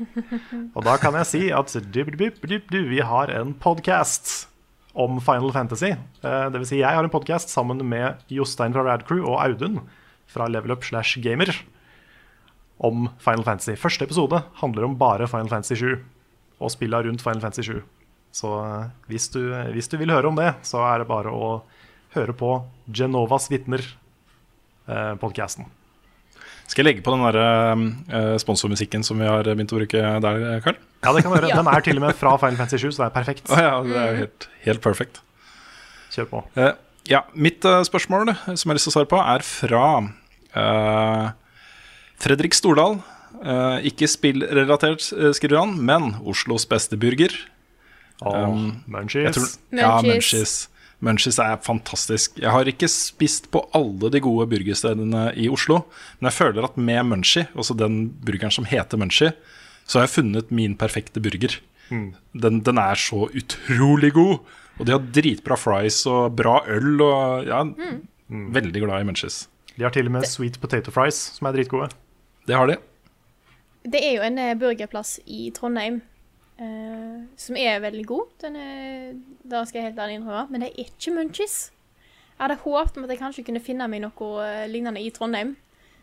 <laughs> Og da kan jeg si at vi har en podkast om Final Fantasy. Eh, det vil si, jeg har en podkast sammen med Jostein fra Radcrew og Audun fra Level Up slash Gamer om Final Fantasy. Første episode handler om bare Final Fantasy 7 og spilla rundt Final Fantasy 7. Så eh, hvis du, hvis du vil høre om det, så er det bare å høre på Genovas vitner, eh. Skal jeg legge på den der, uh, sponsormusikken som vi har begynt å bruke der, Karl? Ja, det kan du gjøre. Ja. Den er til og med fra Final Fantasy 7, så det er perfekt. Oh, ja, det er helt, helt perfekt. Kjør på. Uh, ja, mitt uh, spørsmål eh, som jeg har lyst til å svare på, er fra uh, Fredrik Stordal. Eh, ikke spillrelatert, eh, skriver han, men Oslos beste burger. Åh, Um, munchies. Tror, munchies. ja, Munchies. Munchies. Er fantastisk. Jeg har ikke spist på alle de gode burgerstedene i Oslo, men jeg føler at med Munchie, også den burgeren som heter Munchie, så har jeg funnet min perfekte burger. Den, den er så utrolig god. Og de har dritbra fries og bra øl og ja, veldig glad i Munchies. De har til og med sweet potato fries, som er dritgode. Det har de. Det er jo en eh, burgerplass i Trondheim eh, som er veldig god. Den er, da skal jeg helt ærlig innrømme. Men det er ikke Munchies. Jeg hadde håpet om at jeg kanskje kunne finne meg noe eh, lignende i Trondheim.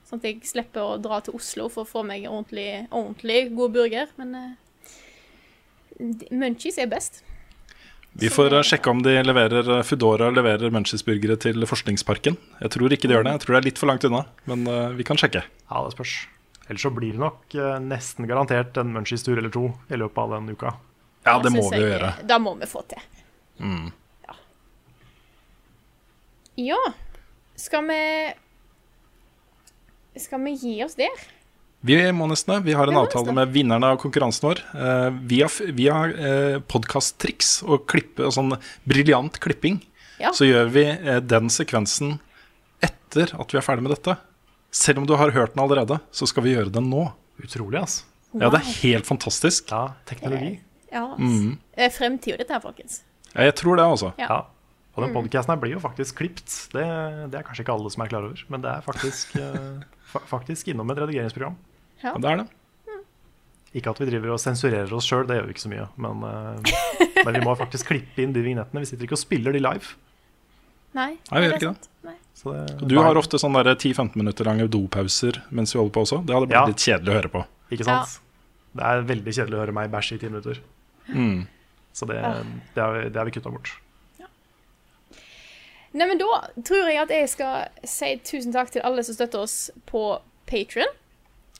Sånn at jeg slipper å dra til Oslo for å få meg ordentlig, ordentlig god burger. Men uh, Munchies er best. Vi får sjekke om de leverer Foodora leverer Munchies-burgere til Forskningsparken. Jeg tror ikke de gjør det. Jeg tror det er litt for langt unna, men uh, vi kan sjekke. Ja, det spørs. Ellers så blir det nok eh, nesten garantert en Munchies-tur eller to i løpet av den uka. Ja, det må vi jo gjøre. Da må vi få til. Mm. Ja. ja. Skal vi Skal vi gi oss der? Vi må nesten det. Vi har en Vi avtale med vinnerne av konkurransen vår. Eh, via via eh, podkast-triks og klippe, og sånn briljant klipping, Ja. så gjør vi eh, den sekvensen etter at vi er ferdig med dette. Selv om du har hørt den allerede, så skal vi gjøre den nå. Utrolig, altså. Ja, det er helt fantastisk. Ja, teknologi. Ja. Mm. Er fremtida, dette her, folkens. Ja, Jeg tror det, altså. Ja. Ja. Og den podcasten her blir jo faktisk klipt. Det, det er kanskje ikke alle som er klar over, men det er faktisk, eh, <laughs> fa faktisk innom et redigeringsprogram. Ja, det er det. Ikke at vi driver og sensurerer oss sjøl, det gjør vi ikke så mye. Men, eh, <laughs> men vi må faktisk klippe inn de vignettene. Vi sitter ikke og spiller de live. Nei, Nei, vi gjør det ikke sant. Nei. Så det, Du har ofte sånne 10-15 minutter lange dopauser mens vi holder på også. Det hadde blitt Ja. litt kjedelig å høre på. Ikke sant? Det er veldig kjedelig å høre meg bæsje i ti minutter. Mm. Så det, det, har, det har vi kutta bort. Nei, men da tror jeg at jeg skal si tusen takk til alle som støtter oss på Patrion.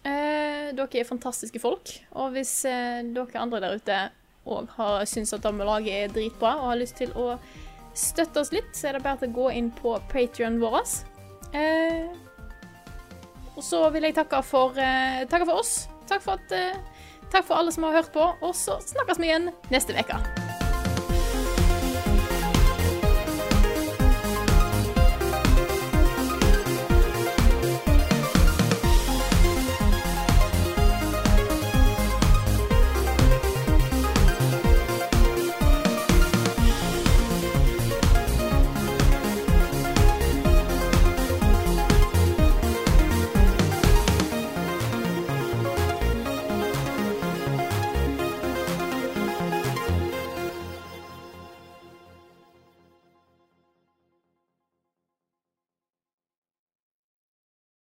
Eh, dere er fantastiske folk. Og hvis eh, dere andre der ute òg syns at lager er dritbra og har lyst til å støtte oss litt, så er det bare til å gå inn på Patrion vår. Eh, og så vil jeg takke for, eh, takke for oss. Takk for, at, eh, takk for alle som har hørt på, og så snakkes vi igjen neste uke.